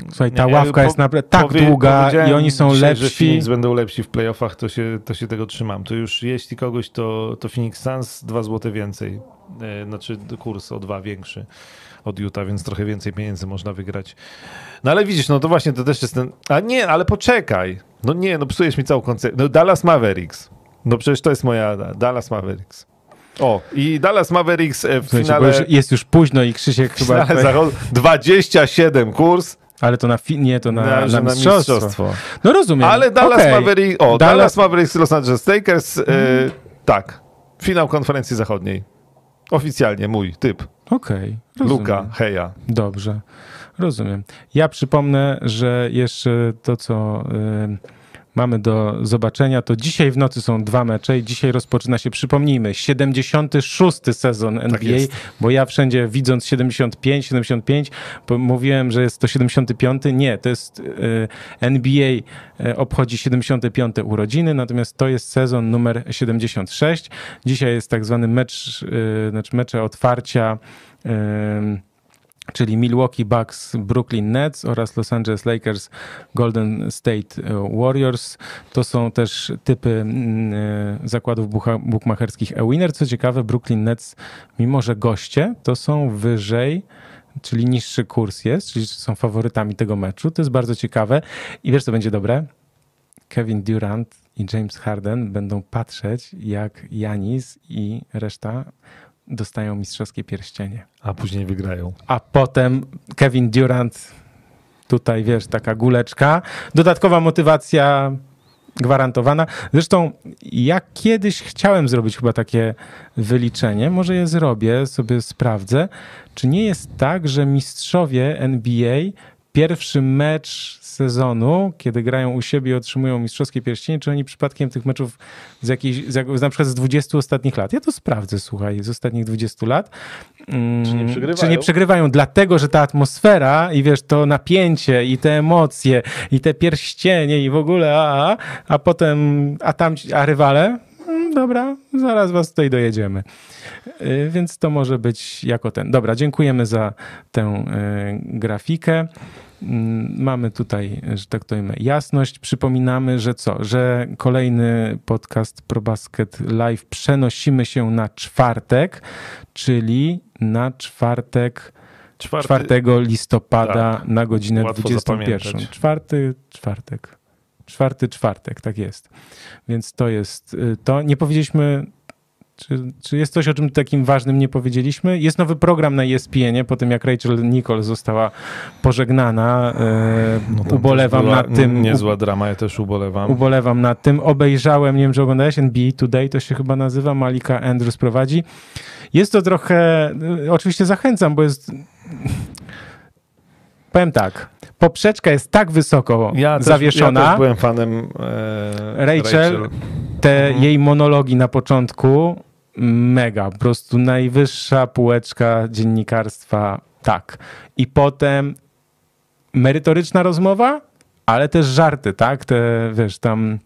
Słuchaj, ta Nie, ławka po- jest naprawdę tak długa i oni są dzisiaj, lepsi. Phoenix będą lepsi w playoffach, to się, to się tego trzymam. To już jeśli kogoś, to, to Phoenix Suns dwa złote więcej. E, Znaczy kurs o dwa większy od Utah, więc trochę więcej pieniędzy można wygrać. No ale widzisz, no to właśnie to też jest ten... A nie, ale poczekaj. No nie, no psujesz mi całą koncepcję. No Dallas Mavericks. No przecież to jest moja Dallas Mavericks. O, i Dallas Mavericks e, w Słuchajcie, finale... już jest już późno i Krzysiek chyba... [LAUGHS] zachodu 27 kurs. Ale to na, fi- nie, to na, Na- na, na mistrzostwo. mistrzostwo. No rozumiem. Ale Dallas Okej. Mavericks, o, Dallas- Dallas Mavericks Los Angeles Lakers, e, tak, finał konferencji zachodniej. Oficjalnie mój typ. Okej, rozumiem. Luka, Heja. Dobrze, rozumiem. Ja przypomnę, że jeszcze to, co y, mamy do zobaczenia, to dzisiaj w nocy są dwa mecze i dzisiaj rozpoczyna się, przypomnijmy, 76. sezon NBA, Tak bo ja wszędzie widząc 75, 75, bo mówiłem, że jest to 75. Nie, to jest y, NBA y, obchodzi 75. urodziny, natomiast to jest sezon numer 76. Dzisiaj jest tak zwany mecz, y, znaczy mecze otwarcia czyli Milwaukee Bucks, Brooklyn Nets oraz Los Angeles Lakers, Golden State e, Warriors. To są też typy mm, e, zakładów bukmacherskich e-winner. Co ciekawe, Brooklyn Nets, mimo że goście, to są wyżej czyli niższy kurs jest, czyli są faworytami tego meczu. To jest bardzo ciekawe. I wiesz, co będzie dobre? Kevin Durant i James Harden będą patrzeć, jak Janis i reszta dostają mistrzowskie pierścienie A później wygrają. a potem Kevin Durant, tutaj wiesz, taka guleczka, dodatkowa motywacja gwarantowana. Zresztą ja kiedyś chciałem zrobić chyba takie wyliczenie, może je zrobię, sobie sprawdzę, czy nie jest tak, że mistrzowie NBA pierwszy mecz sezonu, kiedy grają u siebie i otrzymują mistrzowskie pierścienie, czy oni przypadkiem tych meczów z jakiejś, z, na przykład z 20 ostatnich lat. Ja to sprawdzę, słuchaj, z ostatnich 20 lat. Mm, Czy nie przegrywają? Czy nie przegrywają, dlatego że ta atmosfera i wiesz, to napięcie i te emocje i te pierścienie i w ogóle, a, a, a potem, a tam, a rywale, dobra, zaraz was tutaj dojedziemy. Y, Więc to może być jako ten. Dobra, dziękujemy za tę y, grafikę. Mm, Mamy tutaj, że tak powiem, jasność. Przypominamy, że co? Że kolejny podcast ProBasket Live przenosimy się na czwartek, czyli na czwartek Czwarty, 4 listopada Tak. na godzinę Łatwo 21. zapamiętać. Czwarty czwartek. Czwarty czwartek, tak jest. Więc to jest y, to. Nie powiedzieliśmy, czy, czy jest coś, o czym takim ważnym nie powiedzieliśmy? Jest nowy program na ESPN-ie, po tym jak Rachel Nicole została pożegnana. y, No ubolewam była nad tym. Niezła drama, ja też ubolewam. Ubolewam nad tym. Obejrzałem, nie wiem, czy oglądałeś NBA Today, to się chyba nazywa, Malika Andrews prowadzi. Jest to trochę, y, oczywiście zachęcam, bo jest, powiem tak, poprzeczka jest tak wysoko ja też, zawieszona, Ja też byłem fanem e, Rachel. te Mhm. jej monologi na początku, mega, po prostu najwyższa półeczka dziennikarstwa, tak. I potem merytoryczna rozmowa, ale też żarty, tak? Te, wiesz, tam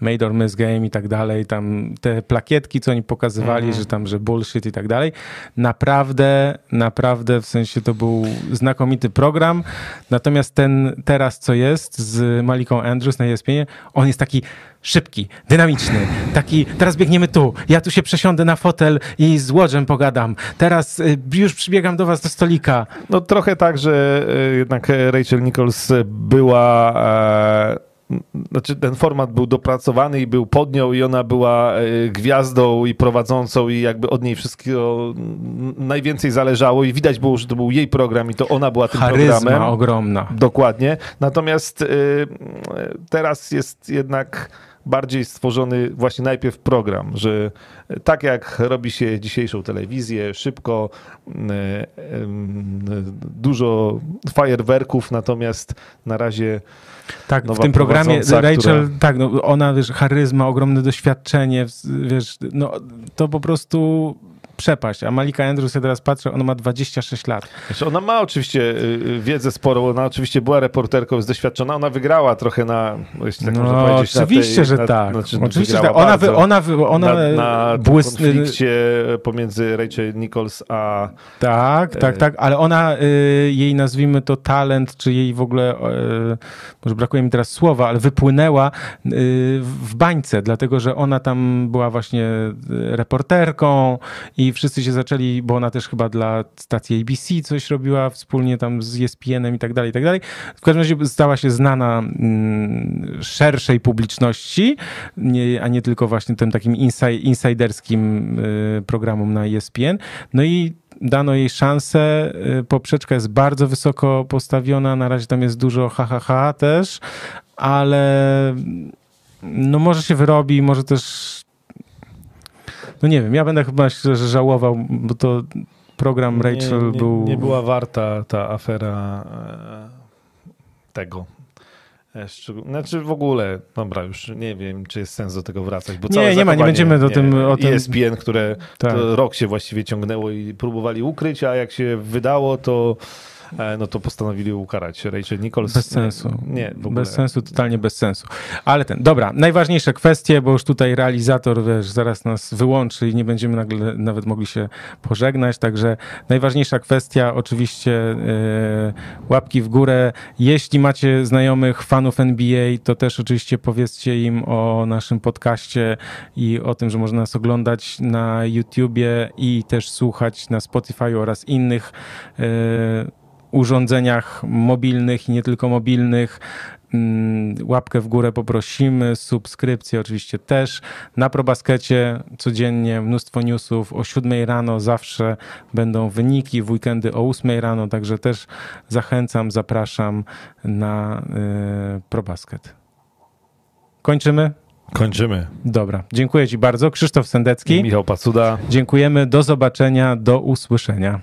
made or miss game i tak dalej, tam te plakietki, co oni pokazywali, Mhm. że tam, że bullshit i tak dalej. Naprawdę, naprawdę, w sensie to był znakomity program. Natomiast ten teraz, co jest z Maliką Andrews na ESPN, on jest taki szybki, dynamiczny, taki, teraz biegniemy tu, ja tu się przesiądę na fotel i z Łodzem pogadam. Teraz y, już przybiegam do was do stolika. No trochę tak, że e, jednak e, Rachel Nichols była... E, znaczy ten format był dopracowany i był pod nią i ona była e, gwiazdą i prowadzącą i jakby od niej wszystkiego najwięcej zależało i widać było, że to był jej program i to ona była tym Charyzma programem. ogromna. Dokładnie. Natomiast y, teraz jest jednak bardziej stworzony właśnie najpierw program, że tak jak robi się dzisiejszą telewizję, szybko, y, dużo fajerwerków, natomiast na razie Tak, w tym programie Rachel, która- tak, no, ona, wiesz, charyzma, ogromne doświadczenie, wiesz, no, to po prostu przepaść. A Malika Andrews, ja teraz patrzę, ona ma 26 lat. Znaczy ona ma oczywiście y, y, wiedzę sporą, ona oczywiście była reporterką, jest doświadczona, ona wygrała trochę na, jeśli tak można No, powiedzieć, oczywiście, tej, że na, tak. Znaczy, Oczywiście, tak. Ona, wy, ona, wy, ona na, na błys... konflikcie pomiędzy Rachel Nichols a Tak, tak, E, tak, ale ona, y, jej nazwijmy to talent, czy jej w ogóle, y, może brakuje mi teraz słowa, ale wypłynęła y, w bańce, dlatego że ona tam była właśnie y, reporterką i, i wszyscy się zaczęli, bo ona też chyba dla stacji ABC coś robiła wspólnie tam z ESPN-em i tak dalej, i tak dalej. W każdym razie stała się znana mm, szerszej publiczności, nie, a nie tylko właśnie tym takim insaj, insiderskim y, programom na ESPN. No i dano jej szansę. Y, poprzeczka jest bardzo wysoko postawiona, na razie tam jest dużo hahaha ha, ha też, ale no może się wyrobi, może też no nie wiem, ja będę chyba żałował, bo to program Rachel nie, nie, był... Nie była warta ta afera e, tego. E, znaczy w ogóle, dobra, już nie wiem, czy jest sens do tego wracać. Bo nie, nie ma, nie będziemy do tym, o tym... ESPN, które tak. rok się właściwie ciągnęło i próbowali ukryć, a jak się wydało, to no to postanowili ukarać Rachel Nichols. Bez sensu. Nie, w ogóle. Bez sensu, totalnie bez sensu. Ale ten, dobra, najważniejsze kwestie, bo już tutaj realizator, wiesz, zaraz nas wyłączy i nie będziemy nagle nawet mogli się pożegnać, także najważniejsza kwestia, oczywiście yy, łapki w górę. Jeśli macie znajomych fanów NBA, to też oczywiście powiedzcie im o naszym podcaście i o tym, że można nas oglądać na YouTubie i też słuchać na Spotify oraz innych yy, urządzeniach mobilnych i nie tylko mobilnych. Mm, łapkę w górę poprosimy, subskrypcję oczywiście też. Na ProBaskecie codziennie mnóstwo newsów. O 7 rano zawsze będą wyniki, w weekendy o 8 rano, także też zachęcam, zapraszam na y, ProBasket. Kończymy? Kończymy. Dobra, dziękuję Ci bardzo. Krzysztof Sendecki. Michał Pacuda. Dziękujemy, do zobaczenia, do usłyszenia.